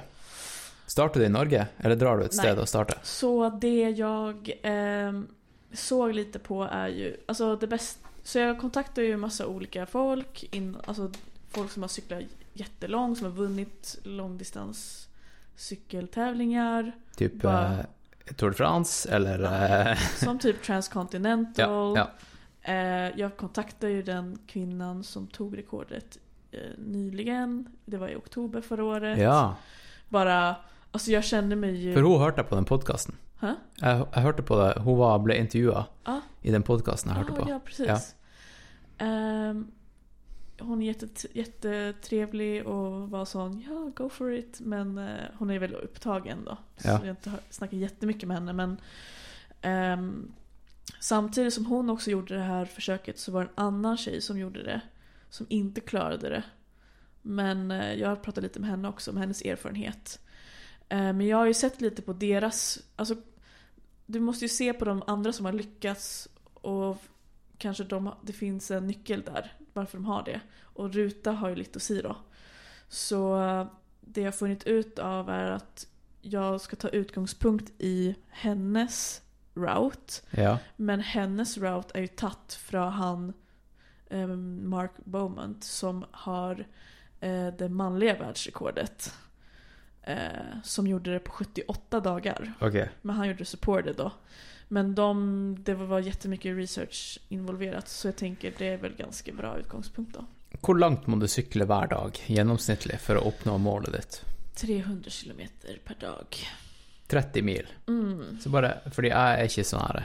Starter du i Norge, eller drar du et Nej. sted å starte? Så det jag ehm, såg lite på är ju, alltså det bästa, så jag kontaktar ju massa olika folk, in, alltså folk som har cyklat jättelångt, som har vunnit långdistans cykeltävlingar, Typ Bara- eh, Tour de France, eller eh, som typ Transcontinental. (laughs) Ja, Eh, jag kontaktade ju den kvinnan som tog rekordet eh, nyligen, det var i oktober förra året. ja. Bara, alltså jag kände mig ju... For hun hørte jeg på den podkasten. Hæ? Jeg, jeg hørte på det. Hun var, ble intervjua Ja. i den podkasten jeg hørte Ja, på. ja precis. Ehm, hon är jättet, jättetrevlig och var sån, ja go for it. Men eh, hon är väldigt upptagen då. Så Ja. jag har inte snackat jättemycket med henne. Men ehm, samtidigt som hon också gjorde det här försöket så var det en annan tjej som gjorde det. Som inte klarade det. Men eh, jag har pratat lite med henne också om hennes erfarenhet. Eh, men jag har ju sett lite på deras, alltså du måste ju se på de andra som har lyckats och kanske de, det finns en nyckel där varför de har det. Och Ruta har ju lite att säga då. Så eh, det jag har funnit ut av är att jag ska ta utgångspunkt i hennes route. Ja. Men hennes route är ju tatt från han ehm, Mark Beaumont som har eh, det manliga världsrekordet. Eh, som gjorde det på 78 dagar. Okej. Men han gjorde supported då. Men de, det var jättemycket research involverat så jag tänker det är väl ganska bra utgångspunkt då. Hvor langt må du sykle hver dag gjennomsnittlig for å oppnå målet ditt? 300 kilometer per dag. 30 mil. Mm. Så bare, fordi jeg er ikke sånn her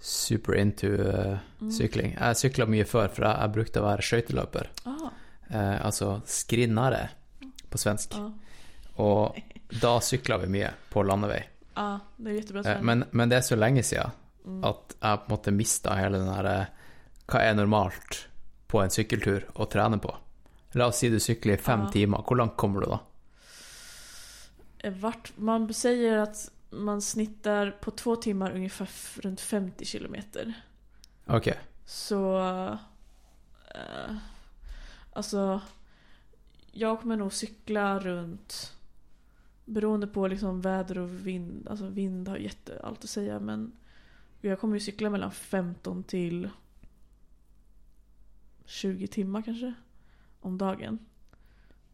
super into eh, Mm. sykling. Jeg sykla mye før, for jeg, jeg brukte å være skøyteløper. Ah, Eh, altså skrinnare på svensk. ja. Og da sykla vi mye på landevei. ja, det är jättebra Eh, men, men det er så lenge siden Mm. at jeg på en måte mista hele den her eh, Hva er normalt på en sykkeltur å trene på? La oss si du sykler i fem Ja. timer. Hvor langt kommer du da? Eh, Vart, man säger att man snittar på två timmar ungefär runt 50 kilometer. Ok. Så... Eh, alltså... Jag kommer nog cykla runt... Beroende på liksom väder och vind. Alltså vind har jätte allt att säga men... Jag kommer ju cykla mellan 15 till 20 timmar kanske. Om dagen.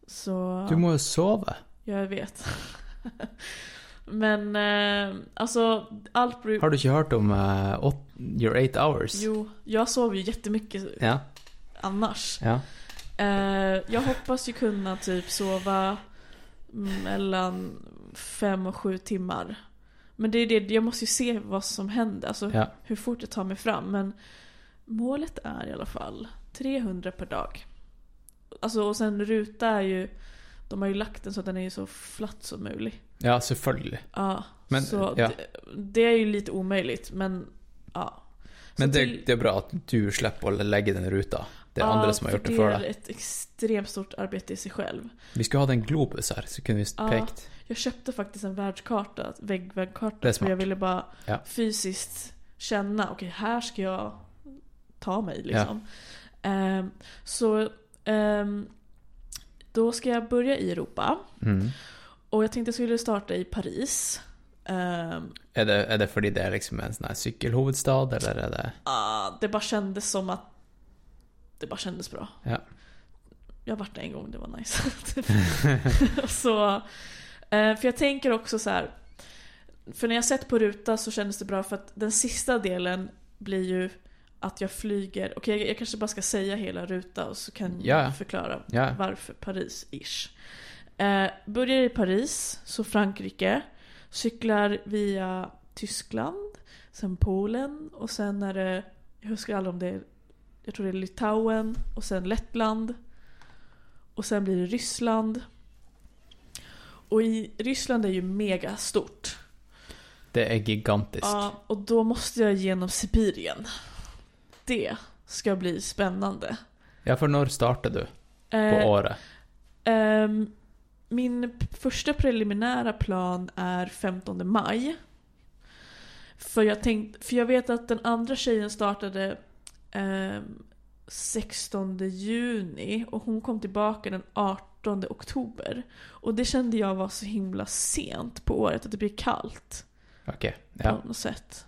Så... Du må jo sove. Ja, jag vet. (laughs) Men eh, alltså allt beror Har du ikke hørt om eh, åt, your eight hours? Jo, jag sover ju jättemycket Ja. annars. ja. Eh, jag hoppas ju kunna typ sova mellan fem och sju timmar. Men det är det, jag måste ju se vad som händer, alltså Ja. hur fort jag tar mig fram. Men målet är i alla fall 300 per dag. Alltså och sen ruta är ju, de har ju lagt den så att den är så flatt som möjligt. Ja, selvfølgelig. Ja, Men, så ja. det, det är ju lite omöjligt men ja. Men det, till- det er bra at du slipper å legge den ruta. Det er ja, andre som har för gjort det for Det deg. är ett extremt stort arbete i sig själv. Vi skulle hatt en globus her, så kunne vi Ja. pekt. Jag köpte faktiskt en världskarta, väggväggkarta. Det är För jag ville bara Ja. fysiskt känna, okej här ska jag ta mig liksom. Ehm, så ehm, då ska jag börja i Europa. Mm. Och jag tänkte jag skulle starta i Paris. Ehm, Er, det, er det fordi det er liksom en sånn her sykkelhovedstad, eller er det ah, det bara kändes som att det bara kändes bra. Ja. Jag har varit där en gång, det var nice. (laughs) Så, eh, för jag tänker också så här. För när jag sett på ruta så kändes det bra för att den sista delen blir ju att jag flyger. Okej, jag, jag kanske bara ska säga hela ruta och så kan Ja. jag förklara Ja. varför Paris-ish. Eh, börjar i Paris, så Frankrike. Cyklar via Tyskland, sen Polen och sen är det, jag huskar aldrig om det är, jag tror det är Litauen och sen Lettland. Och sen blir det Ryssland. Och i Ryssland är ju mega stort. Det er gigantisk. Ja, och då måste jag genom Sibirien. Det ska bli spännande. Ja, for når starter du på Eh, året? Ehm, min första preliminära plan är 15 maj. För jag, tänkt, för jag vet att den andra tjejen startade ehm, 16 juni och hon kom tillbaka den 18 oktober. Och det kände jag var så himla sent på året, att det blir kallt Ok. Ja. på något sätt.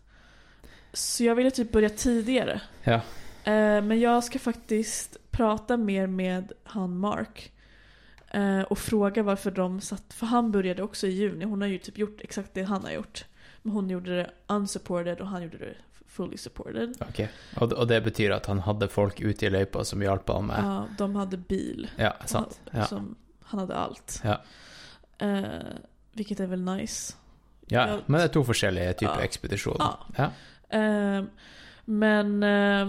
Så jag ville typ börja tidigare. Ja. Eh, men jag ska faktiskt prata mer med han Mark. Eh, och fråga varför de satt, för han började också i juni. Hon har ju typ gjort exakt det han har gjort. Men hon gjorde det unsupported och han gjorde det fully supported. Ok. Og, og det betyr at han hadde folk ute i løypa som hjalp han med Ja, de hade bil. Ja, sant. Ja. Som, han hade allt. Ja. Eh, vilket är väl nice. ja. Ja. Men det er to forskjellige typer Ja. ekspedisjoner. Ja. Eh, men... Eh,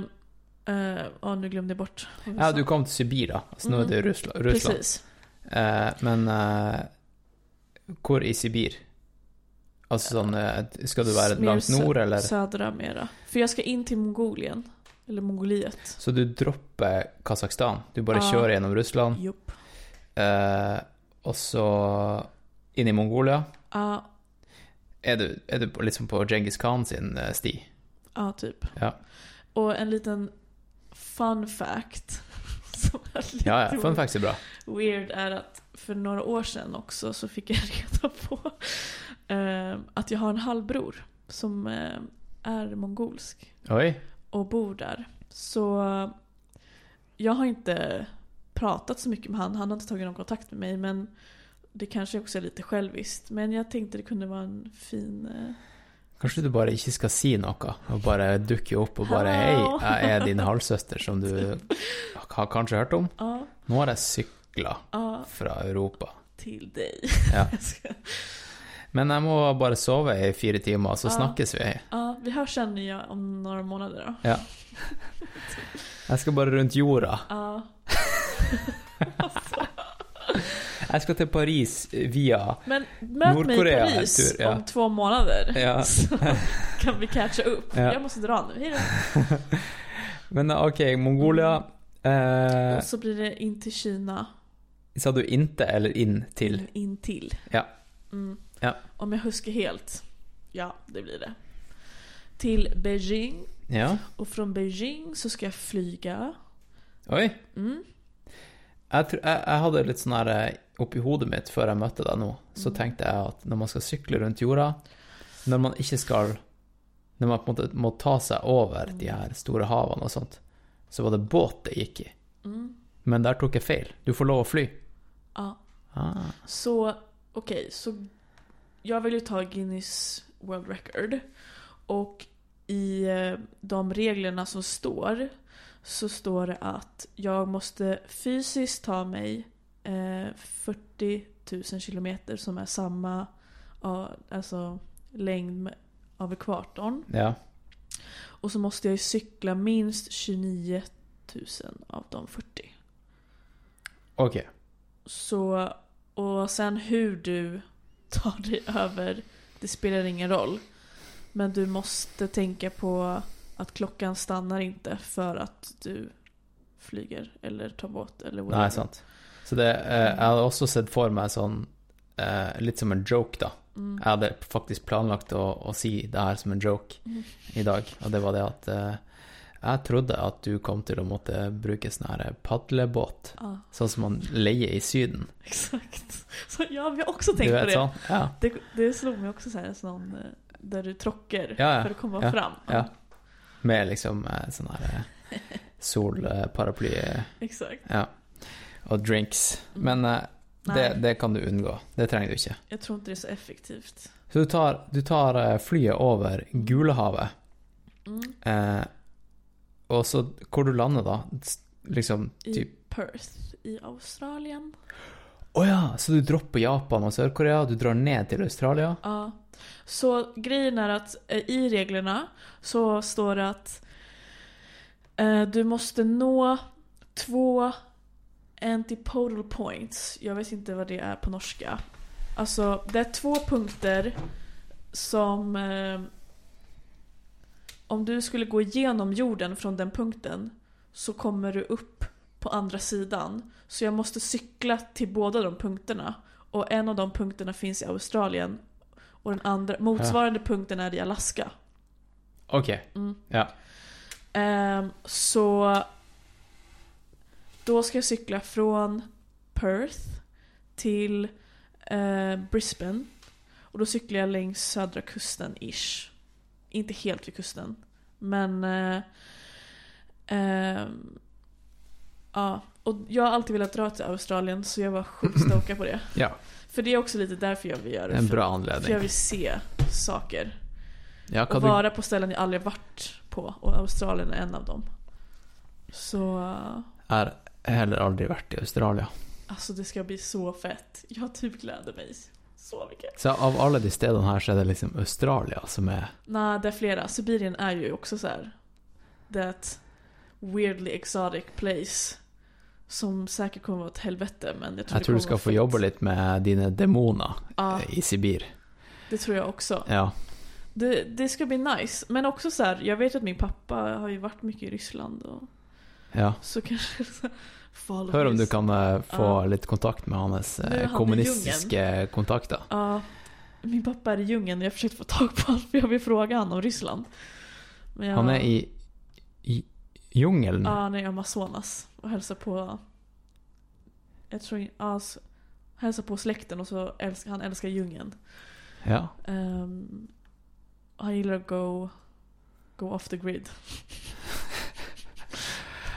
eh, ja, nu glömde jag bort. ja, du kom til Sibir, er det Russland. Russland. Precis. Eh, men eh, hvor i Sibir? Altså sånn eh, Skal du langt sö- nord, eller? Södra mera. För jag ska in till Mongolien. Eller Mongoliet. Så du dropper Kasakhstan? Du bare Ja. kjører gjennom Russland, Jupp. eh, og så inn i Mongolia? Ja, Er du, er du liksom på Djengis Khan sin eh, sti? ja, typ. Ja. Och en liten fun fact. (laughs) Som är lite Ja, ja. Fun facts är bra. weird är att för några år sedan också så fick jag (laughs) reda på eh, att jag har en halvbror som eh, är mongolsk Oj. och bor där. Så jag har inte pratat så mycket med han. Han har inte tagit någon kontakt med mig men det kanske också är lite själviskt. Men jag tänkte det kunde vara en fin... eh, Kanskje du ikke skal si noe, og bare dukke opp og bare Hallo. Hei, jeg er din halvsøster som du (laughs) har kanskje hørt om. Ja, Nå har jeg sykla ja, fra Europa. till dig. Ja. (laughs) Jag ska- Men jeg må bare sove i fire timer, så Ja. snakkes vi. ja, vi hörs sen ja, om några månader då. Ja. (laughs) Jeg skal bare rundt jorda. Ja, Jeg skal til Paris via men möt mig i Nordkorea Paris tur, ja. om två månader. Ja. (laughs) Så kan vi catcha upp. Ja. Jag måste dra nu, hejdå. (laughs) Men ok, Mongolia. Eh, Och så blir det in till Kina. sa du inte eller in till? In, in till. Ja. Mm. Ja. Om jag huskar helt. Ja, det blir det. Till Beijing. Ja. Och från Beijing så ska jag flyga. Oi. Mm. Jeg, tror, jeg, jeg hadde litt sånn her eh, Oppi hodet mitt før jeg møtte deg nå, så Mm. tenkte jeg at når man skal sykle rundt jorda Når man ikke skal Når man på en måte må ta seg over de her store havene og sånt, så var det båt det gikk i. Mm. Men der tok jeg feil. Du får lov å fly. Ja. Ah. Så, okej, så jag vill ju ta Guinness World Record. Och i eh, de reglerna som står så står det att jag måste fysiskt ta mig eh, 40 000 kilometer som är samma alltså, längd av ekvatorn. Ja. Och så måste jag ju cykla minst 29 000 av de 40. Ok. Så, och sen hur du tar dig över, det spelar ingen roll. Men du måste tänka på att klockan stannar inte för att du flyger eller tar båt eller whatever. Nei, sant. Så det eh, Jeg hadde også sett for meg sånn eh, Litt som en joke, da. Mm. Jeg hadde faktisk planlagt å, å si det her som en joke Mm. i dag, og det var det at eh, jeg trodde at du kom til å måtte bruke sånn her padlebåt, Ja, sånn som man leier i Syden. exakt. Så ja, vi har också tänkt på det. sånn? Ja. det. Det slog mig också så här, sån, eh, där du trockar Ja, ja. för att komma fram. ja. Med liksom eh, sånn her eh, solparaply (laughs) Exakt. ja. Og drinks. Men eh, det, det kan du unngå. Det trenger du ikke. jag tror inte det är så effektivt. Så du tar, du tar eh, flyet over Gulehavet, Mm. eh, og så hvor du lander da? Liksom I typ Perth i Australien. Å ja, så du dropper Japan og Sør-Korea, du drar ned til Australia? Ja. Så grejen är att eh, i reglerna så står det att eh, du måste nå två antipodal points. Jag vet inte vad det är på norska. Alltså det är två punkter som eh, om du skulle gå igenom jorden från den punkten så kommer du upp på andra sidan. Så jag måste cykla till båda de punkterna. Och en av de punkterna finns i Australien. Och den andra, motsvarande punkten är i Alaska. Ok, Mm. ja. Ehm, så då ska jag cykla från Perth till eh, Brisbane. Och då cyklar jag längs södra kusten ish. Inte helt vid kusten. Men... Eh, ehm, ja, och jag har alltid velat dra till Australien så jag var sjukt stokad på det. (laughs) Ja, För det är också lite därför jag vill göra det. en bra För jag anledning. vill se saker. Ja, Och vara på ställen jag aldrig varit på. Och Australien är en av dem. Så... eh, har heller aldri vært i Australia. Alltså det ska bli så fett. Jag typ gläder mig så mycket. Så av alle de stedene her, så er det liksom Australia som er Nej, det är flera. Sibirien är ju också så här. That weirdly exotic place. Som säkert kommer vara ett helvete men jag tror det tror du vara få fett. jobbe litt med dine demoner Ja, eh, i Sibir. det tror jag också. Ja. Det, det ska bli nice. Men också så här, jag vet att min pappa har ju varit mycket i Ryssland och ja. så kanske follow Hør om du kan eh, få Ja. litt kontakt med hans är i kommunistiske kontakter. Ja, min pappa är i djungeln och jag försökte få tag på honom för jag vill fråga honom om Ryssland. Jag, Han er i, i jungelen. Ja, han är i Amazonas och hälsar på... Jag tror s- hälsar på släkten och så älskar han älskar djungeln. Ja. Ehm, han gillar att go, go off the grid.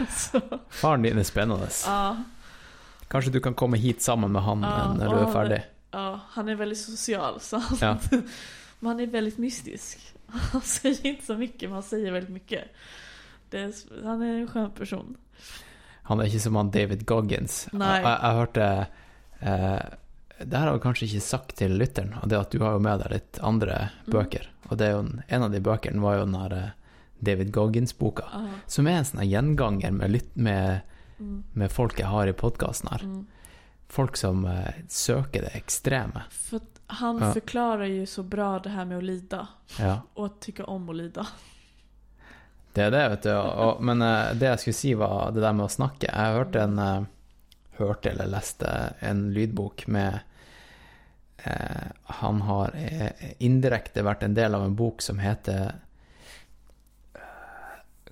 Så, Faren din er spennende. ja. Kanske du kan komma hit samman med han Ja, när du är färdig. Ja, han är väldigt social. Så han, Ja. (laughs) men han är väldigt mystisk. (laughs) Han säger inte så mycket, men han säger väldigt mycket. Det är, han är en skön person. Han er ikke som han David Goggins. Nei. Jeg, jeg, jeg hørte eh, Det her har jeg kanskje ikke sagt til lytteren, det at du har jo med deg litt andre Mm. bøker. Og det er jo en, av de bøkene var jo den her eh, David Goggins-boka, Ja. som er en sånn gjenganger med, lytt, med, Mm, med folk jeg har i podkasten her. mm. Folk som eh, søker det ekstreme. För att han Ja. förklarar ju så bra det här med att lida. Ja. Och att tycka om att lida. Det er det, vet du. Og, men eh, det jeg skulle si, var det der med å snakke. Jeg hørte en eh, Hørte eller leste en lydbok med Han har indirekte vært en del av en bok som heter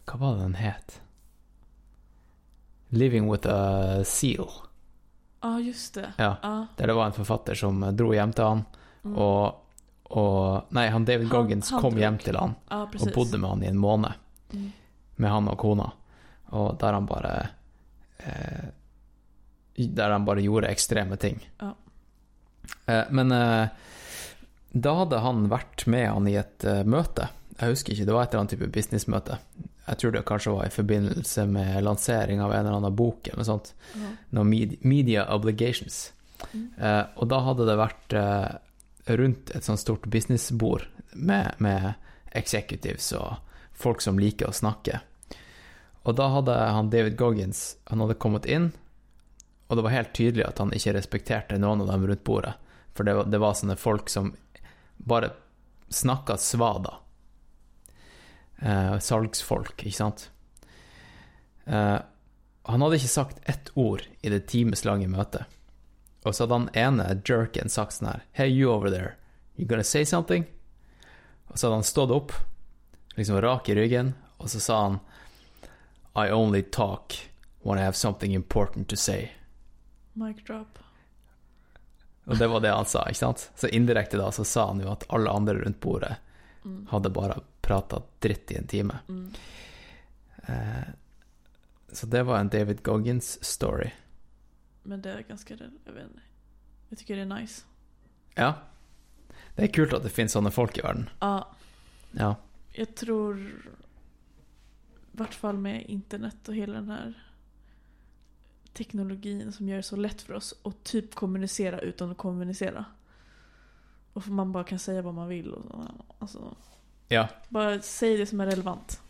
Hva var den het? 'Living with a Seal'. Ja, just det. Ja. Ja. Der det var en forfatter som dro hjem til han, Mm. og, og Nei, han David Goggins han kom drog. hjem til han og precis. bodde med han i en måned. Mm. med han og kona, og der han bare eh, Der han bare gjorde ekstreme ting. Eh, men eh, da hadde han vært med han i et eh, møte. Jeg husker ikke, det var et eller annet type businessmøte. Jeg tror det kanskje var i forbindelse med lansering av en eller annen bok eller sånt. Noe med, media obligations. Mm. Eh, og da hadde det vært eh, rundt et sånt stort businessbord med, med executives og folk som liker å snakke. Og da hadde han David Goggins Han hadde kommet inn, og det var helt tydelig at han ikke respekterte noen av dem rundt bordet. For det var, det var sånne folk som bare snakka svada. Eh, salgsfolk, ikke sant. Eh, han hadde ikke sagt ett ord i det timeslange møtet. Og så hadde han ene jerken sagt sånn her Hey, you over there. You gonna say something? Og så hadde han stått opp, liksom rak i ryggen, og så sa han I only talk when I have something important to say. Mic drop. Og det var det han sa, ikke sant? Så indirekte da så sa han jo at alle andre rundt bordet Mm. hadde bare prata dritt i en time. Mm. Eh, så det var en David Goggins-story. Men det är ganska, jag vet inte. Jag tycker det är nice. Ja. Det er kult at det finnes sånne folk i verden. Ja, Ja. jag tror i vart fall med internet och hela den här teknologin som gör det så lätt för oss att typ kommunicera utan att kommunicera. Och för man bara kan säga vad man vill. Och så. Alltså, Ja. bara säg det som är relevant.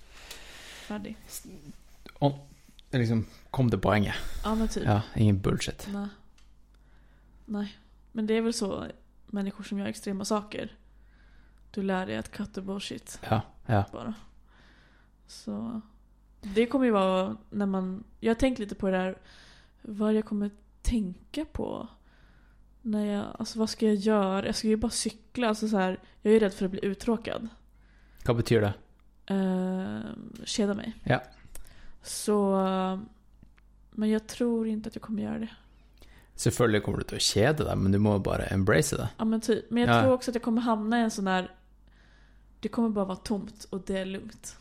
Färdig. Det liksom kom til poenget. Ja men typ. Ja, ingen bullshit. Nej. Nej. Men det är väl så människor som gör extrema saker. Du lär dig att cut the bullshit Ja, ja. bara. Så det kommer ju vara när man... Jag har tänkt lite på det där vad jag kommer tänka på. När jag, alltså vad ska jag göra? Jag ska ju bara cykla. Alltså så här, jag är ju rädd för att bli uttråkad. Hva betyr det? Uh, keda mig. Ja. Så... Men jag tror inte att jag kommer göra det. Selvfølgelig kommer du å kjede deg, men du må bare embrace det. Ja men typ. Men jag Ja. tror också att jag kommer hamna i en sån där... Det kommer bara vara tomt och det är lugnt.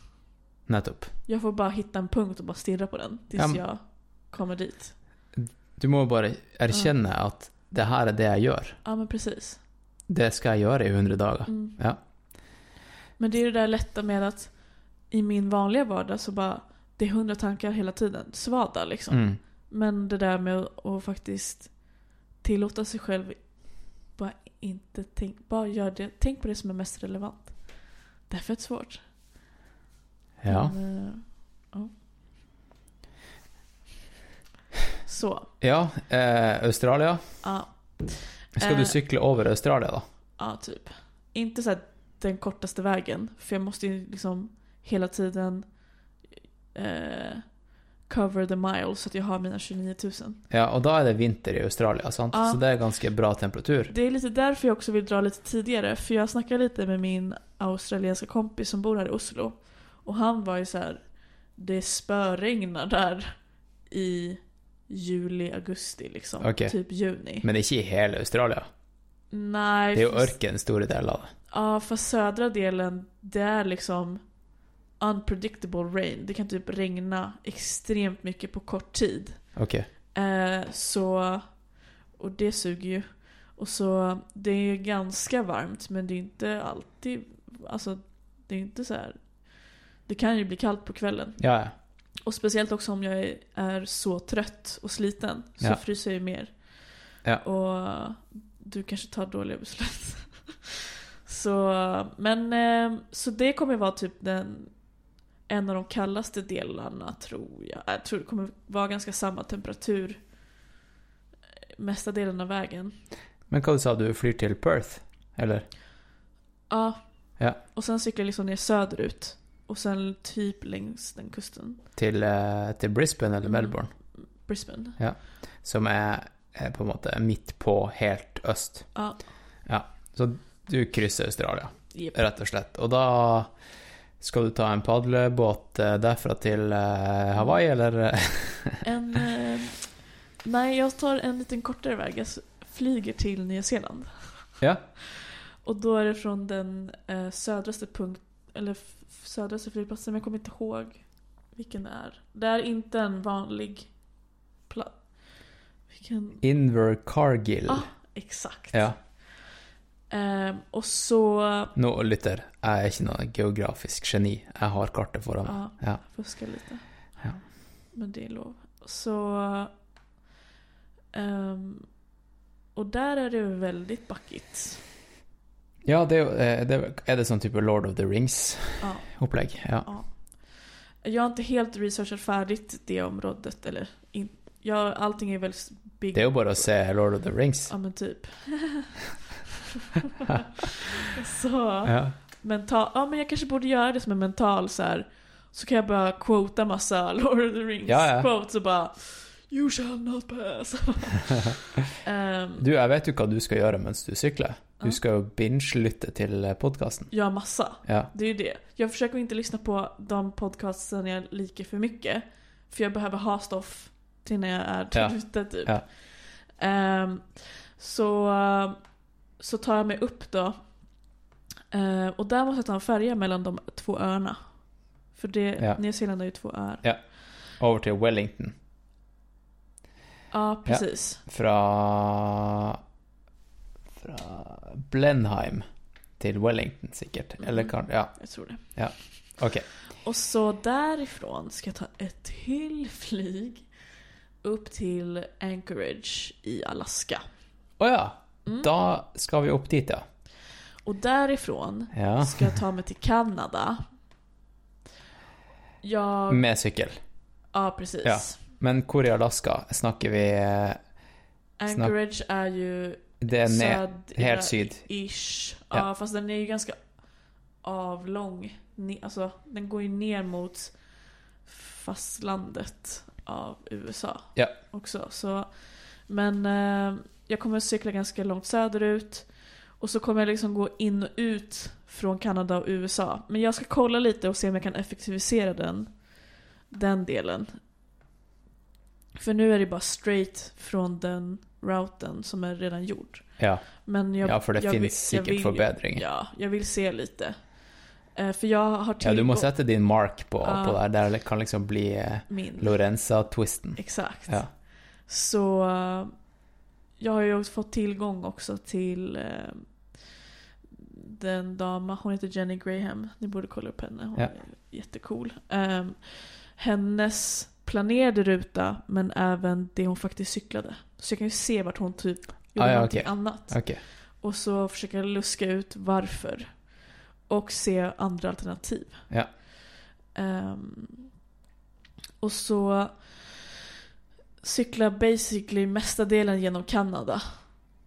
Nettopp. Jag får bara hitta en punkt och bara stirra på den tills Ja, men- jag kommer dit. Du må bare erkjenne at det her er det jeg gjør. Ja men precis. Det skal jeg gjøre i 100 dager. Mm. Ja. Men det är det där lätta med att i min vanliga vardag så bara det är hundra tankar hela tiden. Svada liksom. Mm. Men det där med att, att faktiskt tillåta sig själv bara inte tänk, bara gör det. Tänk på det som är mest relevant. Det är fett svårt. Ja. Men, eh, ja. Så, Ja, eh, Australia. ja. Skal Eh. du sykle over Australia, da? Ja, typ. Inte så den kortaste vägen. För jag måste ju liksom hela tiden eh, cover the mile så att jag har mina 29 000. Ja, og da er det vinter i Australia, sant? Ja. Så det er ganske bra temperatur. Det är lite därför jag också vill dra lite tidigare. För jag snackade lite med min australienska kompis som bor här i Oslo. Och han var ju så här. Det spöregnar där i juli, augusti liksom. Okej. Typ juni. Men ikke i hele Australia. Nej. Det jo fast- ørken store deler av. Ja, för södra delen, det är liksom unpredictable rain. Det kan typ regna extremt mycket på kort tid. Ok. Eh, så, och det suger ju. Och så, det är ganska varmt men det är inte alltid, alltså det är inte så här. Det kan ju bli kallt på kvällen. Ja, ja. Och speciellt också om jag är, är så trött och sliten så Ja. fryser jag ju mer. Ja. Och du kanske tar dåliga beslut. (laughs) så, men, eh, så det kommer vara typ den, en av de kallaste delarna tror jag. Jag tror det kommer vara ganska samma temperatur eh, mesta delen av vägen. Men vad du sa du flyr till Perth? Eller? Ja. Ja. Och sen cyklar jag liksom ner söderut. Och sen typ längs den kusten. Til, eh, til Brisbane eller Mm. Melbourne? Brisbane. Som er, er på en måte midt på helt øst. Ja. Så du krysser Australia, Yep. rett og slett. Og da skal du ta en padlebåt eh, derfra til eh, Hawaii, eller? eh? (laughs) En, eh, nej, jag tar en liten kortare väg. Jag flyger till Nya Zeeland. Ja. Och då är det från den eh, södraste punkt, eller södraste flygplatsen, men jag kommer inte ihåg vilken det är. Det är inte en vanlig plats. Vilken? Invercargill. Ah, exakt. Ja. Ehm, och så... Nå, lytter, jeg er ikke noe geografisk geni. Jeg har kartet foran meg. Ja, Ja. fuska lite. Ja. Men det är lov. Så... ehm, och där är det väldigt backigt. Ja, det eh, det, Er det sånn type Lord of the Rings-opplegg? Ja. Ja. Jag har inte helt researchat färdigt det området. Eller in, jag, allting är väldigt big. Det jo bare å se Lord of the Rings. Ja men typ. (laughs) (laughs) så Ja. mental, ja men jag kanske borde göra det som en mental så här. Så kan jag bara quota massa (laughs) Lord of the Rings Ja, ja. quotes och bara You shall not pass. (laughs) Ehm, Du, jeg vet jo hva du skal gjøre mens du sykler. Du Ja. skal jo binge-lytte til podkasten. ja, massa. Ja. Det är ju det. Jag försöker inte lyssna på de podcasten jag liker för mycket. För jag behöver ha stoff till när jag är Ja. ute typ. Ja. Ehm, så, så tar jag mig upp då. Ehm, och där måste jag ta en färja mellan de två öarna. För det, Ja. Nya Zeeland har ju två öar. Over til Wellington. Ja, precis. Fra Fra Blenheim til Wellington, sikkert. Mhm. Eller kan Ja, Jag tror det. ok. Och så därifrån ska jag ta ett till flyg upp till Anchorage i Alaska. Å ja. Mm. Da skal vi opp dit, ja. Och därifrån Ja. ska jag ta mig till Kanada. Jag... Med sykkel. Ja, precis. Ja. Men hvor i Alaska snakker vi eh, Anchorage är ju Det er ned helt syd. Ish. Ja. Ja. fast den är ju ganska avlång. Alltså, den går ju ner mot fastlandet av USA Ja. också. Så, men eh, jag kommer cykla ganska långt söderut. Och så kommer jag liksom gå in och ut från Kanada och USA. Men jag ska kolla lite och se om jag kan effektivisera den, den delen. För nu är det bara straight från den routen som är redan gjord. Ja. Men jag, ja, for det jag vill- finnes jag sikkert vill- forbedringer. Ja, jag vill se lite. Eh, för jag har Ja, du må tillgång- sette din mark på, Ja. på det. Der det kan liksom bli eh, min. Lorenza-twisten. Exakt. Ja. Så eh, jag har ju fått tillgång också till den damen, hon heter Jenny Graham. Ni borde kolla upp henne, hon Ja. är jättecool. Um, hennes planerade ruta men även det hon faktiskt cyklade. Så jag kan ju se vart hon typ gjorde Ah, ja, någonting okej. annat. Ok. Och så försöka luska ut varför. Och se andra alternativ. Ja. Ehm, och så cykla basically mesta delen genom Kanada.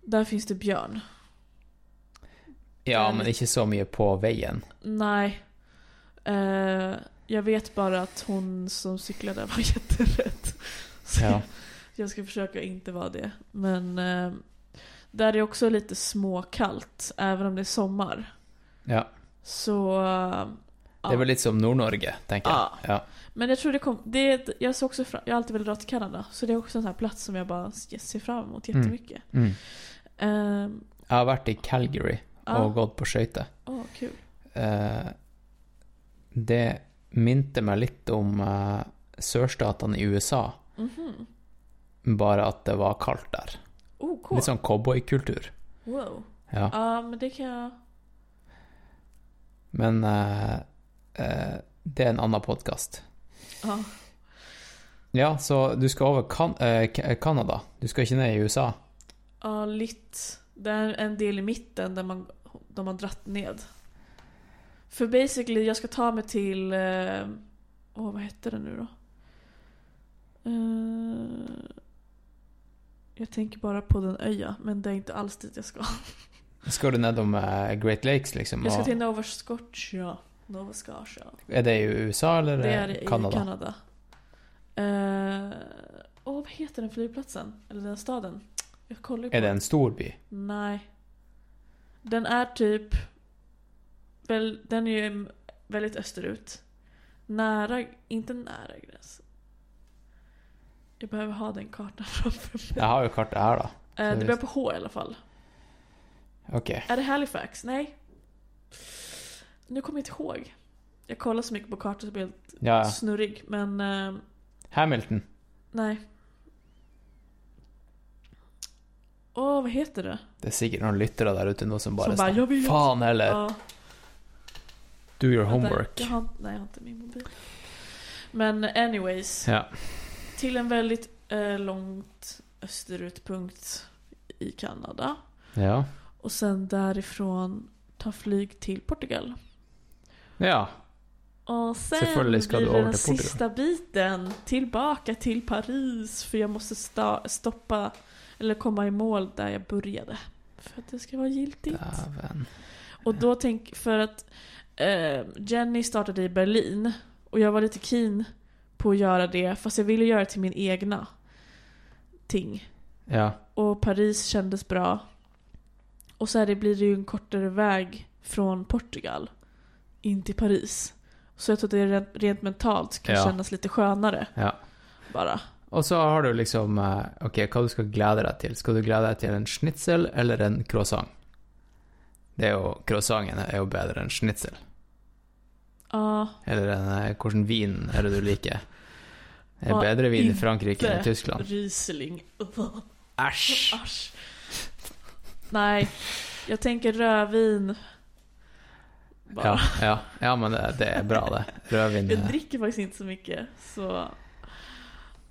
Där finns det björn. Ja, Den- men ikke så mye på veien. Nej. Eh, jag vet bara att hon som cyklade var (laughs) jätterädd. Så Ja. jag ska försöka inte vara det. Men eh, där är också lite småkallt, även om det är sommar. ja. Så... eh, Det er vel litt som Nord-Norge, tenker jeg. Ja. Ja. Men jag tror det kom, det, jag ser också fram, jag har alltid velat dra till Kanada. Så det är också en sån här plats som jag bara ser fram emot Mm. jättemycket. Mm. Ehm, Jeg har vært i Calgary ja, og gått på skøyter. åh, kul. Eh, det minte meg litt om eh, sørstatene i USA. Mhm. Bara att det var kallt där. Oh, cool. Litt sånn cowboykultur. Wow. Ja. Men det kan jag... Men eh, eh, det er en annen podkast. Ja. Ja, så du skal over kan Canada. Du skal ikke ned i USA. Ja, litt. Det är en del i mitten där man, de har dratt ned. För basically, jag ska ta mig till... eh, Åh, vad heter det nu då? Eh, jag tänker bara på den öja, men det är inte alls dit jag ska. Skal du nedom eh, Great Lakes, liksom? Jag ska till Nova Scotia. Nova Scotia. Er det i USA eller Det är i Canada? Kanada. Eh, Åh, vad heter den flygplatsen? Eller den staden? Jag kollar på Er det en stor by? Nej. Den är typ... Väl, den är ju väldigt österut. Nära, inte nära gränsen. Jag behöver ha den kartan (laughs) framför mig. Jeg har jo kartet her, da. Eh, så det börjar på H i alla fall. Ok. Är det Halifax? Nej. Nu kommer jag inte ihåg. Jag kollar så mycket på kartor så jag blir helt Ja, snurrig. Men eh, Hamilton. nej. Åh, vad heter det? Det er sikkert noen lyttere der ute som bare Som bare, sånn, «Jeg vet». Faen heller! Ja. Do your homework. Jag har, nej, jag har inte min mobil. Men anyways. Ja. Till en väldigt eh, långt österutpunkt i Kanada. Ja. Och sen därifrån ta flyg till Portugal. Ja. Och sen blir det den sista biten. Tillbaka till Paris. För jag måste sta- stoppa, eller komma i mål där jag började. För att det ska vara giltigt. Dæven. Och då tänk, för att eh, Jenny startade i Berlin och jag var lite keen på att göra det fast jag ville göra det till min egna ting. Ja. Och Paris kändes bra. Och så det blir det ju en kortare väg från Portugal in till Paris. Så jag tror att det rent, rent mentalt kan Ja. kännas lite skönare ja. bara. Og så har du liksom eh, Ok, hva du skal glede deg til? Skal du glede deg til en schnitzel eller en croissant? Det er jo, Croissanten er jo bedre enn schnitzel. Ja, Eller en, eh, hvordan vin er det du liker? Det er Ja, bedre vin i Frankrike enn i Tyskland. Riesling. Æsj! Asch. Nej, jag tänker rödvin. Bara. Ja, ja, ja, men det, det er bra, det. Rødvin Jag eh, dricker faktiskt inte så mycket. Så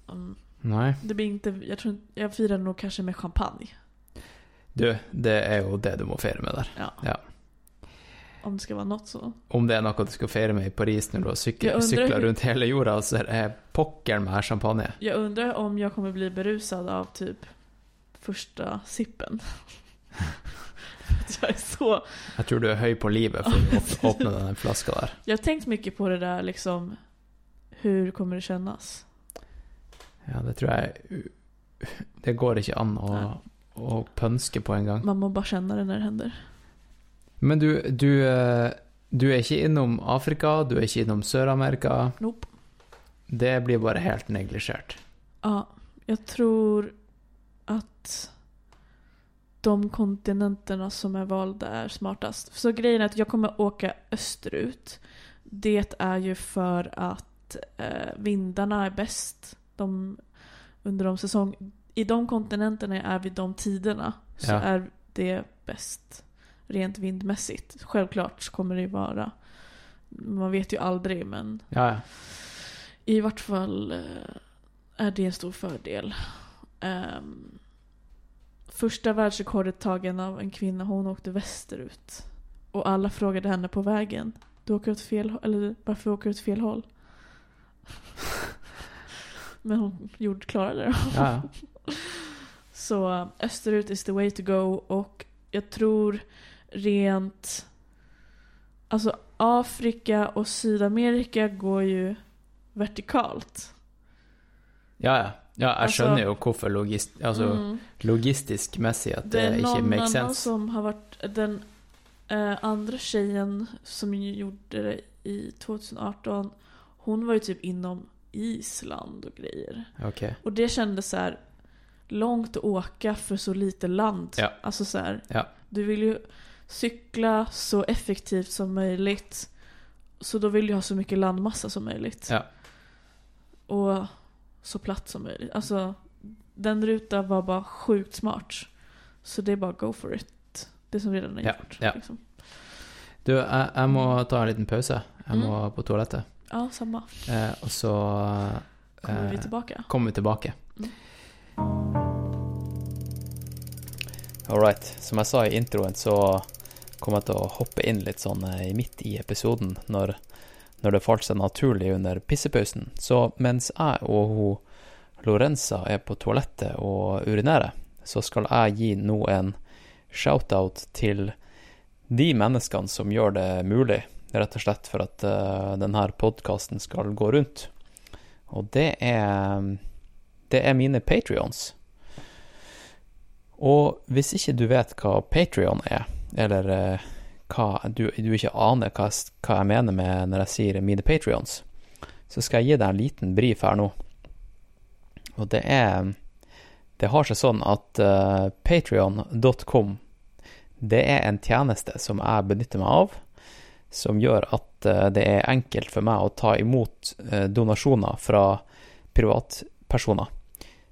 um, Nei. det blir inte, jag tror jag firar nog kanske med champagne. Du, det er jo det du må feire med der. Ja. Ja. Om det ska vara något så. Om det er noe du skal feire med i Paris når du har Jeg syk- undrer sykla hur- rundt hele jorda, så er pokkeren med champagne. Jag undrar om jag kommer bli berusad av typ första sippen. (laughs) För att jag är så... Jeg tror du er høy på livet å åp- åpne den flaska der. Jag har tänkt mycket på det där liksom. Hur kommer det kännas? Ja, det tror jeg Det går ikke an å, å pønske på en gang. Man må bara känna det när det händer. Men du, du, eh, du er ikke innom Afrika, du er ikke innom Sør-Amerika. Nope. Det blir bare helt neglisjert. Ja, jag tror att de kontinenterna som är valda är smartast. Så grejen är att jag kommer åka österut. Det är ju för att eh, vindarna är bäst de, under de säsong... I de kontinenterna är vid de tiderna så Ja. är det bäst rent vindmässigt. Självklart så kommer det ju vara... Man vet ju aldrig men Ja, i vart fall eh, är det en stor fördel. Ehm, första världsrekordet tagen av en kvinna, hon åkte västerut. Och alla frågade henne på vägen. Du åker åt fel eller varför åker du åt fel håll? (laughs) Men hon gjorde, klarade det. ja, ja. (laughs) Så eh, österut is the way to go och jag tror rent... Alltså Afrika och Sydamerika går ju vertikalt. ja, ja. ja jeg Altså- skjønner jo hvorfor logist, altså, Mm. logistisk messig at det, Det är ikke någon makes annan sense. som har varit den eh, andra tjejen som gjorde det i 2018. Hon var ju typ inom Island och grejer. Ok. Och det kändes så här långt att åka för så lite land. Ja. Alltså så här, Ja. du vill ju cykla så effektivt som möjligt. Så då vill du ha så mycket landmassa som möjligt. Ja. Och så platt som möjligt. Alltså, den rutan var bara sjukt smart. Så det är bara go for it. Det som redan är Ja, gjort. ja. Liksom. Du, jeg, jeg må ta en liten pause. Jeg Mm. må på toalettet. Ja, samma. Eh, og så Kommer vi eh, tillbaka? kommer vi tilbake. Mm. All right. Som jeg sa i introen, så kommer jag til å hoppe inn litt sånn eh, midt i episoden når, når det falt seg naturlig under pissepausen. Så mens jeg og hun Lorenza er på toalettet og urinerer, så skal jeg gi nå en shout-out til de menneskene som gjør det mulig, rett og slett for at uh, eh, denne podkasten skal gå rundt. Og det er Det er mine patrions. Og hvis ikke du vet hva Patrion er, eller eh, hva du, du ikke aner hva, hva jeg mener med når jeg sier mine patrions, så skal jeg gi deg en liten brief her nå. Og det er Det har seg sånn at eh, uh, patrion.com det er en tjeneste som jeg benytter meg av, som gjør at uh, det er enkelt for meg å ta imot uh, donasjoner fra privatpersoner.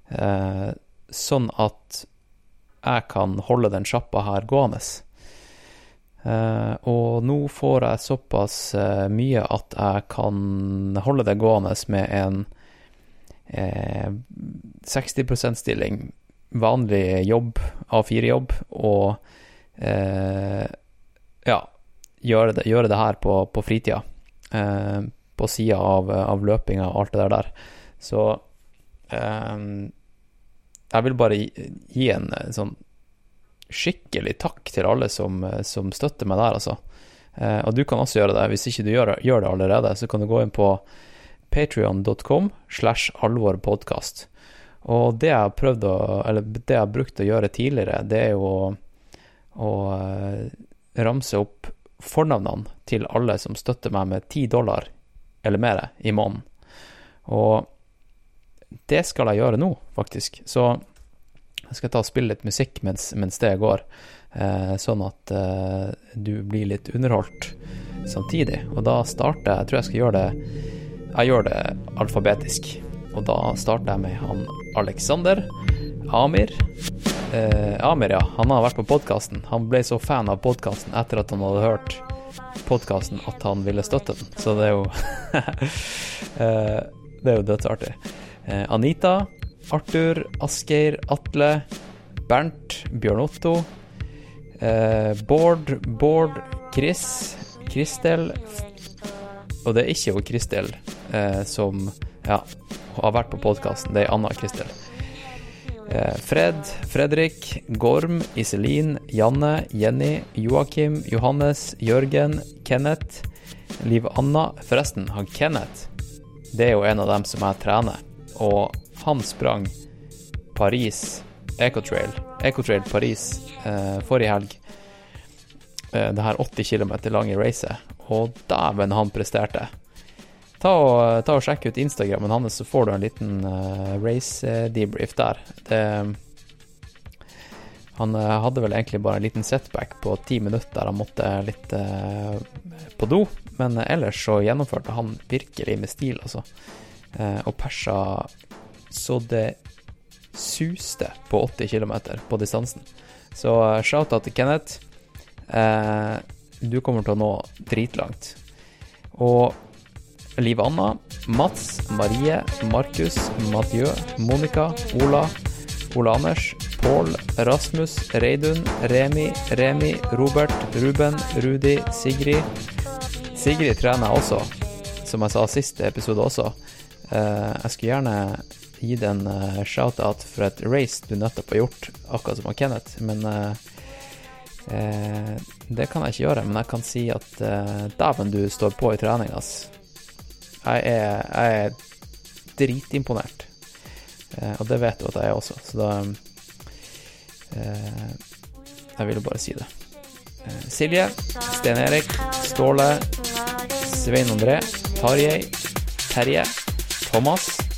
Uh, sånn at jeg kan holde den sjappa her gående. Uh, og nå får jeg såpass uh, mye at jeg kan holde det gående med en eh, uh, 60% stilling, vanlig jobb, A4-jobb, og ja, gjøre det, gjøre det her på, på fritida. På sida av, av løpinga og alt det der. Så eh, jeg vil bare gi, gi en sånn skikkelig takk til alle som, eh, som støtter meg der, altså. Eh, og du kan også gjøre det. Hvis ikke du gjør, gjør det allerede, så kan du gå inn på patrion.com slash alvorpodkast. Og det jeg har prøvd å, eller det jeg har brukt å gjøre tidligere, det er jo å, å eh, ramse opp fornavnene til alle som støtter meg med 10 dollar eller mer i måneden. Og det skal jeg gjøre nå, faktisk. Så jeg skal ta og spille litt musikk mens, mens det går, eh, sånn at eh, du blir litt underholdt samtidig. Og da starter jeg Jeg tror jeg skal gjøre det Jeg gjør det alfabetisk. Og da starter jeg med han Alexander Amir. Eh, Amir, ja. Han har vært på podkasten. Han ble så fan av podkasten etter at han hadde hørt podkasten at han ville støtte den. Så det er jo (laughs) eh, Det er jo dødsartig. Eh, Anita, Arthur, Asgeir, Atle, Bernt, Bjørn Otto, eh, Bård, Bård, Chris, Kristel. Og det er ikke jo Kristel eh, som ja, har vært på podkasten, det er Anna Kristel. Eh, Fred, Fredrik, Gorm, Iselin, Janne, Jenny, Joakim, Johannes, Jørgen, Kenneth, Liv Anna. Forresten, han Kenneth, det er jo en av dem som jeg trener, og han sprang Paris Ecotrail, Ecotrail Paris eh, forrige helg. Eh, det her 80 km lange racet, og dæven han presterte. Ta og, ta og Sjekk ut Instagrammen hans, så får du en liten eh, race-debrief eh, der. Det, han eh, hade hadde vel egentlig bare en liten setback på ti minutter der han måtte litt eh, på do, men ellers så gjennomførte han virkelig med stil, altså. Eh, og persa så det suste på 80 km på distansen. Så eh, shout-out til Kenneth. Eh, du kommer til å nå dritlangt. Og Liv Anna, Mats, Marie, Markus, Mathieu, Monica, Ola, Ola Anders, Pål, Rasmus, Reidun, Remi, Remi, Robert, Ruben, Rudi, Sigrid. Sigrid trener jeg også, som jeg sa sist episode også. Eh, jeg skulle gjerne gi deg en eh, shout-out for et race du nettopp har gjort, akkurat som Kenneth, men eh, eh det kan jeg ikke gjøre. Men jeg kan si at eh, dæven, du står på i trening, ass. Jeg er, jeg er dritimponert. Eh, og det vet du at jeg er også, så da eh, Jeg ville bare si det. Eh, Silje, Sten Erik, Ståle, Svein André, Tarjei, Terje, Thomas,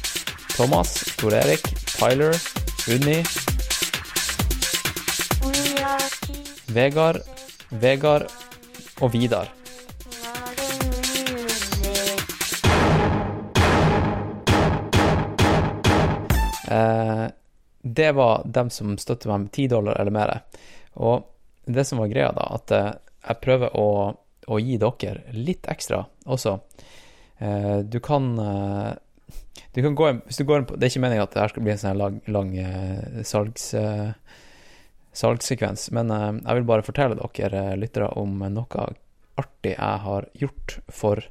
Thomas, Tor Erik, Tyler, Unni, Vegard, Vegard och Vidar. Eh, det var dem som støtter meg med 10 dollar eller mer. Og det som var greia, da, at eh, jeg prøver å, å gi dere litt ekstra også. Eh, du kan eh, du kan gå inn, hvis du går inn på, Det er ikke meningen at det her skal bli en sånn lang, lang uh, salgs, uh, salgssekvens, men uh, jeg vil bare fortelle dere eh, lyttere om noe artig jeg har gjort for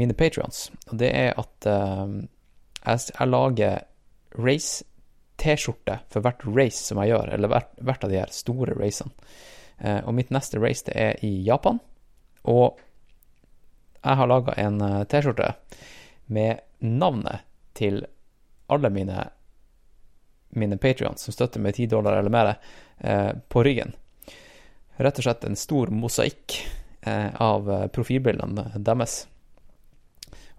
mine patrions. Og det er at eh, jeg, jeg lager race-T-skjorte for hvert race som jeg gjør, eller hvert, hvert av de her store racene. Eh, og mitt neste race det er i Japan, og jeg har laga en T-skjorte med navnet til alle mine mine patrions som støtter med 10 dollar eller mer, eh, på ryggen. Rett og slett en stor mosaikk eh, av eh, profilbilden eh, profilbildene deres.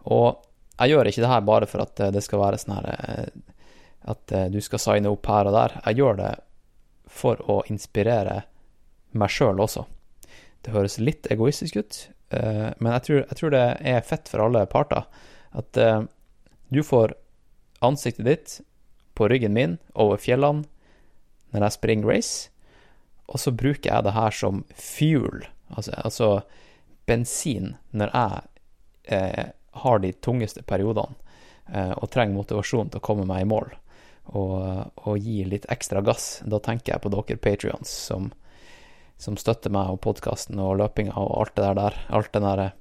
Og jeg gjør ikke det her bare for at eh, det skal være sånn her eh, At eh, du skal signe opp her og der. Jeg gjør det for å inspirere meg sjøl også. Det høres litt egoistisk ut, eh, men jeg tror, jeg tror det er fett for alle parter. At eh, du får ansiktet ditt på ryggen min over fjellene når jeg springer race, og så bruker jeg det her som fuel, altså, altså bensin, når jeg eh, har de tungeste periodene eh, og trenger motivasjon til å komme meg i mål og, og gi litt ekstra gass. Da tenker jeg på dere patrions som, som støtter meg og podkasten og løpinga og alt det der. Alt den derre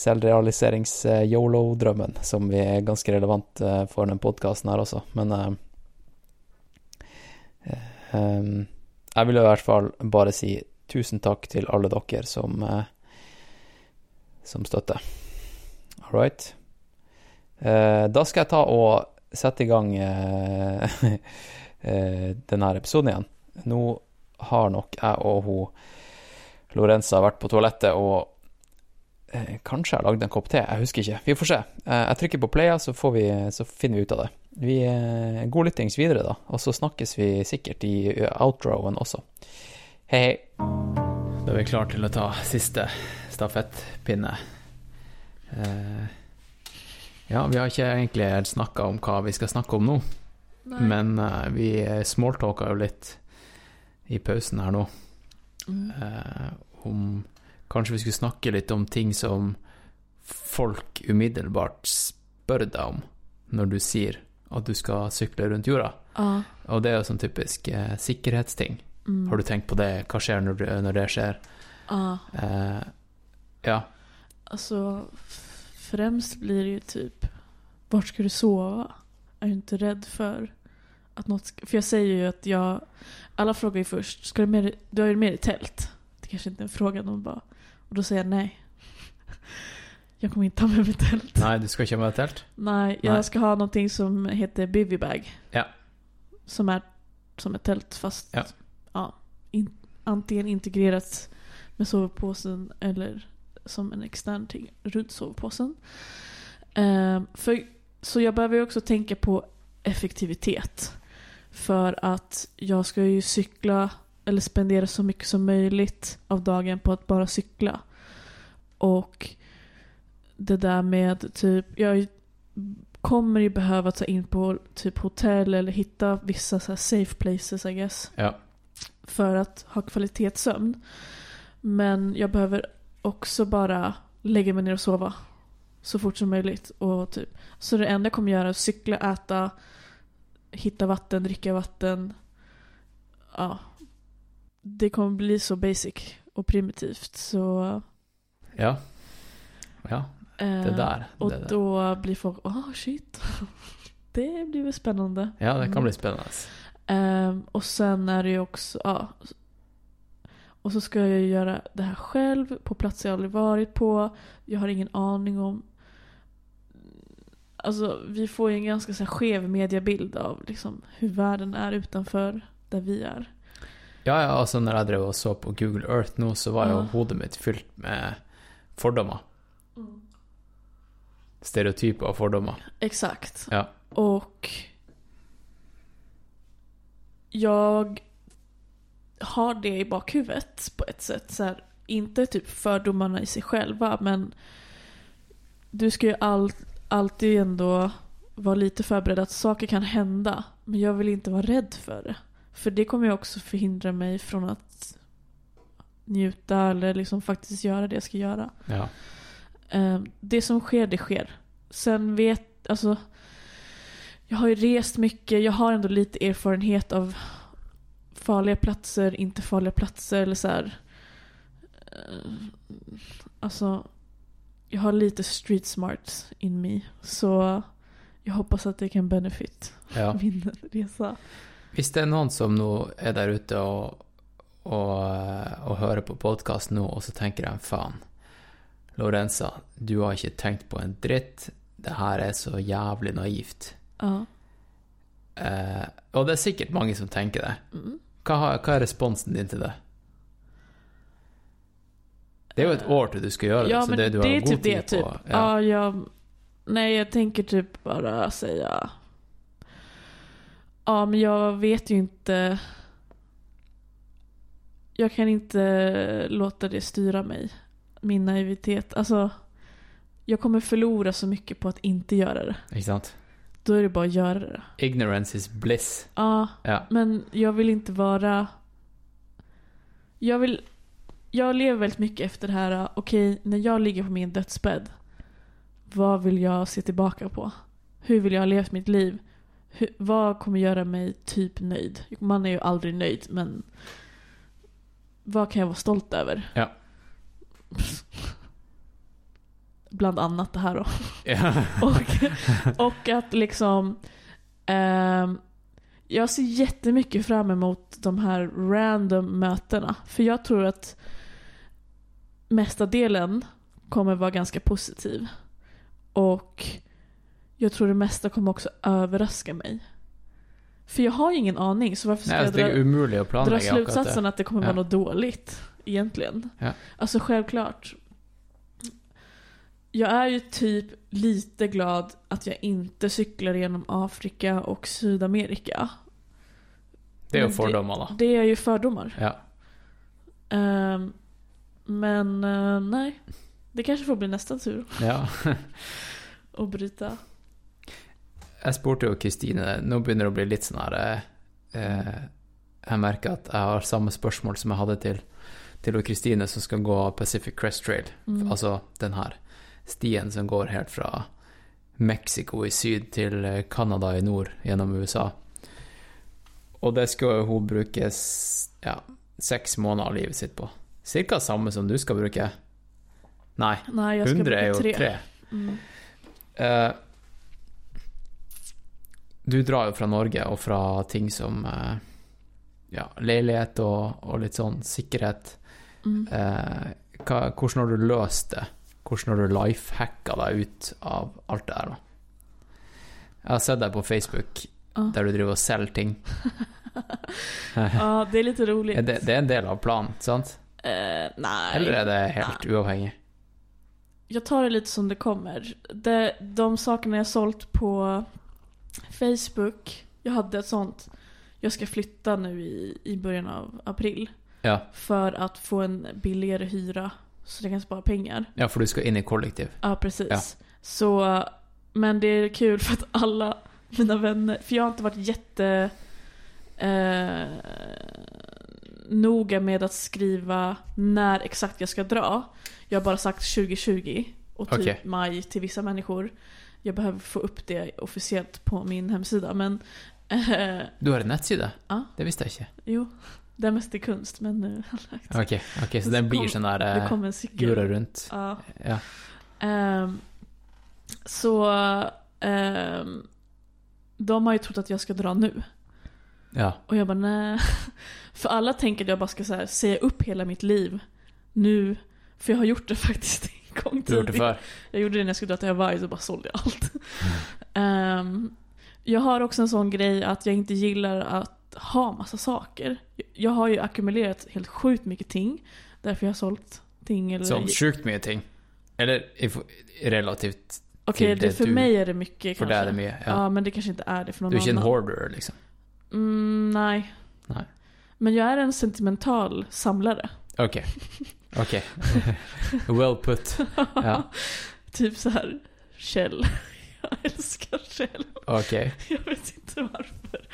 selvrealiserings-yolo-drømmen, som vi er ganske relevant eh, för for den podkasten her også. Men eh, eh, ehm, jeg vil i hvert fall bare si tusen takk til alle dere som, eh, som støtter. All right. Eh, da skal jeg ta og sette i gang eh, (laughs) eh denne episoden igjen. Nå har nok jeg og hun Lorenza vært på toalettet og kanskje jeg lagde en kopp te, jeg husker ikke. Vi får se. Eh, jeg trykker på playa, så, får vi, så finner vi ut av det. Vi, eh, god lyttings videre, da. Og så snakkes vi sikkert i eh, outroen også. Hei, hei. Da er vi klar til å ta siste stafettpinne. Eh, ja, vi har ikke egentlig snakka om hva vi skal snakke om nå, Nei. men eh, vi smalltalka jo litt i pausen her nå. Mm. Eh, om Kanskje vi skulle snakke litt om ting som folk umiddelbart spør deg om når du sier at du skal sykle rundt jorda. Ja. Og det er jo sånn typisk eh, sikkerhetsting. Mm. Har du tenkt på det? Hva skjer når, du, når det skjer? Ja. Eh, ja. Alltså, främst blir det ju typ, vart ska du sova? Är du inte rädd för att något ska, För jag säger ju att jag, alla frågar ju först, ska du, med, du har ju med dig tält? Det kanske inte är en fråga, de bara, och då säger jag nej. (laughs) Jag kommer inte ha med mig tält. Nei, du skal ikke ha med telt? Nej, jag Nej. ska ha någonting som heter bivy bag. Ja. Som är som ett tält fast Ja. ja, in, antingen integrerat med sovpåsen eller som en extern ting runt sovpåsen. Ehm, för, så jag behöver ju också tänka på effektivitet. För att jag ska ju cykla eller spendera så mycket som möjligt av dagen på att bara cykla. Och det där med typ, jag kommer ju behöva ta in på typ hotell eller hitta vissa så safe places I guess. Ja. För att ha kvalitetssömn. Men jag behöver också bara lägga mig ner och sova. Så fort som möjligt. Och typ, så det enda jag kommer göra är att cykla, äta, hitta vatten, dricka vatten. Ja. Det kommer bli så basic och primitivt. Så... Ja. Ja, eh, det der. Och Det der. då blir folk, åh shit. (laughs) Det blir väl spännande. Ja, det kan Mm. bli spennende. Ehm, och sen är det ju också, ja. Och så ska jag ju göra det här själv på platser jag aldrig varit på. Jag har ingen aning om... Alltså vi får ju en ganska så här skev mediebild av liksom hur världen är utanför där vi är. Ja, ja, altså når jeg drev og så på Google Earth nå, så var jo Ja. hodet mitt fylt med fordommer. Stereotyper og fordommer. Exakt. Ja. Och jag har det i bakhuvudet på ett sätt. Så här, inte typ fördomarna i sig själva men du ska ju all, alltid ändå vara lite förberedd att saker kan hända. Men jag vill inte vara rädd för det. För det kommer ju också förhindra mig från att njuta eller liksom faktiskt göra det jag ska göra. Ja. Eh, det som sker, det sker. Sen vet, alltså. Jag har ju rest mycket, jag har ändå lite erfarenhet av farliga platser, inte farliga platser eller så här. Eh, Alltså, jag har lite street smart in me. Så jag hoppas att det kan benefit ja. (laughs) min resa. Hvis det er noen som nå er der ute og, og, eh, og hører på podkast nå, og så tenker de faen, Lorenza, du har ikke tenkt på en dritt. Det her er så jævlig naivt. Ja. Eh, og det er sikkert mange som tenker det. Mm. Hva, har- hva er responsen din til det? Det er jo et år til du skal gjøre det, Ja, så det det, du har är god typ tid det. Typ. på. Ja. jag... Nej, jag tänker typ bara säga... Ja, men jag vet ju inte... Jag kan inte låta det styra mig. Min naivitet. Alltså, jag kommer förlora så mycket på att inte göra det. Sant? Då är det bara att göra det. Ignorance is bliss. Ja, Ja. men jag vill inte vara... Jag vill... Jag lever väldigt mycket efter det här, okej, när jag ligger på min dödsbädd. Vad vill jag se tillbaka på? Hur vill jag ha levt mitt liv? Hur, vad kommer göra mig typ nöjd? Man är ju aldrig nöjd, men... Vad kan jag vara stolt över? Ja. (laughs) Bland annat det här då. Ja. (laughs) Och, och att liksom... ehm, jag ser jättemycket fram emot de här random mötena. För jag tror att mesta delen kommer vara ganska positiv. Och jag tror det mesta kommer också överraska mig. För jag har ju ingen aning, så varför ska Nej, alltså, jag det dra, umulig att dra akkurat slutsatsen det. att det kommer Ja. vara något dåligt egentligen? Ja. Alltså självklart. Jag är ju typ lite glad att jag inte cyklar genom Afrika och Sydamerika. Det är ju Men fördomar då. Det är ju fördomar. Ja. Ehm, men eh, nej, det kanske får bli nästa tur ja. (laughs) att bryta. Jeg spurte jo Kristine Nå begynner det å bli litt sånn her eh, eh, Jeg merker at jeg har samme spørsmål som jeg hadde til til Kristine som skal gå Pacific Crest Trail. Mm. Altså den her stien som går helt fra Mexico i syd til eh, Canada i nord gjennom USA. Og det skal hun bruke ja, seks måneder av livet sitt på. Cirka samme som du skal bruke. Nei, ska 100 er bruka jo tre. tre. Mm. Eh, du drar jo fra Norge og fra ting som eh, ja, leilighet og, og litt sånn sikkerhet. Mm. Eh, hva, hvordan har du løst det? Hvordan har du lifehacka deg ut av alt det der? da? Jeg har sett deg på Facebook Ja. der du driver og selger ting. (laughs) Ja, det är lite roligt. Det, det er en del av planen, sant? Eh, nej. Eller er det helt uavhengig? Jag tar det lite som det kommer. Det, de sakerna jag sålt på Facebook. Jag hade ett sånt. Jag ska flytta nu i, i början av april. Ja. För att få en billigare hyra. Så jag kan spara pengar. ja, for du skal inn i kollektiv. Ja, precis. Ja. Så, men det är kul för att alla mina vänner, för jag har inte varit jätte eh, noga med att skriva när exakt jag ska dra. Jag har bara sagt 2020 och typ Okej. maj till vissa människor. Jag behöver få upp det officiellt på min hemsida men eh, Du har en nettside? Ja. Det visste jeg ikke. jo, det är mest i kunst men nu har jag lagt. Ok, ok, så den blir sånn der Det eh, kom en cykel. rundt. Ja. Ja. Ehm, så ehm, de har ju trott att jag ska dra nu. ja. Och jag bara nej. (laughs) För alla tänker att jag bara ska så här, säga upp hela mitt liv nu. För jag har gjort det (laughs) faktiskt gång Du tidigare. før? Jag gjorde det när jag skulle dra till Hawaii så bara sålde jag allt. (laughs) Ehm, jag har också en sån grej att jag inte gillar att ha massa saker. Jag har ju ackumulerat helt sjukt mycket ting. Därför jag har sålt ting. Eller Sånn sjukt mye ting? Eller relativt Okej, det för mig är det mycket For kanske. det er det mye? Ja. Ja. men det kanske inte är det för någon Du er ikke en annan. hoarder, liksom? Mm, nej. Nej. Men jag är en sentimental samlare. (laughs) Ok. (laughs) Ok. well put. (laughs) Ja. typ så här Kjell. (laughs) Jag älskar själv. Okej. Jag vet inte varför.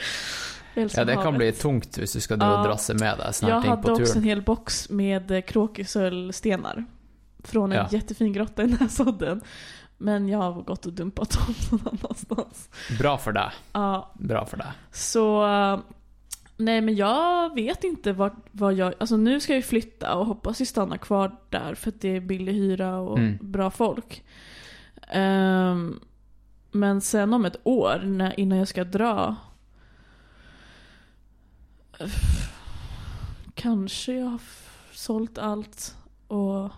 Jag Ja, det kan havet. bli tungt hvis du ska dra Ja. drasse med Jag snart in hade på också en turen. hel box med eh, kråkisölstenar. Från en Ja. jättefin grotta i Näsodden. Men jag har gått och dumpat dem någon annanstans. Bra för deg. Ja, Bra för deg. så... Nej men jag vet inte vad, vad jag... Alltså nu ska jag flytta och hoppas vi stannar kvar där för att det är billig hyra och Mm. bra folk. Ehm, men sen om ett år när, innan jag ska dra... Kanske jag har sålt allt och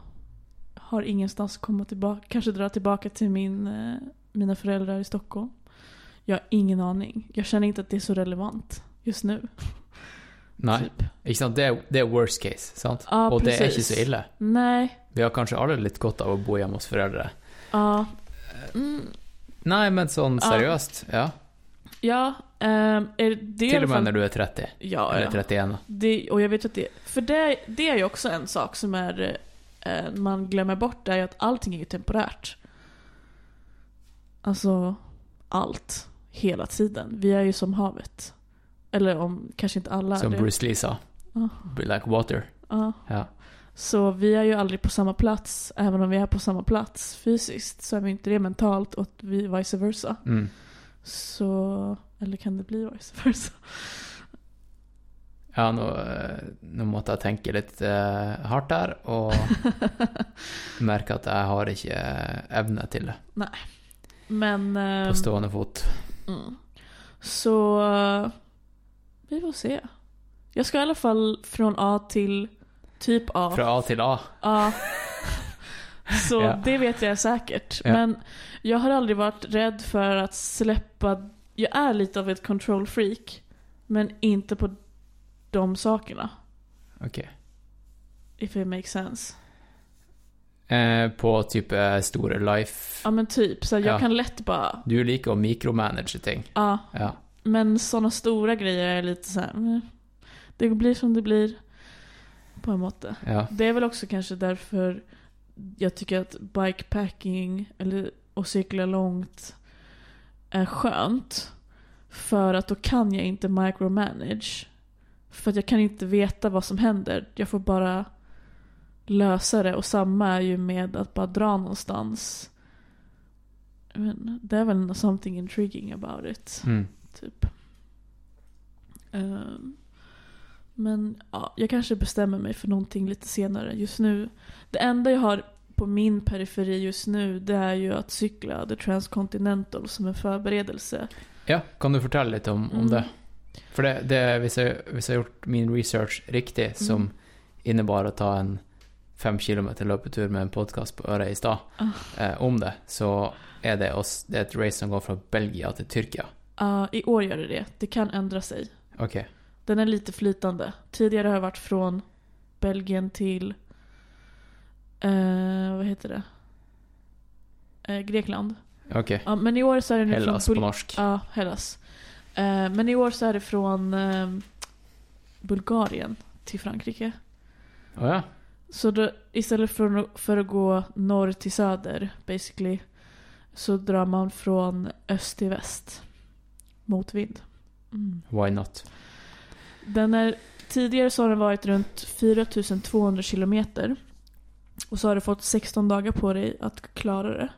har ingenstans att komma tillbaka. Kanske dra tillbaka till min, eh, mina föräldrar i Stockholm. Jag har ingen aning. Jag känner inte att det är så relevant just nu. Nei, Typ. ikke sant? Det er, det er worst case, sant? Ja, og det er ikke precis. så ille. Nej. Vi har kanskje alle litt godt av å bo hjemme hos foreldre. Ja. Mm, Nei, men sånn Ja. seriøst, ja. ja. är det i Til alla og med fall- når du er 30. Ja, Eller ja. 31. da. Det, och jag vet att det... För det, det är ju också en sak som är... Eh, man glömmer bort det är ju att allting är ju temporärt. Alltså, allt. Hela tiden. Vi är ju som havet. Eller om, kanske inte alla Som det. Bruce Lee sa. Ja. Be like water. Ja. Ja. Så vi är ju aldrig på samma plats. Även om vi är på samma plats fysiskt så är vi inte det mentalt och vi vice versa. Mm. Så... Eller kan det bli vice versa? Ja, nå, eh, nå måtte jeg tenke litt eh, hardt der, og (laughs) merke at jeg har ikke eh, evne til det Men... ehm, på stående fot. Mm. Så eh, vi får se. Jag ska i alla fall från A till typ A. Fra A til A. Ja. (laughs) Så Ja. det vet jag säkert. Ja. Men jag har aldrig varit rädd för att släppa... Jag är lite av ett control freak. Men inte på de sakerna. Ok. If it makes sense. Eh, på type store life Ja men typ. Så jag Ja. kan lätt bara... Du liker å mikromanage ting. Ja. Ja. Men sådana stora grejer är lite så här. mm, Det blir som det blir. På en måte. ja. Det är väl också kanske därför jag tycker att bikepacking eller att cykla långt är skönt. För att då kan jag inte micromanage. För att jag kan inte veta vad som händer. Jag får bara lösa det. Och samma är ju med att bara dra någonstans. Men det är väl something intriguing about it. Mm. Typ. Ehm, men ja, jag kanske bestämmer mig för någonting lite senare. Just nu, det enda jag har på min periferi just nu det är ju att cykla The Transcontinental som en förberedelse. ja, kan du fortelle litt om, om Mm. det? For det, det hvis jeg har gjort min research riktig, som Mm. innebar å ta en fem kilometer løpetur med en podkast på øret i stad, Ah. eh, om det, så er det, oss, det er et race som går fra Belgia til Tyrkia. Ja, I år gör det det. Det kan ändra sig. Ok. Den är lite flytande. Tidigare har jag varit från Belgien till, eh, vad heter det? Eh, Grekland. Ok. Ja, men i år så är det nu Hellas från på Bul- norsk. Ja, Hellas. Eh, men i år så är det från Bulgarien till Frankrike. Å ja. Så då, istället för, för att gå norr till söder, basically, så drar man från öst till väst. Mot vind. Mm. Why not? Den är, tidigare så har den varit runt 4200 kilometer. Och så har du fått 16 dagar på dig att klara det.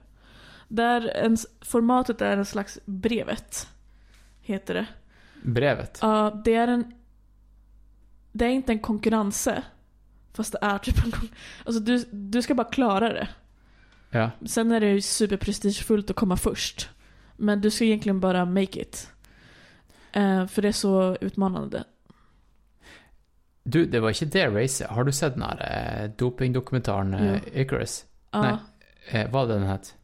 Där en, formatet är en slags brevet. Heter det. Brevet? Ja, det är en... Det är inte en konkurrense. Fast det är typ en Alltså du, du ska bara klara det. Ja. Sen är det ju superprestigefullt att komma först. Men du ska egentligen bara make it. Eh, för det är så utmanande. Du, det var ikke det racet. Har du sett den her eh, dopingdokumentaren eh, Icarus? Ja, Nej. Eh, det den het?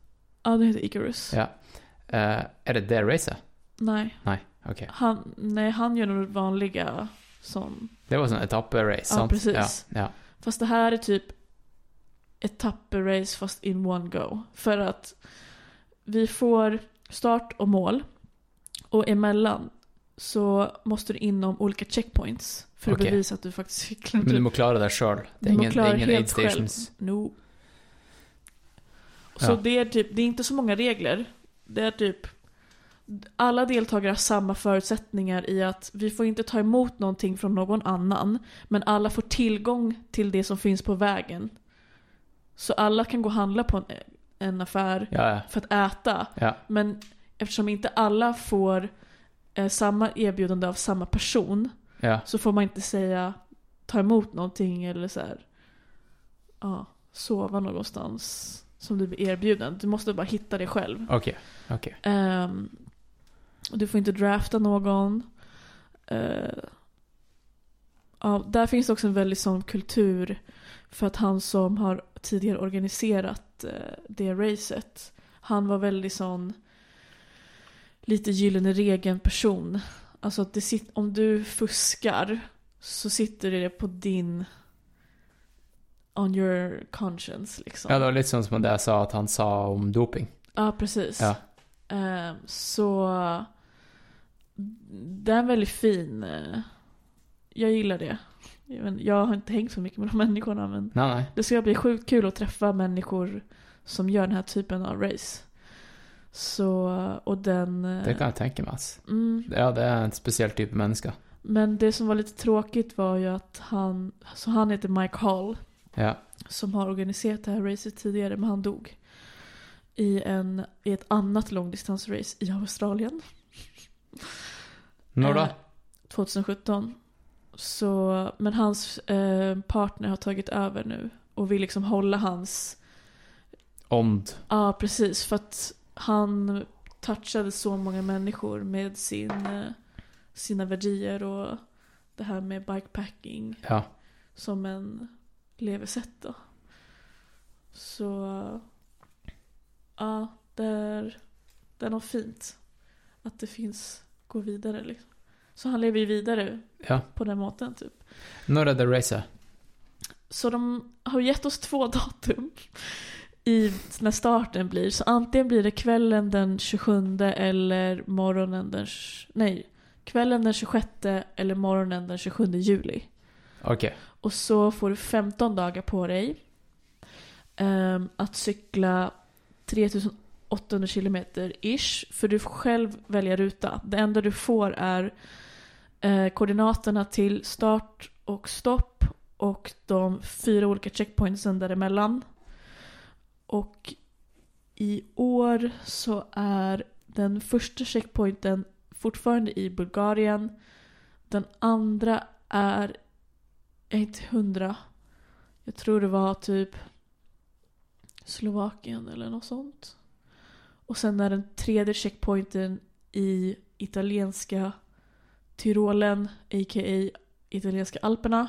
ja det heter Icarus. Ja. Eh, er det det racet? Nej. Nei, ok. Han, nej, han gör nog vanliga som... Det var sånn etapperace, Ja, sant? precis. Ja, ja. Fast det här är typ etapper-race fast in one go. För att vi får start och mål. Och emellan så måste du inom olika checkpoints. För att Okej. bevisa att du faktiskt cyklar. Men du må klare deg sjøl. Det Du er må ingen, det klara er ingen aid stations. No. Så Ja. det är typ, det är inte så många regler. Det är typ alla deltagare har samma förutsättningar i att vi får inte ta emot någonting från någon annan, men alla får tillgång till det som finns på vägen. Så alla kan gå och handla på en, en affär Ja, ja. för att äta, men eftersom inte alla får eh, samma erbjudande av samma person ja. så får man inte säga ta emot någonting eller så här, ja, sova någonstans som du blir erbjuden. Du måste bara hitta det själv. Okej, okej. Ehm, och du får inte drafta någon. Eh, ja, där finns också en väldigt sån kultur för att han som har tidigare organiserat eh, det racet, han var väldigt sån lite gyllene regeln person. Alltså att det sit, om du fuskar så sitter det på din on your conscience liksom. Ja, det var lite som som det jag sa att han sa om doping. Ja, precis. Ja. Ehm, så det är en väldigt fin... eh, jag gillar det. Jag har inte hängt så mycket med de människorna men Nej, nej. det ska bli sjukt kul att träffa människor som gör den här typen av race. Så, och den... eh, Det kan jag tänka mig. Alltså. mm, Ja, det är en speciell typ av människa. men det som var lite tråkigt var ju att han... Så han heter Mike Hall. Ja. som har organiserat det här racet tidigare, men han dog. I, en, i ett annat långdistansrace i Australien. När då? Eh, 2017. Så, men hans eh, partner har tagit över nu och vill liksom hålla hans... Ond. Ja, precis. För att han touchade så många människor med sin, eh, sina värdier och det här med bikepacking Ja. som en levesätt då. Så ja, det är, det är något fint att det finns gå vidare liksom. Så han lever ju vidare Ja. på den måten typ. Är det racet? Så de har gett oss två datum i när starten blir. Så antingen blir det kvällen den 27 eller morgonen den... Nej, kvällen den 26 eller morgonen den 27 juli. Okej. Och så får du 15 dagar på dig ehm, att cykla 3800 kilometer ish. För du får själv välja ruta. Det enda du får är eh, koordinaterna till start och stopp och de fyra olika checkpointsen däremellan. Och i år så är den första checkpointen fortfarande i Bulgarien. Den andra är jag är inte hundra. Jag tror det var typ Slovakien eller något sånt. Och sen är den tredje checkpointen i italienska Tyrolen, a.k.a. italienska Alperna.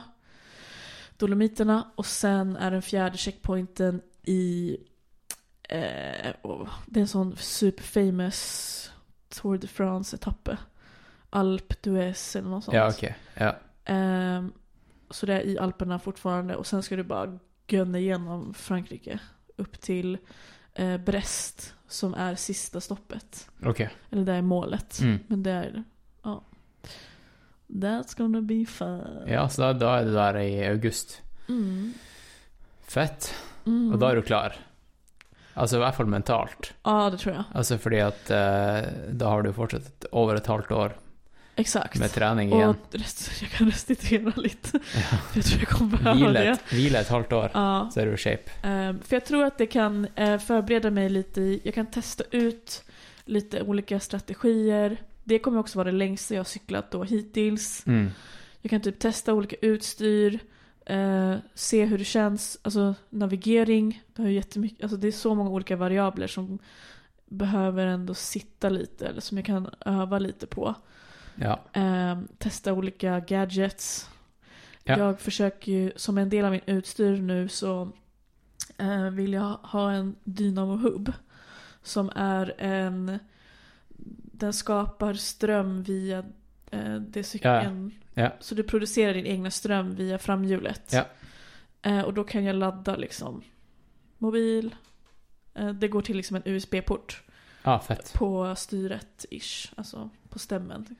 Dolomiterna. Och sen är den fjärde checkpointen i... Eh, åh, det är en sån superfamous Tour de France-etappe. Alp d'Huez eller något sånt. Ja, okej. Ja. Ehm, så det är i Alperna fortfarande och sen ska du bara gunna igenom Frankrike upp till eh, Brest som är sista stoppet. Okej. Eller det är målet. Mm. Men det är, ja. That's gonna be fun. Ja, så då är det där i august. Mm. Fett. Mm. Och då är du klar. Alltså i alla fall mentalt. Ja, det tror jag. Alltså fordi at eh, da har du fortsatt ett, over et halvt år Exakt. med träning igen. och rest, jag kan restituera lite. (laughs) Ja. För (laughs) jag tror jag kommer behöva Vila, det. ett, vila ett halvt år, Ja. så är du i shape. Ehm, för jag tror att det kan eh, förbereda mig lite i, jag kan testa ut lite olika strategier. Det kommer också vara det längsta jag har cyklat då hittills. Mm. Jag kan typ testa olika utstyr, eh, se hur det känns, alltså navigering. Det, har jättemycket, alltså det är så många olika variabler som behöver ändå sitta lite, eller som jag kan öva lite på. Ja. Eh, testa olika gadgets. Ja. Jag försöker ju, som en del av min utstyr nu så eh, vill jag ha en Dynamo Hub. Som är en, den skapar ström via eh, det cykeln. Ja. Så du producerar din egna ström via framhjulet. Ja. Eh, och då kan jag ladda liksom mobil. Eh, det går till liksom en USB-port Ah, på styret ish, alltså på stämmen.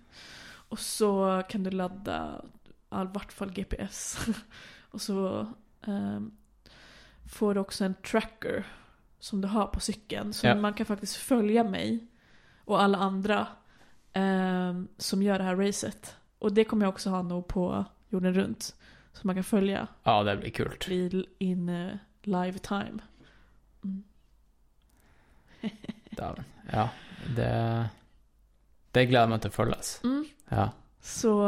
Och så kan du ladda i vart fall GPS. (laughs) och så ehm, får du också en tracker som du har på cykeln. Så Ja. man kan faktiskt följa mig och alla andra ehm, som gör det här racet. Och det kommer jag också ha nog på jorden runt. Så man kan följa Ja, det blir kul. in eh, live time. Mm. (laughs) Ja, det Det meg til å følges. Mm. Ja. Så,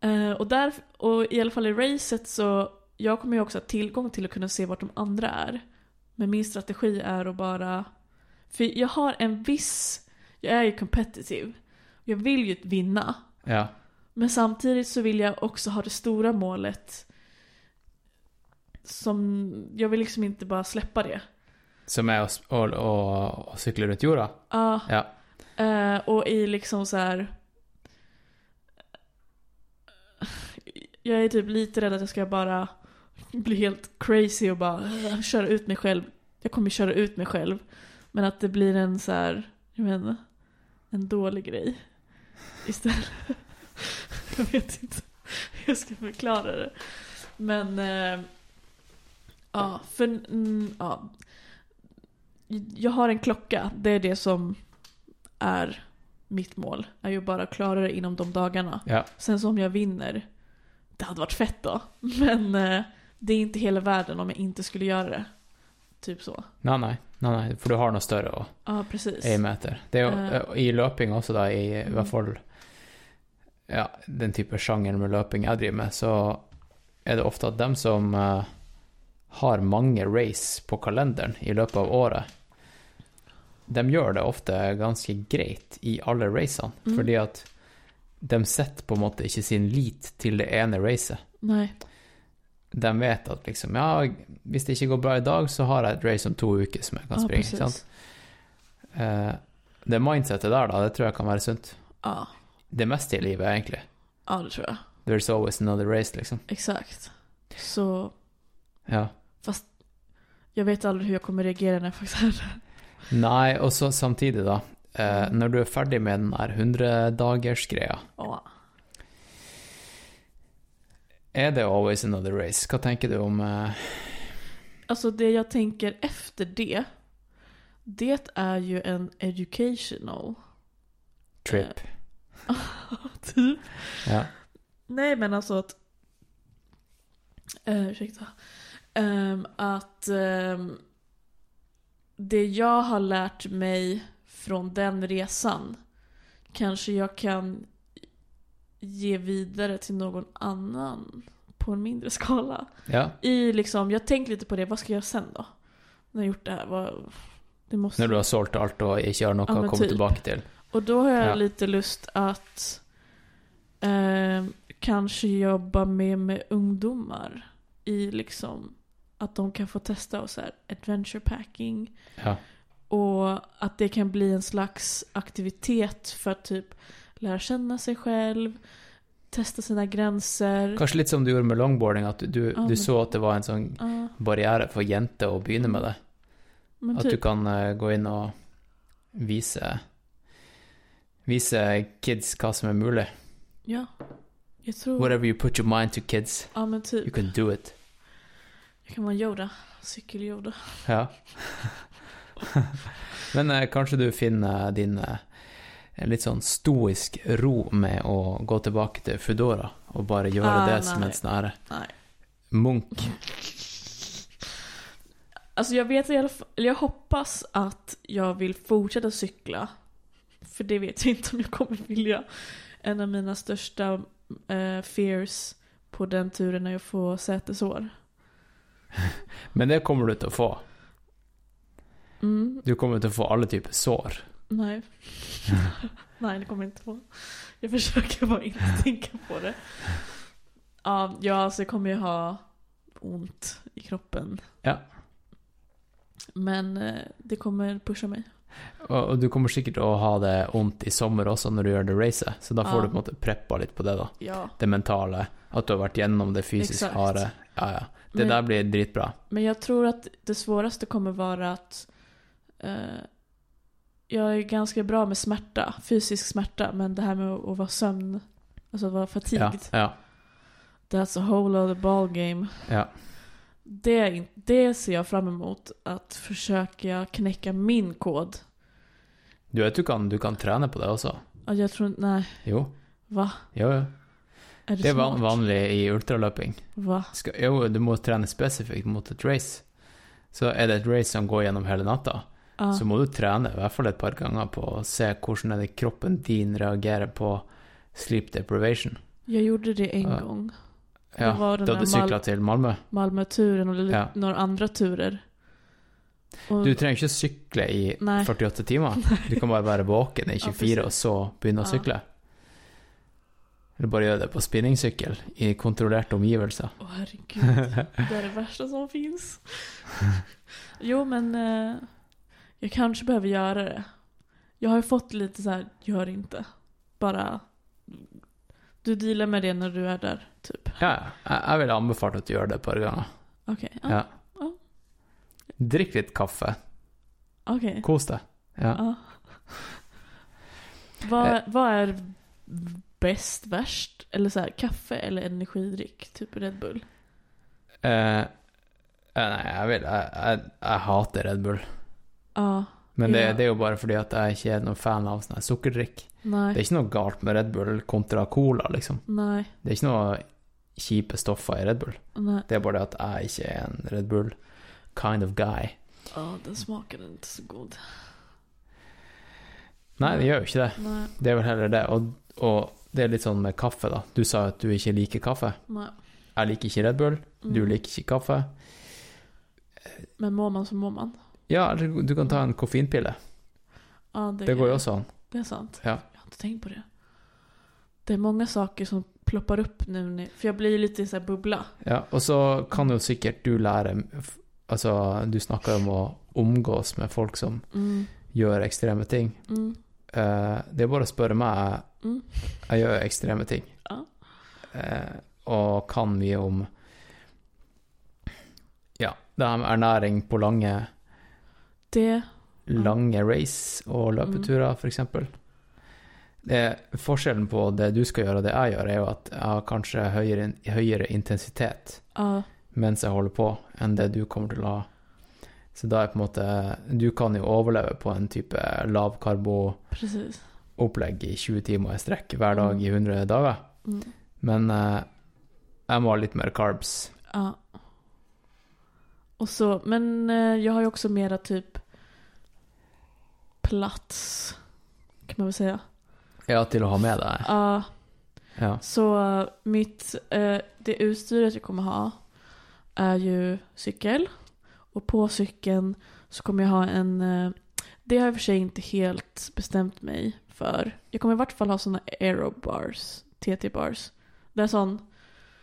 eh, och, där, och i alla fall i racet så, jag kommer ju också ha tillgång till att kunna se vart de andra är. Men min strategi är att bara, för jag har en viss, jag är ju competitive. Jag vill ju vinna. Ja. Men samtidigt så vill jag också ha det stora målet. Som, jag vill liksom inte bara släppa det. Som er å, s- å, å, å sykle rundt jorda? Ja, Ja. Eh, och i liksom så här. Jag är typ lite rädd att jag ska bara bli helt crazy och bara köra ut mig själv. Jag kommer köra ut mig själv. Men att det blir en så här, jag inte, en dålig grej. Istället. Jag vet inte hur jag ska förklara det. Men, eh, ja, för, mm, ja. Jag har en klocka, det är det som är mitt mål. Är ju bara att klara det inom de dagarna. ja. Sen så om jag vinner, det hade varit fett då. Men eh, det är inte hela världen om jag inte skulle göra det. Typ så. Nei, nei. nei, nei. For du har noe større å Ja, precis. aime etter. Det Eh. eh, i løping også, da, i, Mm. hvert fall ja, den type sjangeren med løping jeg driver med, så er det ofte at dem som eh, har mange race på kalenderen i løpet av året, de gjør det ofte ganske greit i alle racene, Mm. fordi at de setter på en måte ikke sin lit til det ene racet. Nej. De vet at liksom, ja, hvis det ikke går bra i dag, så har jeg et race om to uker som jeg kan Ja, ikke precis. sant? Eh, det mindsetet der, da, det tror jeg kan være sunt. Ja. Det meste i livet, egentlig. ja, det tror jag. There's always another race, liksom. Exakt. Så, Ja. jag vet aldrig hur jag kommer reagera när jag faktiskt är där. Nei, og så samtidig, da. Eh, Mm. når du er ferdig med den her 100-dagersgreia, Ja. Er det always another race? Hva tenker du om eh, Alltså det jag tänker efter det, det är ju en educational. trip? (laughs) typ. Ja. Nej men alltså att... Uh, ursäkta. Ehm, att ehm, det jag har lärt mig från den resan kanske jag kan ge vidare till någon annan på en mindre skala. ja. I liksom, jag tänkte lite på det, vad ska jag göra sen då? När jag gjort det här, vad, det måste... Når du har alt og ikke har noe Ja, men komme typ. tilbake til? Och då har jag Ja. lite lust att eh, kanske jobba med, med ungdomar i liksom att de kan få testa och så här adventure packing Ja. och att det kan bli en slags aktivitet för typ lära känna sig själv, testa sina gränser. Kanskje litt som du gjorde med longboarding, at du, du, Ja, men- du så at det var en sånn Ja, barriere for jenter å begynne med det. men At du typ. kan eh, gå inn og vise Vise kids hva som er mulig. Ja, jag tror... Whatever you put your mind to, kids, Ja men you typ. can do it. Jag kan vara Yoda. Cykel-Yoda. Ja. (laughs) Men eh, kanskje du finner din eh, en litt sånn stoisk ro med å gå tilbake til Foodora og bare gjøre Ah, det som en her Nej. munk. Alltså jag vet i alla fall, eller jag hoppas att jag vill fortsätta cykla. För det vet jag inte om jag kommer vilja. En av mina största eh, fears på den turen är att få sätesår. (laughs) Men det kommer du til å få. Mm, Du kommer til å få alle typer sår. Nej. (laughs) nej, det kommer jag inte på. Jag försöker bara inte (laughs) tänka på det. Ja, ja, alltså jag kommer ju ha ont i kroppen. Ja. Men eh, det kommer pusha mig. Og du kommer til å ha det vondt i sommer også når du gjør det racet, så da får Ja. du på en måte preppa litt på det, da. Ja. Det mentale, at du har vært gjennom det fysisk Exakt. harde. Ja, ja. Det Men- der blir dritbra. Men jag tror att det svåraste kommer vara att eh, jag är ganska bra med smärta, fysisk smärta, men det här med att, vara sömn, alltså att vara Ja, fatigued, ja, that's a whole other ball game. ja. Det, är det ser jag fram emot, att försöka knäcka min kod Du vet du kan, du kan trene på det også. Ja, jag tror inte, nej. Jo. Va? Jo, jo. Är det, Det er van smart? vanlig i ultraløping. Va? Skal, jo, du må trene spesifikt mot et race. Så er det et race som går gjennom hele natta, Ja. så må du trene i hvert fall et par ganger på å se hvordan er det kroppen din reagerer på sleep deprivation. Jag gjorde det en Ja. gång. Ja, var den da där du sykla Mal- til Malmö. Malmö-turen och Ja. några andra turer. Och, Du trenger ikke sykle i Nei. 48 timer. (laughs) Du kan bare være våken i 24 og så begynne å Ja. sykle. Eller bare gjøre det på spinningsykkel i kontrollerte omgivelser. Åh herregud, (laughs) det är det värsta som finns. Jo men, eh, jag kanske behöver göra det. Jag har ju fått lite så här, gör inte. Bara, du dealar med det när du är där, typ. Ja, jeg, jeg ville anbefalt at du gjør det et par. Okej, ja, Ja. ja. Drikk litt kaffe. okej. Kos deg. Ja. Ja. Vad, Eh. vad är bäst, värst? Eller så här, kaffe eller energidryck? Typ Red Bull? Eh, eh, nei, jeg vil jeg, jeg, jeg hater Red Bull. Ja, Men det, Ja. det er jo bare fordi at jeg ikke er noen fan av sånn sukkerdrikk. Det nej, er ikke noe galt med Red Bull kontra Cola, liksom. nej, Det er ikke noe kjipe stoffer i Red Bull. nej. Det er bare det at jeg ikke er en Red Bull kind of guy. Ja, den smakade inte så god. Nei, det gjør jo ikke det. Nej, Det er vel heller det. Og, og det er litt sånn med kaffe, da. Du sa at du ikke liker kaffe. nej. Jeg liker ikke Red Bull. Du Mm. liker ikke kaffe. Men mår man så mår man. Ja, eller du kan ta en koffeinpille. Ja, det, Det går jo också an. Det är sant. Ja. Jag har inte tänkt på det. Det är många saker som ploppar upp nu. när- För jag blir lite i så här bubbla. Ja, og så kan jo sikkert du lære Altså, du snakker om å omgås med folk som Mm, gjør ekstreme ting. mm, Eh, det er bare å spørre meg. mm. Jeg gjør ekstreme ting. Ja. Eh, og kan mye om Ja, det her med ernæring på lange, Det, lange race og løpeturer, for eksempel. Det, forskjellen på det du skal gjøre og det jeg gjør, er jo at jeg har kanskje høyere, høyere intensitet ja, mens jeg holder på, enn det du kommer til å ha. Så da er på en måte Du kan jo overleve på en type lavkarbo-opplegg i 20 timer i strekk hver dag Mm. i 100 dager, Mm. men eh, jeg må ha litt mer carbs. Ja. Och så, men eh, jag har ju också mera typ plats. Kan man väl säga. Ja, til å ha med deg. Ja, Ja. så eh, mitt, eh, det utstyret jag kommer ha är ju cykel. Och på cykeln så kommer jag ha en, eh, det har jag i och för sig inte helt bestämt mig för. Jag kommer i vart fall ha såna aerobars, TT-bars. Det är sån,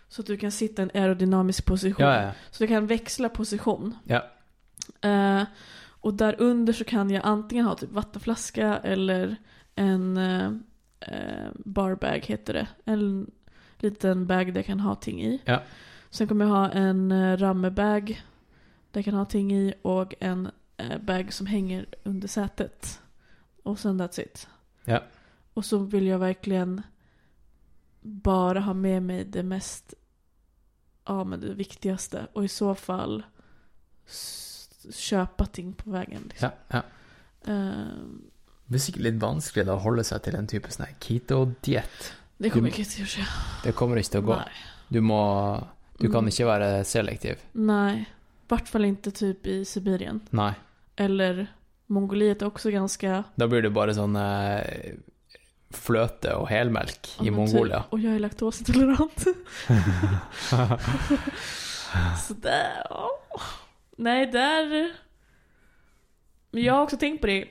så att du kan sitta i en aerodynamisk position. Ja, ja. Så du kan växla position. Ja. Eh, och där under så kan jag antingen ha typ vattenflaska eller en eh, eh, barbag heter det. En liten bag där jag kan ha ting i. Ja. Sen kommer jag ha en eh, rammebag där jag kan ha ting i och en eh, bag som hänger under sätet. Och sen that's it. Ja. Och så vill jag verkligen bara ha med mig det mest, ja men det viktigaste. Och i så fall köpa ting på vägen. Liksom. ja, ja. Ehm, Det blir sikkert litt vanskelig da å holde seg til en type sånn her keto-diett. det kommer Du- inte att göra. Det kommer ikke til å gå. Nej. Du må Du kan Mm. ikke være selektiv. Nej. I vart fall inte typ i Sibirien. Nei. Eller Mongoliet är också ganska... Da blir det bare sånn eh, fløte og helmelk ja, i men typ- Mongolia. Och jag är laktosintolerant. (laughs) (laughs) Sådär. ja. Nej, där... Men jag har också tänkt på det.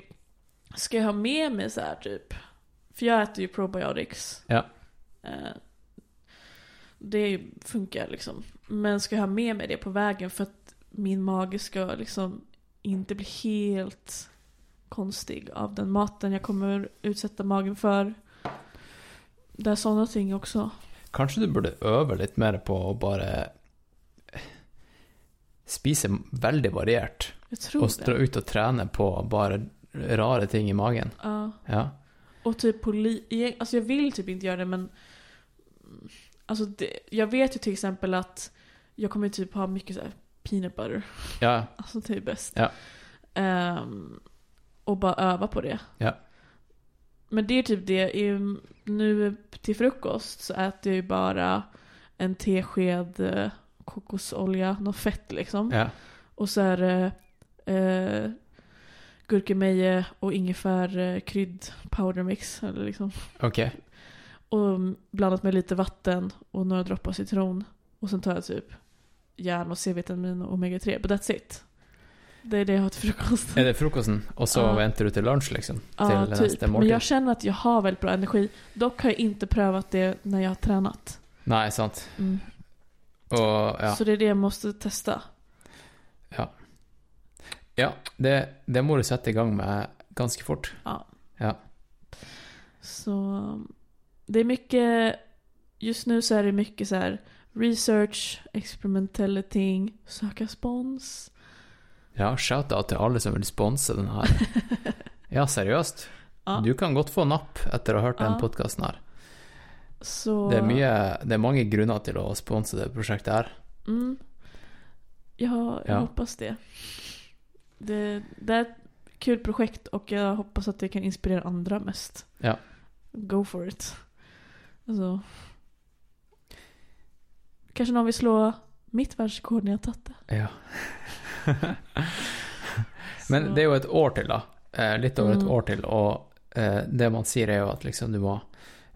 Ska jag ha med mig så här typ? För jag äter ju probiotics. Ja. Eh, Det funkar liksom. Men ska jag ha med mig det på vägen för att min mage ska liksom inte bli helt konstig av den maten jag kommer utsätta magen för. Det är sådana ting också. Kanskje du burde øve litt mer på å bare spise veldig variert, og dra det. ut og trene på bare rare ting i magen. Ja. Ja. Och typ på li- e- Alltså jag vill typ inte göra det men Alltså det, jag vet ju till exempel att jag kommer typ ha mycket så peanut butter. Ja. (laughs) Alltså det är bäst. Ja. Ehm, och bara öva på det. Ja. Men det är typ det, i- nu till frukost så äter jag ju bara en tesked eh, kokosolja, något fett liksom. Ja. Och så är det eh, gurkemeje och ingefär eh, krydd powdermix. Eller liksom. Okej. Och blandat med lite vatten och några droppar citron. Och sen tar jag typ järn och C-vitamin och omega-3. But that's it. Det är det jag har till frukost. Är det frukosten? Och så Ja. väntar du till lunch liksom? Ja, till nästa typ. Men jag känner att jag har väldigt bra energi. Dock har jag inte prövat det när jag har tränat. Nej, sant. Mm. Och ja. Så det är det jag måste testa. Ja, det, det må du sette i gang med ganske fort. Ja. Ja. Så det är mycket, just nu så är det mycket så här research, experimentella ting, söka spons. Ja, shout-out til alle som vil sponse den her. (laughs) Ja, seriøst. Ja. Du kan godt få napp etter å ha den Ja. podkasten her. Så, Det er, mye, det er mange grunner til å sponse det prosjektet her. Mm, jag, jag Ja. hoppas det. det. Det är ett kul projekt och jag hoppas att det kan inspirera andra mest. Ja. Go for it. Alltså. Kanske någon vill slå mitt världsrekord när jag tagit det. Ja. (laughs) Men det er jo et år til, da. Eh, litt over et Mm. år til. Og eh, det man sier, er jo at liksom du må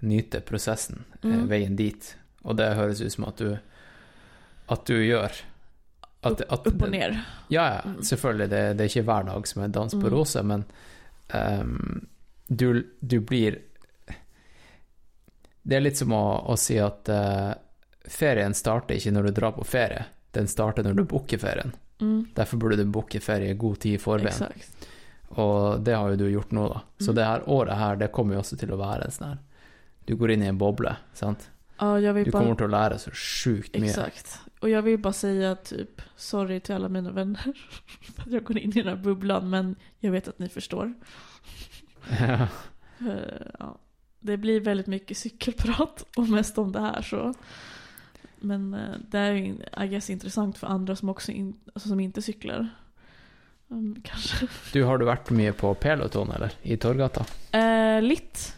nyte prosessen, eh, Mm. veien dit. Og det høres ut som at du At du gjør at, at Upp och ner. Ja, ja, Mm. selvfølgelig. Det, det er ikke hver dag som er dans på Mm. roser, men ehm, du, du blir Det er litt som å, å si at eh, ferien starter ikke når du drar på ferie, den starter når du booker ferien. Mm, Derfor burde du booke ferie god tid i forveien. exakt. Og det har jo du gjort nå, da. Så Mm. det her året her, det kommer jo også til å være en sånn her Du går inn i en boble, sant. Ja, jag vill Du bara... kommer å lære så sjukt mye. Exakt. Och jag vill bara säga typ sorry till alla mina vänner. (laughs) För att jag går in i den här bubblan men jag vet att ni förstår. Ja. Eh, Ja. Det blir väldigt mycket cykelprat (laughs) och mest om det här så. Men eh, det är ju I guess intressant för andra som också in, alltså som inte cyklar. Mm, kanske. Du, har du vært mye på Peloton, eller? I Torgata? Eh, litt.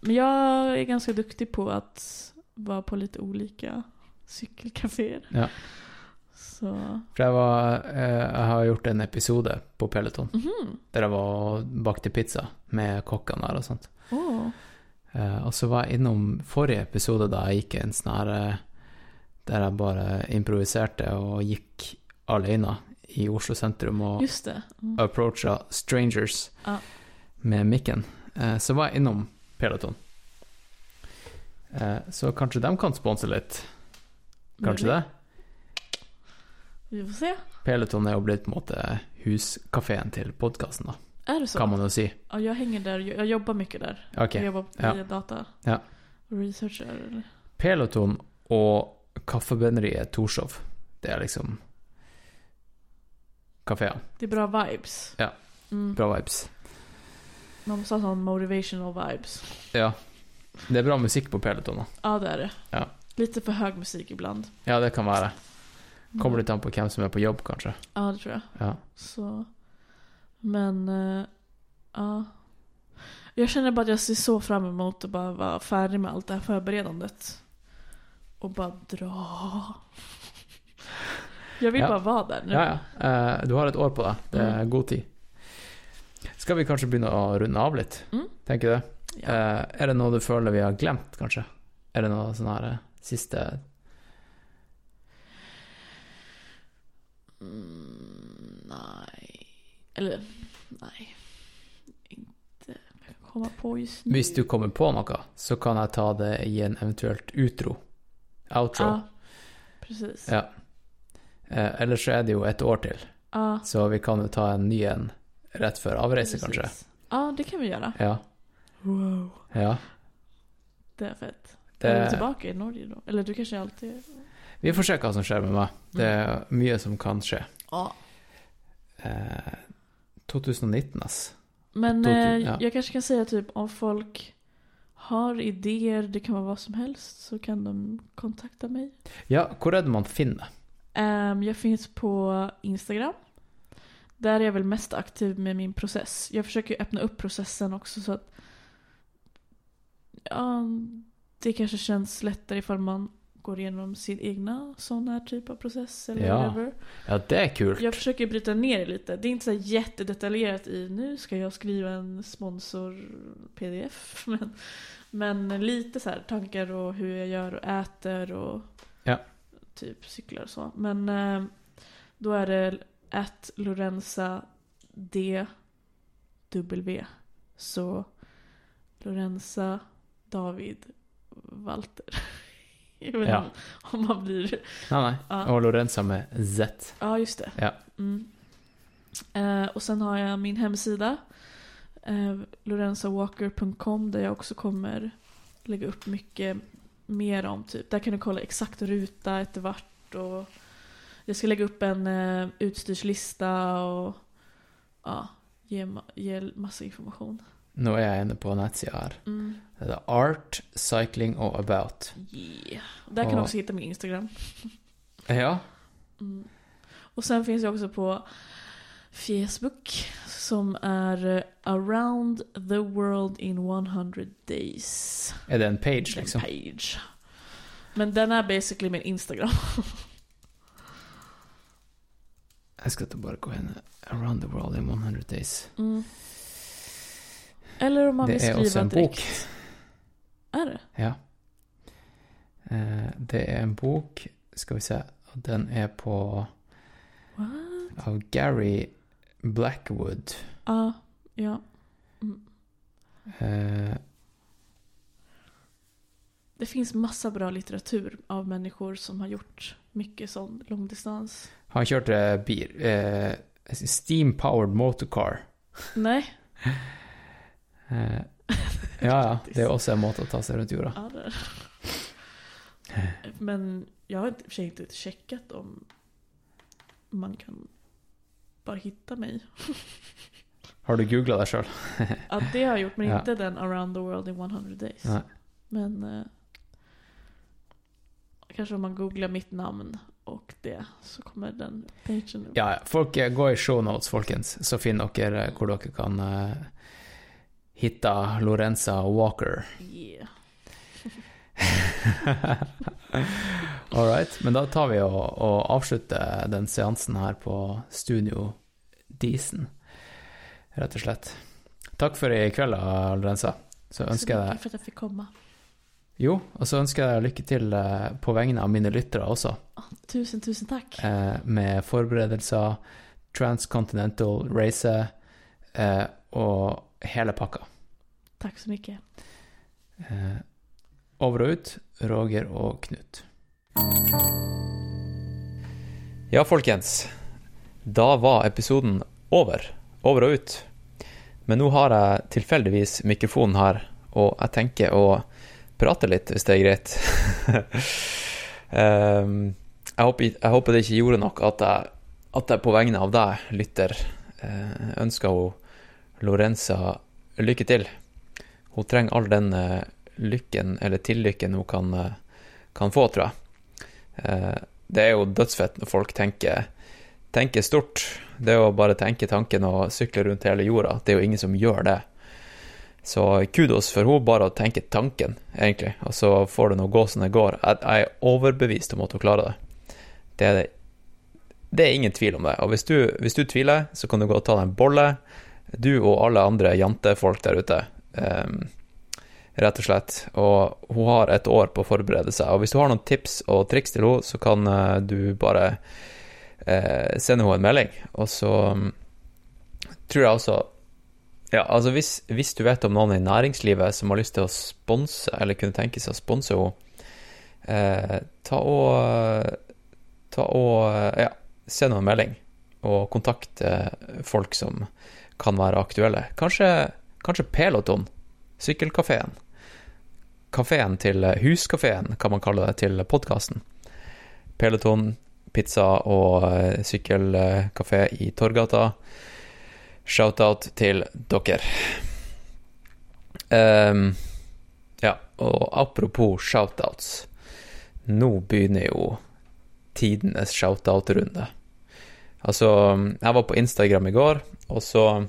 Men jag är ganska duktig på att vara på lite olika cykelcaféer. Ja. Så. For jeg var eh, Jeg har gjort en episode på Peloton Mhm. der jeg var og bakte pizza med der og sånt. Eh, og så var jeg innom forrige episode da jeg gikk en sånn her eh, Der jeg bare improviserte og gikk alene i Oslo sentrum og Just. Mm. approacha strangers Ja. med mikken. Eh, så var jeg innom Peloton. Eh, så kanskje de kan sponse litt. Kanskje det? Vi får se. Peloton er jo blitt på en måte huskafeen til podkasten, da. Är det så? Kan man jo si. Ja, jag hänger där. Jag jobbar mycket där. Ok. Jag jobbar Ja. via data. Ja. Och researchar. eller- Peloton og Kaffebønneriet Torshov, det er liksom kafeen. Det är bra vibes. Ja. Mm. Bra vibes. Man måste ha sån motivational vibes. Ja. Det er bra musikk på Peloton. Ja, det är det. Ja. Lite för hög musik ibland. Ja, det kan være. Mm. Kommer litt an på hvem som er på jobb, kanskje. Ja, det tror jag. Ja. Så. Men, eh, ja. Jag känner bara att jag ser så fram emot att bara vara färdig med allt det här förberedandet. Och bara dra. Jag vill Ja. bara vara där nu. Ja, ja. Eh, du har et år på deg. Det er Mm. god tid. Skal vi kanskje begynne å runde av litt? Mm. Tenker du det? Ja. Eh, er det noe du føler vi har glemt, kanskje? Er det noe sånn her eh, siste Mm, nej. Eller, nej. Inte jag kan komma på just nu. Hvis du kommer på noe, så kan jeg ta det i en eventuelt utro. Outro. Ja, precis. Ja. Eh, ellers så er det jo et år til, Ja, så vi kan jo ta en ny en rett før avreise, precis. kanskje. Ja, det kan vi göra. Ja. Wow. ja. Det är fett. Det, Är du tillbaka i Norge då? Eller du kanske alltid... vi får se hva som skjer med meg. Det er mye som kan skje. Ja. Eh, 2019, ass. Men eh, ja. jag kanske kan säga typ om folk har idéer, det kan vara vad som helst, så kan de kontakta mig. Ja, hvor er det man finner? Ehm, jag finns på Instagram. Där är jag väl mest aktiv med min process. Jag försöker ju öppna upp processen också så att ja, det kanske känns lättare ifall man går igenom sin egna sån här typ av process eller Ja. whatever. Ja, det är kul. Jag försöker bryta ner det lite. Det är inte så jättedetaljerat i nu ska jag skriva en sponsor-pdf. (laughs) Men, men lite så här tankar och hur jag gör och äter och Ja. typ cyklar och så. Men eh, då är det att Lorenza D W. Så Lorenza David Walter. (laughs) Jag vet inte Ja. om- om man blir Nej, nej. Ja. Och Lorenza med Z. Ja, just det. Ja. Mm. Eh, och sen har jag min hemsida. Eh, lorenzawalker.com där jag också kommer lägga upp mycket mer om typ. Där kan du kolla exakt ruta efter vart och jag ska lägga upp en eh, utstyrslista och ja, ge, ge massa information. Nå er jeg inne på nettsida her. Mm. Art, Cycling og About. Yeah. Där kan du Och- också hitta min Instagram. (laughs) Ja. Mm. Och sen finns jag också på Facebook som är eh, Around the World in 100 Days. Er det en page, En liksom? page. Men den är basically min Instagram. (laughs) Jeg skal bare gå inn Around the World in 100 Days. Mm. Eller om man Det vill skriva også en direkt. bok. Är det? Ja. Eh, Det er en bok, skal vi og den er på What? av Gary Blackwood. Ja, ja. Eh, Det finns massa bra litteratur av människor som har gjort mycket sån långdistans. Han kjørte bil. Eh, Steam Powered Motorcar. Nej. Eh, ja, ja. Det er også en måte å ta seg rundt jorda. Ja, det är det. Men jag har inte- i och för sig inte checkat om man kan bara hitta mig. Har du googla deg sjøl? Ja, det har jag gjort, men Ja. inte den around the world in 100 days. Nej. Men eh, kanske om man googlar mitt namn och det så kommer den pagen upp. Ja. Folk, eh, gå i shownotes, folkens, så finner dere eh, hvor dere kan eh, hitte Lorenza Walker. Yeah. (laughs) All right. Men da tar vi og, og avslutter den seansen her på Studio Disen, rett og slett. Takk for i kveld, Lorenza. Så Så ønsker jeg mycket deg för att jag fick komma. Jo, og så ønsker jeg deg lykke til eh, på vegne av mine lyttere også, Tusen, tusen tack. eh, med forberedelser, transcontinental race eh, og hele pakka. Tack så mycket. Over og ut, Roger og Knut. Ja, folkens. Da var episoden over. Over og ut. Men nå har jeg tilfeldigvis mikrofonen her, og jeg tenker å prate litt, hvis det er ehm, greit. Jag jeg, håper, jeg håper det ikke gjorde noe at jeg, at jeg på vegne av deg, lytter, eh, uh, ønsker hun Lorenza lykke til. Hun trenger all den eh, uh, lykken, eller tillykken, hun kan, uh, kan få, tror jeg. Det er jo dødsfett når folk tenker, tenker stort. Det är jo bare tenke tanken og sykle rundt hele jorda. Det er jo ingen som gjør det. Så kudos for henne bare å tenke tanken, egentlig, og så får det nå gå som det går. Jeg, är er overbevist om at hun klarer det. Det er, det. det er ingen tvil om det. Og hvis du, hvis du tviler, så kan du gå og ta deg en bolle. Du og alle andre jantefolk der ute. Ehm, um, rett og slett. Og hun har et år på å forberede seg. Og hvis du har noen tips og triks til henne, så kan eh, du bare uh, sende henne en melding. Og så um, tror jeg også Ja, altså hvis, hvis du vet om noen i næringslivet som har lyst til å sponse, eller kunne tenke seg å sponse henne, eh, ta og Ta og eh, Ja, send henne en melding, og kontakt eh, folk som kan være aktuelle. Kanskje, kanskje Peloton, sykkelkafeen. Kafeen til eh, Huskafeen, kan man kalle det, til podkasten. Peloton, pizza og sykkelkafé i Torgata. Shoutout till docker. Um, ja, och apropå shoutouts. Noby Nå begynner jo tidenes shout-out-runde. Alltså, var på Instagram igår. Och så eh,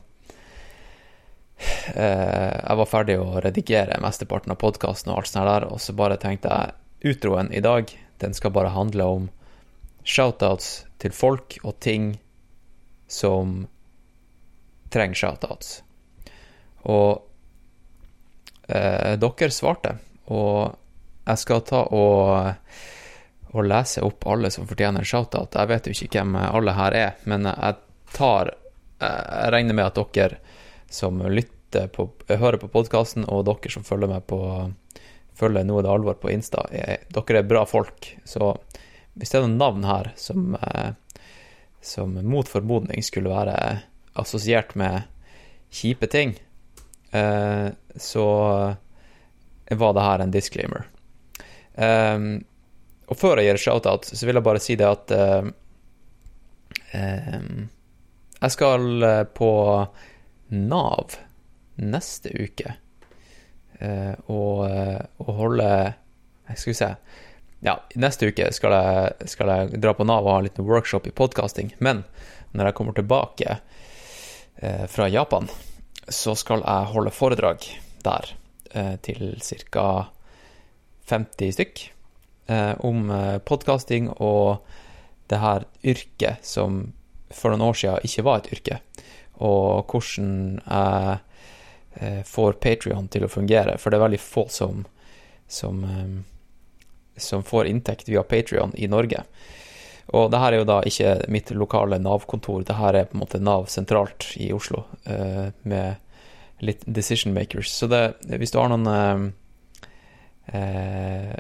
Uh, Jeg var ferdig å redigere mesteparten av podkasten og alt sånt der, og så bare tenkte jeg utroen i dag, den skal bare handle om shoutouts til folk og ting som trenger shoutouts. Og eh, dere svarte, og jeg skal ta og, og lese opp alle som fortjener en shoutout. Jeg vet jo ikke hvem alle her er, men jeg tar eh, Jeg regner med at dere som lytter på, hører på podkasten, og dere som følger med på følger Noe det alvor på Insta, er, dere er bra folk. Så hvis det er noen navn her som, eh, som mot formodning skulle være assosiert med kjipe ting, eh, så var det her en disclaimer. Um, og før jeg gir shout-out, så vil jeg bare si det at uh, eh, um, ehm, Jeg skal på Nav neste uke eh, uh, og, og, holde Skal vi se Ja, neste uke skal jeg, skal jeg dra på Nav og ha en liten workshop i podkasting. Men når jeg kommer tilbake Eh, fra Japan, så skal jeg holde foredrag der eh, til ca. 50 stykk eh, om eh, podcasting podkasting og det her yrket som for noen år siden ikke var et yrke, og hvordan jeg eh, får Patrion til å fungere, for det er veldig få som, som, som får inntekt via Patrion i Norge. Og det her er jo da ikke mitt lokale Nav-kontor, det her er på en måte Nav sentralt i Oslo, eh, med litt decision makers. Så det, hvis du har noen Eh, eh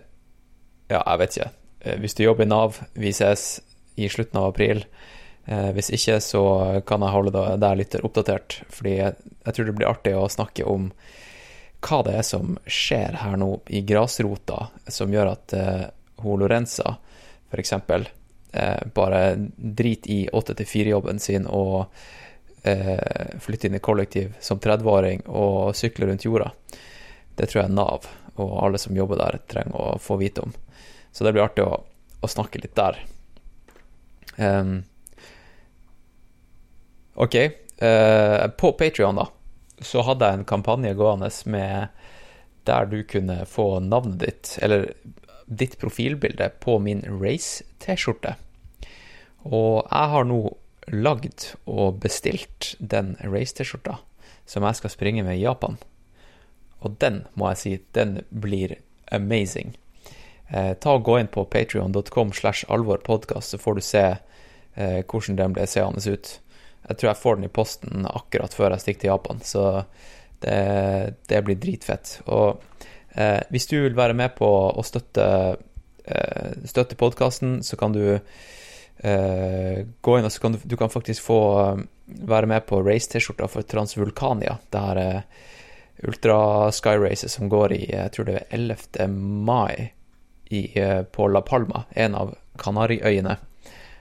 ja, jeg vet ikke. Eh, hvis du jobber i Nav, vi ses i slutten av april. Eh, hvis ikke, så kan jeg holde deg litt oppdatert, fordi jeg, jeg, tror det blir artig å snakke om hva det er som skjer her nå i grasrota, som gjør at eh, hun Lorenza, for eksempel, eh, bare i 8-4-jobben sin og eh, flytter inn i kollektiv som 30-åring og runt rundt jorda. Det tror jeg är Nav og alle som jobber der, trenger å få vite om. Så det blir artig å, å snakke litt der. Um, ehm, ok. Uh, eh, på Patrion, da, så hadde jeg en kampanje gående med der du kunne få navnet ditt, eller ditt profilbilde, på min Race-T-skjorte. Og jeg har nå lagd og bestilt den Race-T-skjorta som jeg skal springe med i Japan. Og den, må jeg si, den blir amazing. Eh, ta og Gå inn på patrion.com slash alvorpodkast, så får du se eh, hvordan den ble seende ut. Jeg tror jeg får den i posten akkurat før jeg stikker til Japan, så det, det blir dritfett. Og eh, hvis du vil være med på å støtte, eh, støtte podkasten, så kan du eh, gå inn og så kan du, du kan faktisk få eh, være med på race-T-skjorta for Transvulkania. Det her eh, Ultra Sky Races som går i jeg tror det er 11. mai i, eh, på La Palma, en av Kanariøyene.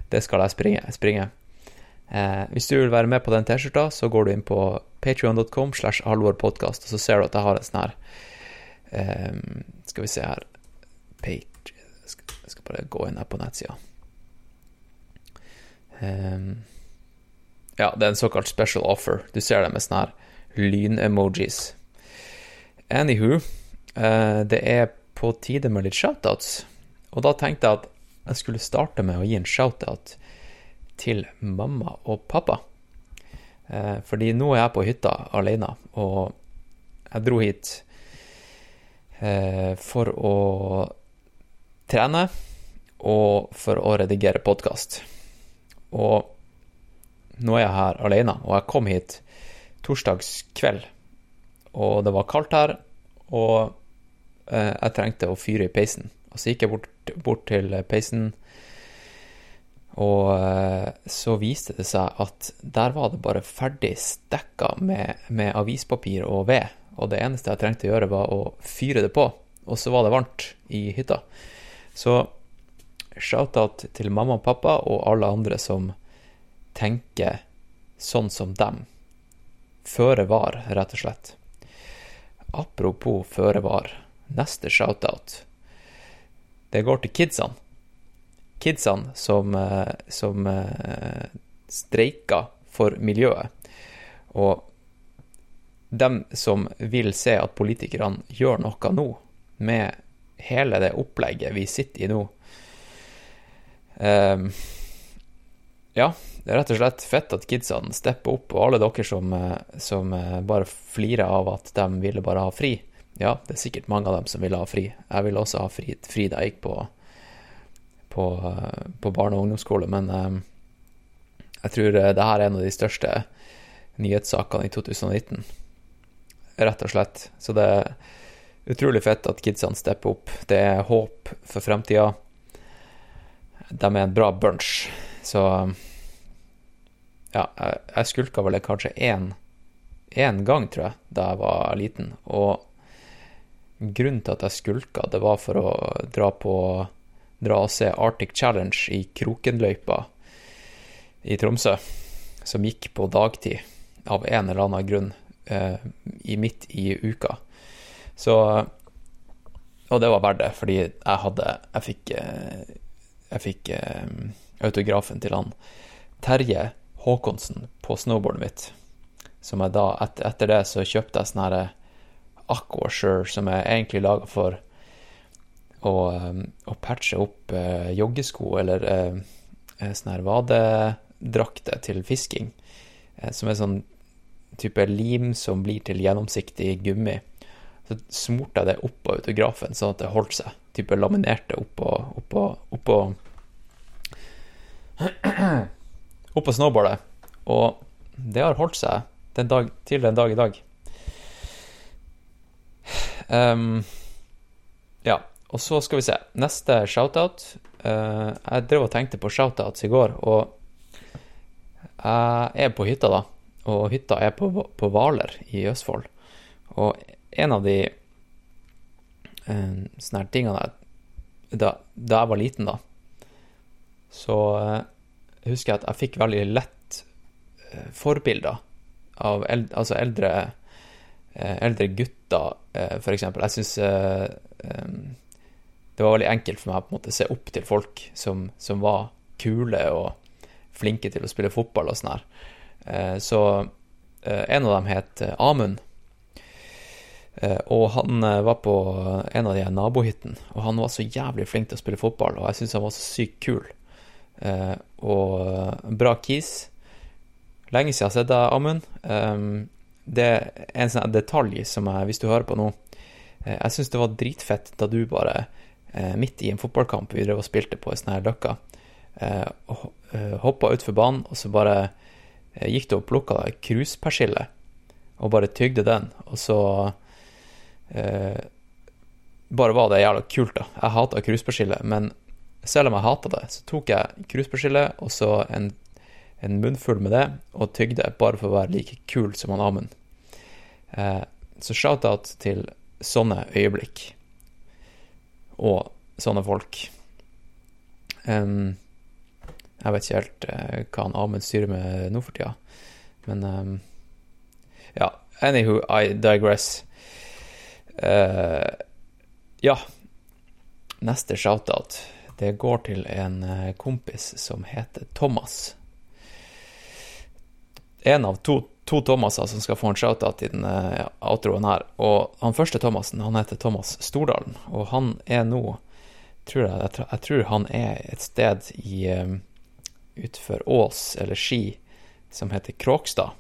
Det skal jeg springe. springe. Eh, hvis du vil være med på den T-skjorta, så går du inn på patrion.com slash halvorpodkast, og så ser du at jeg har en sånn her Ehm, ska vi se här. Page Jag ska bara gå in här på Natsia. Ehm, ja, det är en så kallad special offer. Du ser det med sådana här lyn-emojis. Anywho, eh, det är på tide med lite shoutouts. Och då tänkte jag att jag skulle starta med att ge en shoutout till mamma och pappa. Eh, fordi nå er jeg på hytta alene, og jeg dro hit Eh, for å trene og for å redigere podkast. Og nå er jeg her alene, og jeg kom hit torsdags kveld og det var kaldt her, og eh, jeg trengte å fyre i peisen. Og så gikk jeg bort, bort til peisen, og eh, så viste det seg at der var det bare ferdig stekka med, med avispapir og ved, og det eneste jeg trengte å gjøre, var å fyre det på, og så var det varmt i hytta. Så shout-out til mamma og pappa og alle andre som tenker sånn som dem. Føre var, rett og slett. Apropos føre var, neste shoutout. Det går til kidsene. Kidsene som, eh, som eh, streika for miljøet. Og de som vil se at politikerne gjør noe nå, med hele det opplegget vi sitter i nå um, Ja, det er rett og slett fett at kidsene stepper opp, og alle dere som, eh, som eh, bare flirer av at de ville bare ha fri. Ja, det er sikkert mange av dem som ville ha fri. Jeg ville også ha fri, fri da jeg gikk på, på, eh, på barne- og ungdomsskole, men um, jeg tror det her er en av de største nyhetssakene i 2019 rett og slett. Så det er utrolig fett at kidsene stepper opp. Det er håp for fremtida. De er en bra bunch. Så ja, jeg, jeg skulka vel kanskje én, én gang, tror jeg, da jeg var liten. Og grunnen til at jeg skulka, det var for å dra på dra og se Arctic Challenge i Krokenløypa i Tromsø, som gikk på dagtid av en eller annen grunn Eh, i midt i uka. Så Og det var verdt det, fordi jeg hadde Jeg fikk, eh, jeg fikk eh, autografen til han Terje Håkonsen på snowboardet mitt. Som jeg da, et, etter det, så kjøpte jeg sånn herre eh, Aquasure, som jeg egentlig laga for å, eh, å, patche opp eh, joggesko eller eh, sånne her vadedrakter til fisking. Eh, som er sånn type lim som blir til gjennomsiktig gummi. Så smurte jeg det oppå autografen sånn at det holdt seg. Type laminerte oppå oppå, oppå oppå snowboardet. Og det har holdt seg den dag, til den dag i dag. Um, ja, og så skal vi se. Neste shoutout. Eh, uh, jeg drev og tenkte på shoutouts i går, og jeg er på hytta, da og hytta er på, på Hvaler i Østfold. Og en av de eh, sånne her tingene da, da, jeg var liten, da, så eh, husker jeg at jeg fikk veldig lett eh, forbilder av eld, altså eldre, eh, eldre gutter, eh, for eksempel. Jeg syns eh, eh, det var veldig enkelt for meg på en måte se opp til folk som, som var kule og flinke til å spille fotball og sånn her. Eh, så eh, en av dem het eh, Amund. Og han var på en av de nabohyttene, og han var så jævlig flink til å spille fotball, og jeg syns han var så sykt kul. Og bra kis. Lenge siden jeg har sett deg, Amund. Ehm, det er en sånn detalj som jeg, hvis du hører på nå Jeg syns det var dritfett da du bare, midt i en fotballkamp vi drev og spilte på ei sånn her løkka, hoppa utfor banen, og så bare Eh, jeg gikk du og plukka kruspersille og bare tygde den, og så eh, Bare var det jævla kult, da. Jeg hata kruspersille, men selv om jeg hata det, så tok jeg kruspersille og så en, en munnfull med det, og tygde bare for å være like kul som han Amund. Eh, så shout-out til sånne øyeblikk og sånne folk. Um, jeg vet ikke helt uh, hva han Amund styrer med nå for tida. Men um, ja, anywho, I digress. Uh, ja, neste shoutout, det går til en kompis som heter Thomas. En av to, to Thomaser som skal få en shoutout i den uh, outroen her. Og han første Thomasen, han heter Thomas Stordalen, og han er nå tror jeg, jeg, tror, jeg tror han er et sted i utför Ås eller Ski som heter Kråkstad.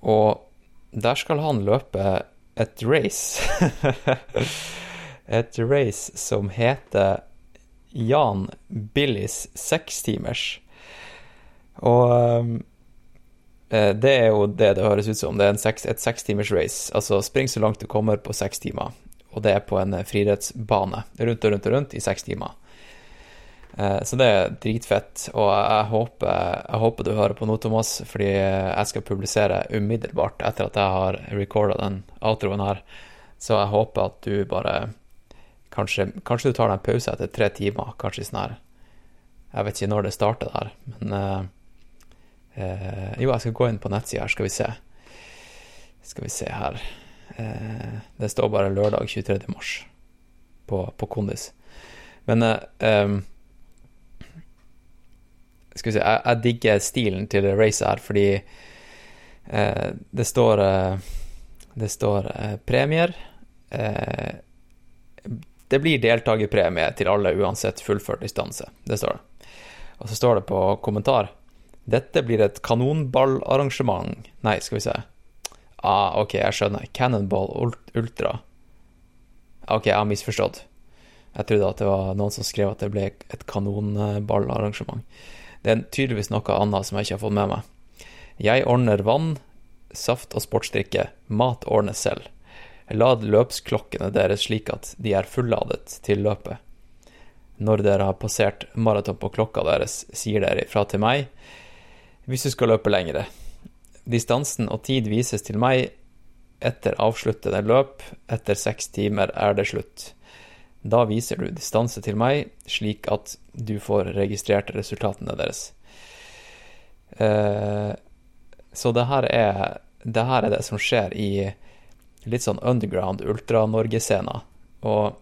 Och där skal han løpe et race. (laughs) et race som heter Jan Billis sekstimers. Og um, ehm, eh, det er jo det det høres ut som. Det er seks, et sekstimers race. Altså spring så langt du kommer på seks timer. Og det er på en eh, friidrettsbane. Rundt og rundt og rundt i seks timer. Eh, så det er dritfett, og jeg håper, jeg håper, du hører på nå, Thomas, fordi jeg skal publisere umiddelbart etter at jeg har recorda den outroen her. Så jeg håper at du bare Kanskje, kanskje du tar deg en pause etter tre timer, kanskje sånn her Jeg vet ikke når det starter der, men uh, uh, Jo, jeg skal gå inn på nettsida her, skal vi se. Skal vi se her. Uh, det står bare lørdag 23. mars på, på Kondis. Men um, Skal vi se, jeg, jeg digger stilen til racet her, fordi eh, det står eh, Det står eh, premier. Eh, det blir deltakerpremie til alle uansett fullført distanse. Det står det. Og så står det på kommentar Dette blir et kanonballarrangement Nei, skal vi se. Ah, ok, jeg skjønner. Cannonball Ultra. Ok, jeg har misforstått. Jeg trodde at det var noen som skrev at det ble et kanonballarrangement. Det er tydeligvis noe annet som jeg ikke har fått med meg. Jeg ordner vann, saft og sportsdrikke. Mat ordnes selv. Lad løpsklokkene deres slik at de er fulladet til løpet. Når dere har passert maraton på klokka deres, sier dere ifra til meg hvis du skal løpe lengre. Distansen og tid vises til meg etter avsluttede løp. Etter seks timer er det slutt. Da viser du distanse til meg, slik at du får registrert resultatene deres. Eh, så det her er det her er det som skjer i litt sånn underground Ultra-Norge-scener. Og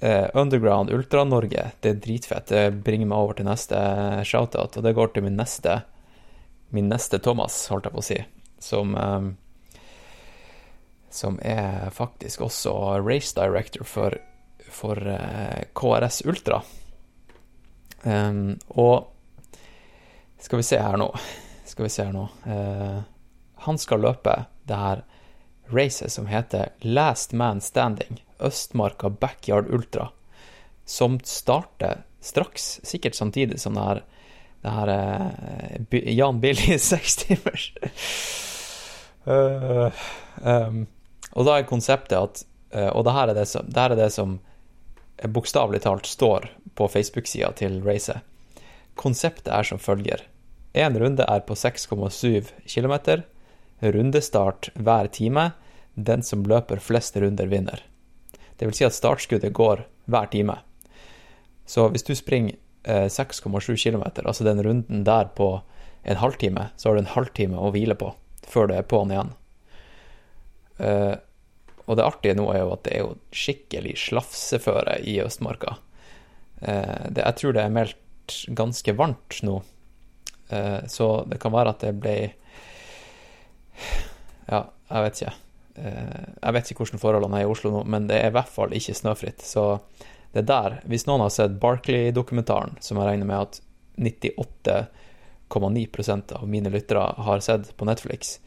eh, Underground Ultra-Norge, det er dritfett. Det bringer meg over til neste shoutout, og det går til min neste min neste Thomas, holdt jeg på å si, som eh, som er faktisk også race director for, for eh, KRS Ultra. Ehm, um, og skal vi se her nå Skal vi se her nå Uh, eh, Han skal løpe det her racet som heter Last Man Standing, Østmarka Backyard Ultra, som starter straks, sikkert samtidig som det her, det her uh, eh, Jan Billy sekstimers. uh, eh, um, ehm, og da er konseptet at eh, Og det her er det som, det her er det som eh, bokstavelig talt står på Facebook-sida til racet. Konseptet er som følger. Én runde er på 6,7 km. Rundestart hver time. Den som løper flest runder, vinner. Det vil si at startskuddet går hver time. Så hvis du springer eh, 6,7 km, altså den runden der på en halvtime, så har du en halvtime å hvile på før du er på'n igjen. Eh, og det artige nå er jo at det er jo skikkelig slafseføre i Østmarka. Eh, det, jeg tror det er meldt ganske varmt nå, eh, så det kan være at det ble Ja, jeg vet ikke. Eh, jeg vet ikke hvordan forholdene er i Oslo nå, men det er i hvert fall ikke snøfritt. Så det der Hvis noen har sett Barkley-dokumentaren, som jeg regner med at 98,9% av mine lyttere har sett på Netflix,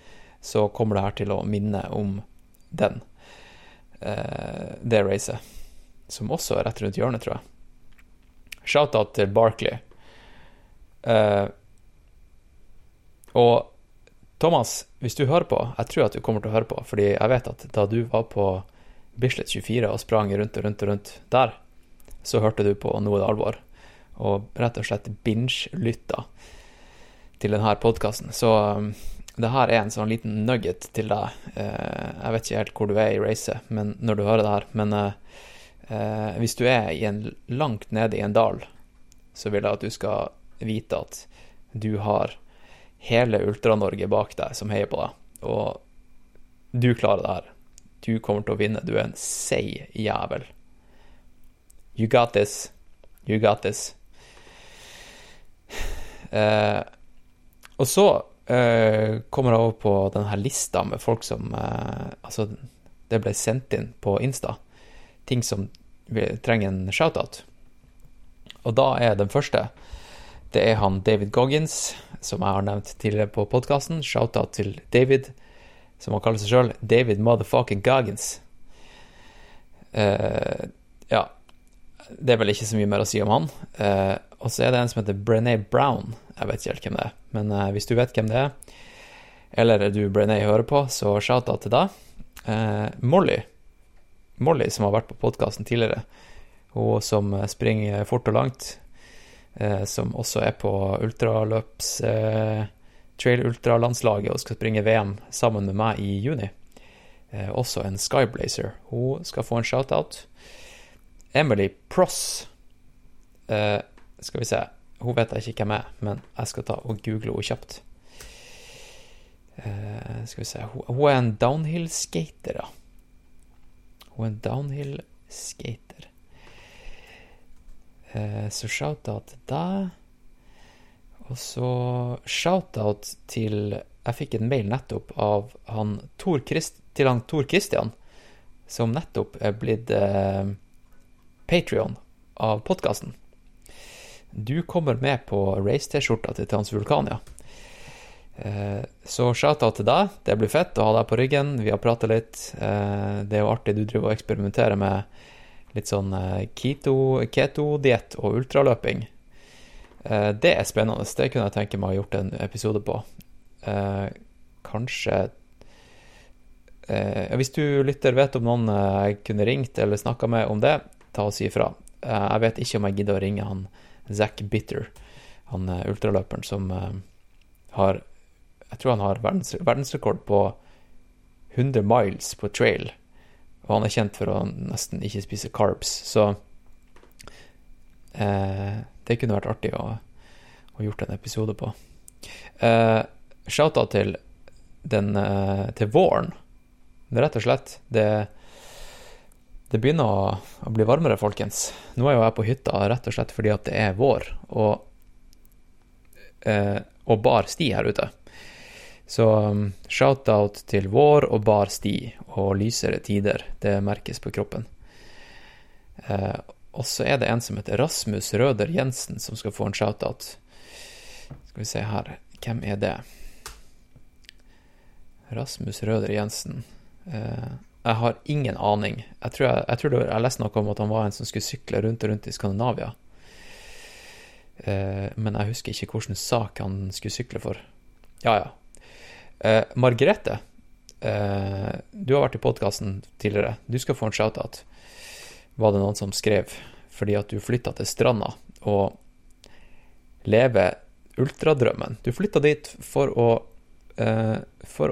så kommer det her til å minne om den. Eh, det racet. Som også er rett rundt hjørnet, tror jeg. Shout-out til Barkley. Eh, uh, og Thomas, hvis du hører på, jeg tror at du kommer til å høre på, fordi jeg vet at da du var på Bislett 24 og sprang rundt og rundt og rundt der, så hørte du på något allvar det alvor, og rett og slett binge-lytta til denne podkasten. Så eh, det her er en sånn liten nugget til deg. Eh, jag jeg vet ikke helt hvor du er i racet men når du hører det her, men eh, eh, hvis du er i en, langt nede i en dal, så vil jeg at du skal vite at du har hele Ultra-Norge bak deg som heier på deg, og du klarer det her. Du kommer til å vinne. Du er en seig jævel. You got this. You got this. Eh, og så eh, kommer over på denne lista med folk som eh, Altså, det ble sendt inn på Insta. Ting som vi trenger en shout-out. Og da er den første Det er han David Goggins, som jeg har nevnt tidligere på podkasten. Shout-out til David, som han kaller seg sjøl. David motherfucking Goggins. Eh, ja, det er vel ikke så mye mer å si om han. Eh, og så er det en som heter Brené Brown. Jeg vet ikke helt hvem det er, men eh, hvis du vet hvem det er, eller du Brené hører på, så shout-out til deg. Eh, Molly, Molly som har vært på podkasten tidligere, hun som eh, springer fort og langt, eh, som også er på ultraløps eh, Trail Ultra-landslaget og skal springe VM sammen med meg i juni. Eh, også en Skyblazer. Hun skal få en shout-out. Emily Pross. Eh, ska vi se, Hon vet jeg ikke hvem er, men jag ska ta och googla och köpt. Eh, ska vi se, Hon är en downhill-skater, då. Hon är en downhill-skater. Eh, så shoutout där. Och så shoutout till, jag fick ett en mail nettopp av han Tor Christ, till han Tor Christian, som nettopp är blivit eh, Patrion av podkasten. Du kommer med på race-T-skjorta til Transvulkania. Eh, så shout-out til deg. Det blir fett å ha deg på ryggen. Vi har pratet litt. Eh, det er jo artig du driver og eksperimenterer med litt sånn eh, keto- keto-diett og ultraløping. Det er spennende. Det kunne jeg tenke meg å ha gjort en episode på. Kanske. kanskje Hvis du lytter vet om noen kunde jeg kunne ringt eller snakka med om det, ta og si ifra. Eh, jeg vet ikke om jeg gidder å ringe han Zack Bitter, han eh, ultraløperen som eh, har Jeg tror han har verdens, verdensrekord på 100 miles på trail. Og han er kjent for å nesten ikke spise carbs, så eh, det kunne vært artig å, å gjort en episode på. Eh, Shout-out til den eh, til våren. Det rett og slett det, det begynner å, å bli varmere, folkens. Nå er jo jeg på hytta rett og slett fordi at det er vår, og, eh, og bar sti her ute. Så um, shout-out til vår og bar sti og lysere tider. Det merkes på kroppen. Eh, og så er det en som heter Rasmus Røder Jensen som skal få en shout-out. Skal vi se her, hvem er det? Rasmus Røder Jensen. Eh, jag har ingen aning. Jag tror, jag, jag, tror det var, jeg om att han var en som skulle cykla runt och runt i Skandinavia. Eh, men jag husker inte hvilken sak han skulle cykla för. Ja, ja. Eh, Margrethe, eh, du har varit i podcasten tidigare. Du ska få en shoutout. Var det någon som skrev fordi att du flytta till stranda och leve ultradrömmen. Du flytta dit för att eh,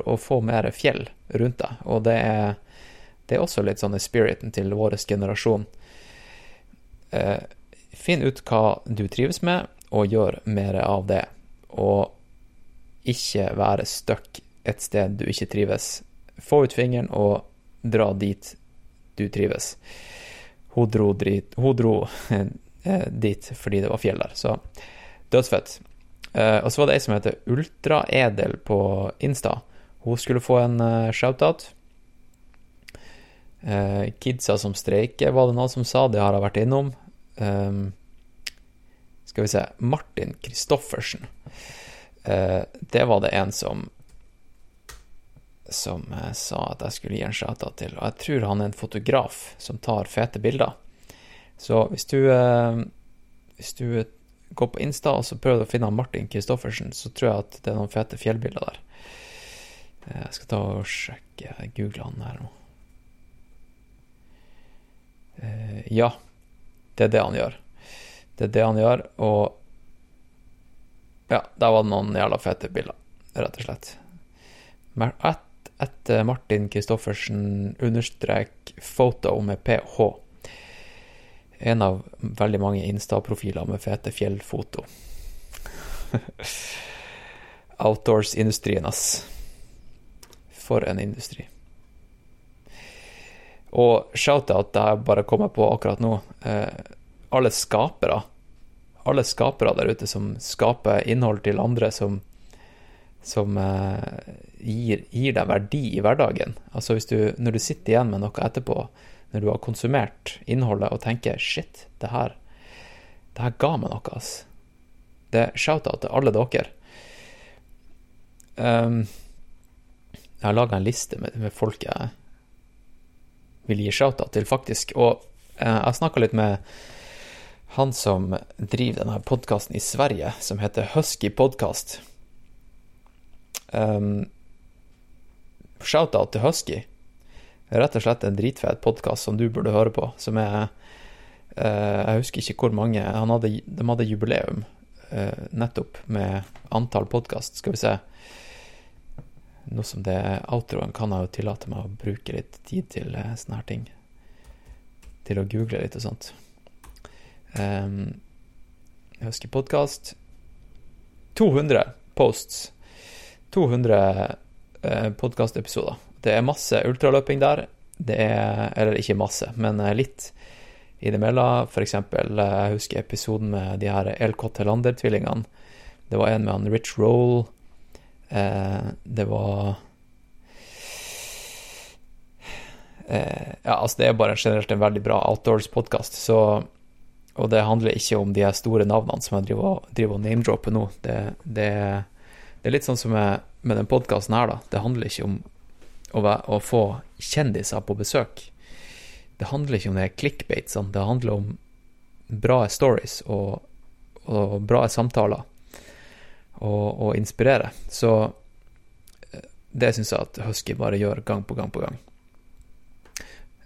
å få mer fjell rundt deg, og det är det er også litt sånn i spiriten til vår generasjon. Eh, finn ut hva du trives med, og gjør mer av det. Og ikke være stuck et sted du ikke trives. Få ut fingeren og dra dit du trives. Hun dro, drit, hun dro (laughs) eh, dit fordi det var fjell der, så dødsfett. Eh, og så var det ei som heter Ultraedel på Insta. Hun skulle få en uh, shout-out. Eh, kidsa som strejkar var det någon som sa. Det har jag varit innom. Um, Ska vi se Martin Kristoffersen. Eh, det var det en som som eh, sa att jag skulle ge en shout till. Och jag tror han är en fotograf som tar fete bilder. Så om du, eh, hvis du går på Insta och så prøver att finne Martin Kristoffersen, så tror jag att det är någon fete fjällbilder där. Eh, jag ska ta och sjekke, googla han här eh, Ja, det är det han gör. Det är det han gör och ja, där var det jävla fet fete bilder, och slätt. slett. Att, att eh, Martin Kristoffersen understrek photo med ph. En av väldigt många Insta-profiler med fete fjällfoto. (laughs) Outdoors-industrien, ass. For en industri. Og shout-out, det jeg bare kommer på akkurat nå. Eh, alle skapere alle skapere der ute som skaper innhold til andre som, som eh, gir, gir, deg verdi i hverdagen. Altså hvis du, når du sitter igjen med noe etterpå, når du har konsumert innholdet og tenker 'shit, det her, det her ga meg noe', ass. Det er shout-out til alle dere. Um, jeg har laga en liste med, med, folk jeg vil gi shout-out til, faktisk. Og eh, jeg snakka litt med han som driver denne podkasten i Sverige, som heter Husky Podcast. Um, Shout-out til Husky. Rett og slett en dritfet podkast som du burde høre på, som er uh, eh, Jeg husker ikke hvor mange hadde, De hadde jubileum uh, nettopp med antall podkast. Skal vi se Nå som det er outroen, kan jeg jo tillate meg å bruke litt tid til eh, sånne her ting. Til å google litt og sånt. Um, jeg husker podkast. 200 posts. 200 uh, eh, podkastepisoder. Det er masse ultraløping der. Det er Eller ikke masse, men eh, litt innimellom. For eksempel, eh, jeg husker episoden med de her LK Cottelander-tvillingene. Det var en med han Rich Roll. Eh, det var eh, Ja, altså, det er bare generelt en veldig bra outdoors-podkast, så Og det handler ikke om de store navnene som jeg driver, driver og name-dropper nå. Det, det, det er litt sånn som med, med den podkasten her, da. Det handler ikke om å, å få kjendiser på besøk. Det handler ikke om det er clickbait, sånn. det handler om bra stories og, og bra samtaler och, och inspirera. Så eh, det syns jag att Husky bara gör gång på gång på gång.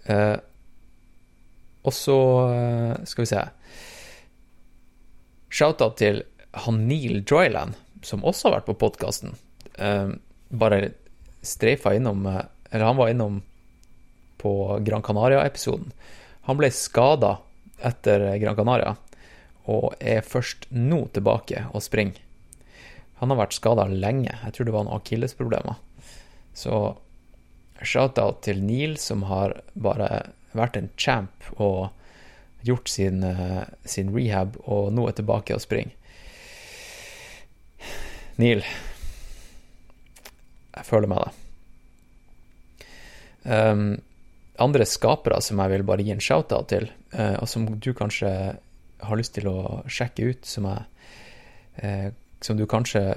Eh, och så eh, ska vi se Shoutout till han Neil Dryland, som också har varit på podcasten. Eh, bara strefa inom, eh, Eller han var inom på Gran Canaria-episoden. Han blev skada efter Gran Canaria, och är först nu tillbaka och springer. Han har vært skada lenge. Jeg tror det var noen akillesproblemer. Så shout-out til Neil, som har bare vært en champ og gjort sin, eh, sin rehab, og nå er tilbake og springer. Neil, jeg føler med deg. Um, ehm, andre skapere som jeg vil bare gi en shout-out til, uh, og som du kanskje har lyst til å sjekke ut, som, jeg, uh, som du kanskje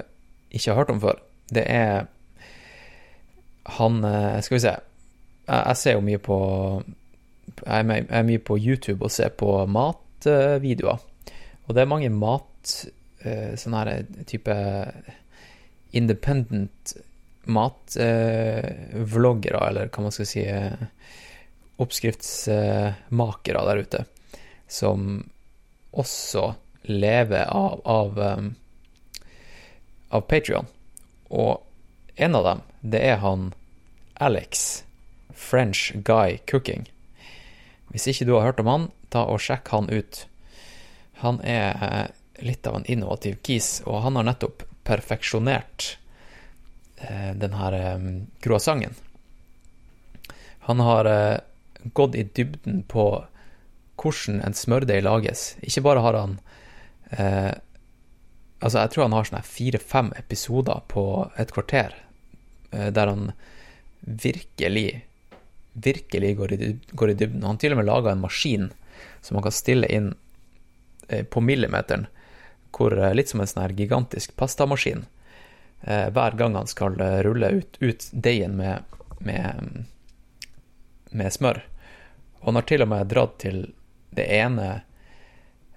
ikke har hørt om før, det er han eh, Skal vi se. Jeg, jeg ser jo mye på jeg er, mye på YouTube og ser på matvideoer. Og det er mange mat eh, Sånne her eh, type independent matvloggere, eh, eller hva man skal si Oppskriftsmakere der ute, som også lever av, av, av Patreon och en av dem, det är han Alex, French Guy Cooking. Hvis ikke du har hørt om han, ta og sjekk han ut. Han er lite litt av en innovativ kis, og han har nettopp perfeksjonert eh, den her eh, croissanten. Han har gått i dybden på hvordan en smørdeig lages. Ikke bare har han eh, Altså, jeg tror han har sånne fire-fem episoder på et kvarter där der han virkelig, virkelig går i, dyb- går i dybden. Han har til og med laga en maskin som man kan stille inn eh, på millimeteren, hvor eh, litt som en sånn her gigantisk pastamaskin. varje hver gang han skal rulla rulle ut, ut deigen med, med, med smør. Og han har til og med dratt til det ene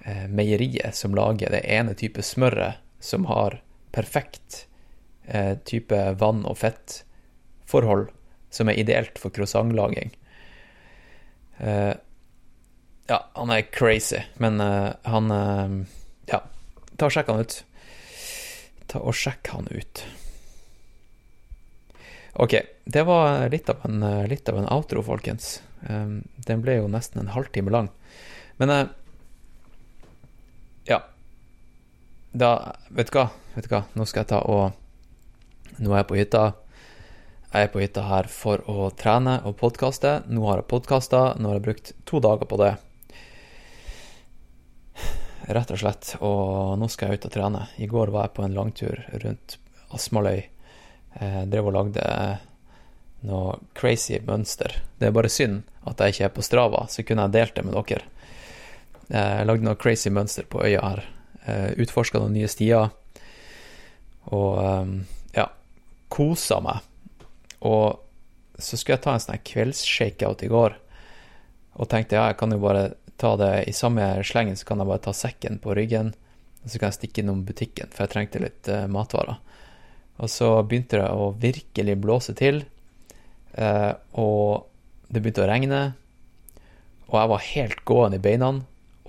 eh, som lagar det ene type smøret som har perfekt eh, type vann- og fettforhold, som er ideelt for croissantlaging. Eh, ja, han er crazy, men eh, han eh, Ja, ta og sjekk han ut. Ta og sjekk han ut. Ok, det var litt av en, eh, litt av en outro, folkens. Eh, Den ble jo nesten en halvtime lang. Men eh, ja. Da Vet du hva? Vet du hva? Nå skal jeg ta og Nå er jeg på hytta. Jeg er på hytta her for å trene og podkaste. Nå har jeg podkasta. Nå har jeg brukt to dager på det. Rett og slett. Og nå skal jeg ut og trene. I går var jeg på en langtur rundt Asmaløy. Jeg drev og lagde noe crazy mønster. Det er bare synd at jeg ikke er på Strava, så kunne jeg delt det med dere. Eh, jeg lagde noen crazy mønster på øya her. Eh, Utforska noen nye stier. Og ehm, ja, kosa meg. Og så skulle jeg ta en sånn kveldsshakeout i går, og tenkte ja, jeg kan jo bare ta det i samme slengen, så kan jeg bare ta sekken på ryggen, og så kan jeg stikke innom butikken, for jeg trengte litt uh, eh, matvarer. Og så begynte det å virkelig blåse til, uh, og det begynte å regne, og jeg var helt gåen i beina,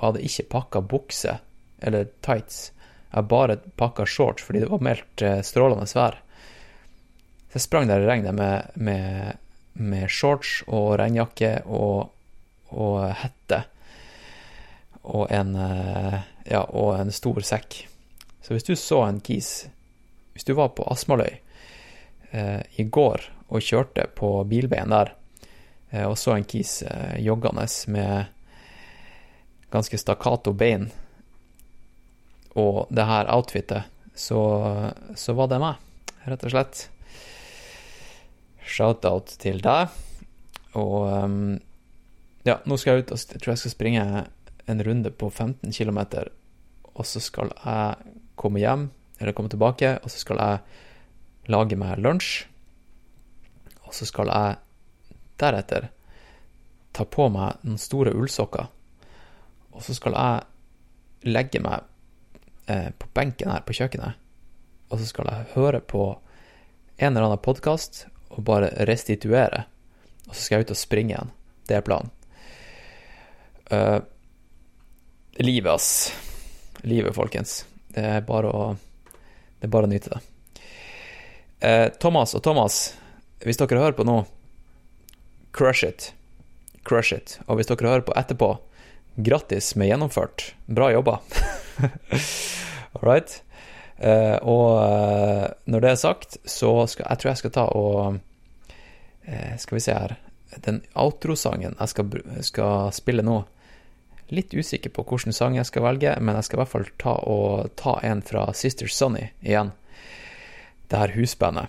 hadde ikke pakka bukse eller tights. Jeg bare pakka shorts fordi det var meldt eh, strålende vær. Så jeg sprang der i regnet med, med, med shorts og regnjakke og, og hette. Og en, eh, ja, og en stor sekk. Så hvis du så en kis Hvis du var på Asmaløy eh, i går og kjørte på bilveien der, eh, og så en kis eh, joggende med ganske stakkato bein, og det her outfitet så, så var det meg, rett og slett. Shout-out til deg. Og ehm, ja, nå skal jeg ut og jeg tror jeg skal springe en runde på 15 km, og så skal jeg komme hjem, eller komme tilbake, og så skal jeg lage meg lunsj. Og så skal jeg deretter ta på meg noen store ullsokker. Og så skal jeg legge meg eh, på benken her på kjøkkenet, og så skal jeg høre på en eller annen podkast og bare restituere. Og så skal jeg ut og springe igjen. Det er planen. Uh, livet, ass. Livet, folkens. Det er bare å Det er bare å nyte det. Uh, Thomas og Thomas, hvis dere hører på nå, crush it. Crush it. Og hvis dere hører på etterpå, grattis med genomfört. Bra jobbat! (laughs) All right. Uh, och uh, när det är sagt, så ska jag tror jag ska ta och... uh, ska vi se här. Den outro-sangen jag ska, ska spela nu Litt usikker på hvilken sang jag ska välja, men jag ska i hvert fall ta, og, ta en från Sister Sunny igen. Det här husbandet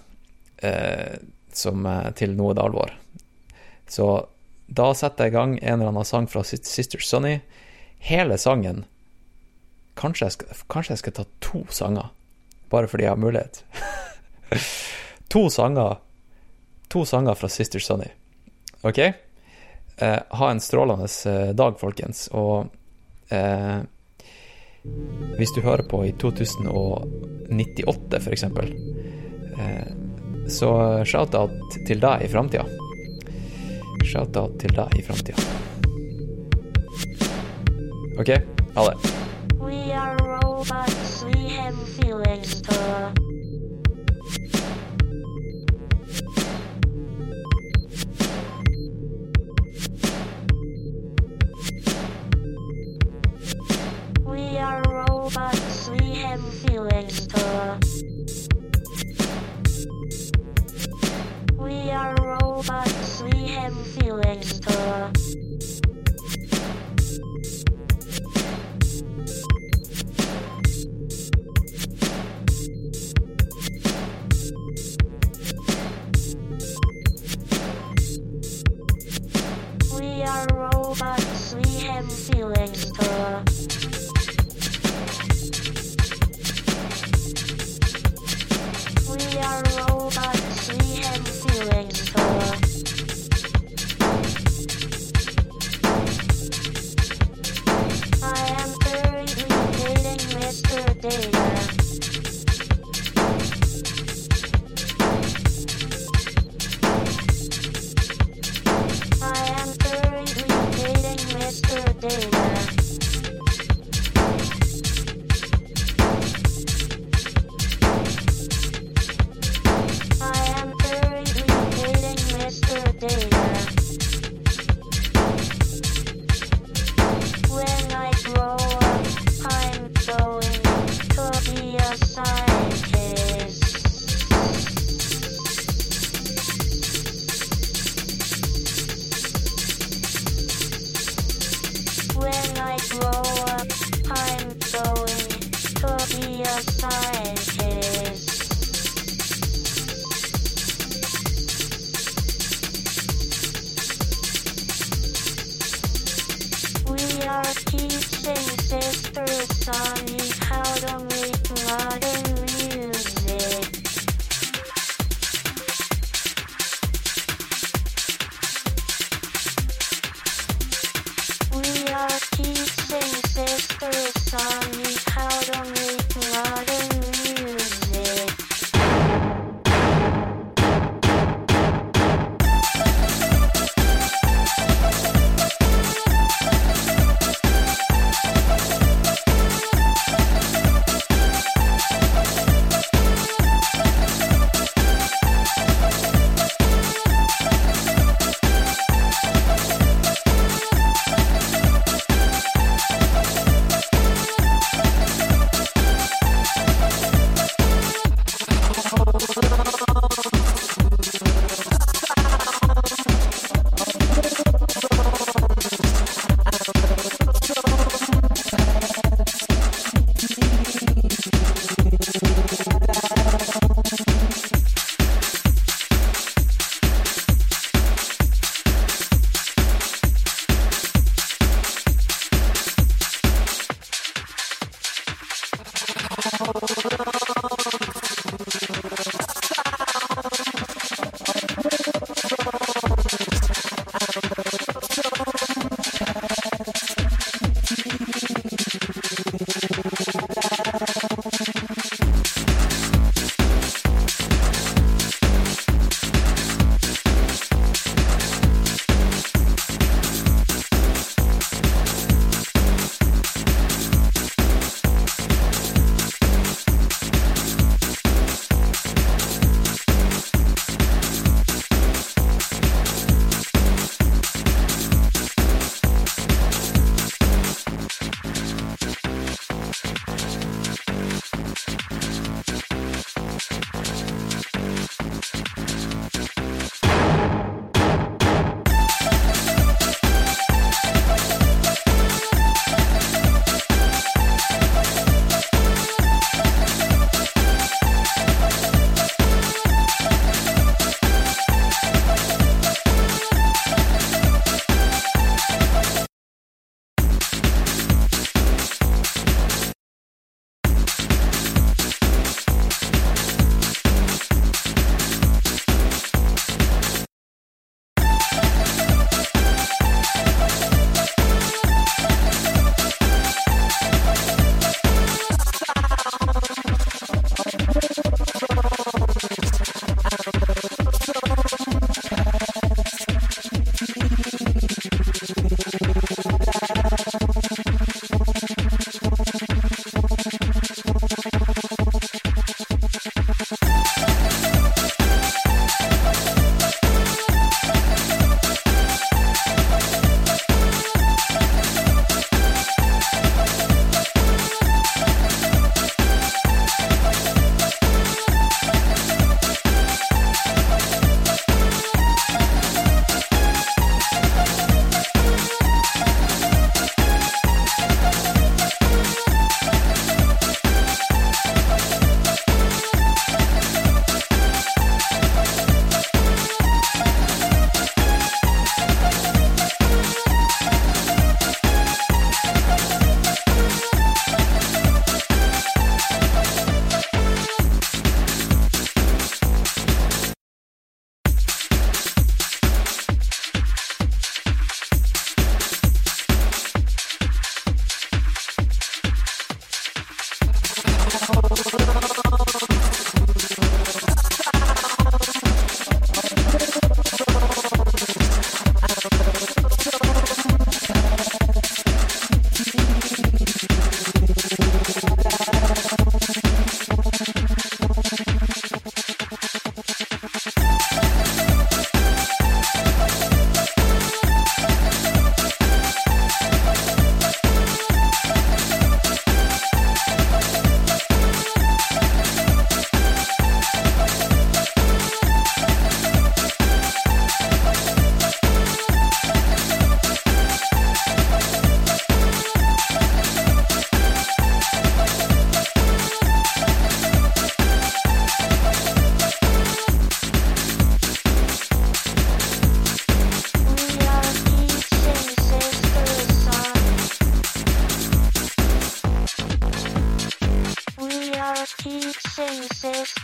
som till Nå det alvor. Så da setter jeg i gang en eller annen sang fra Sister Sunny. Hele sangen Kanskje jeg, skal, kanskje jeg skal ta to sanger, bare fordi jeg har mulighet. (laughs) to sanger. To sanger fra Sister Sunny. OK? Eh, ha en strålende eh, dag, folkens. Og eh, hvis du hører på i 2098, f.eks., eh, så shout-out til deg i framtida shoutout til deg i framtida. OK, ha det. We are robots, we have feelings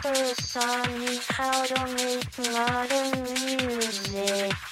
sisters on how to make modern music.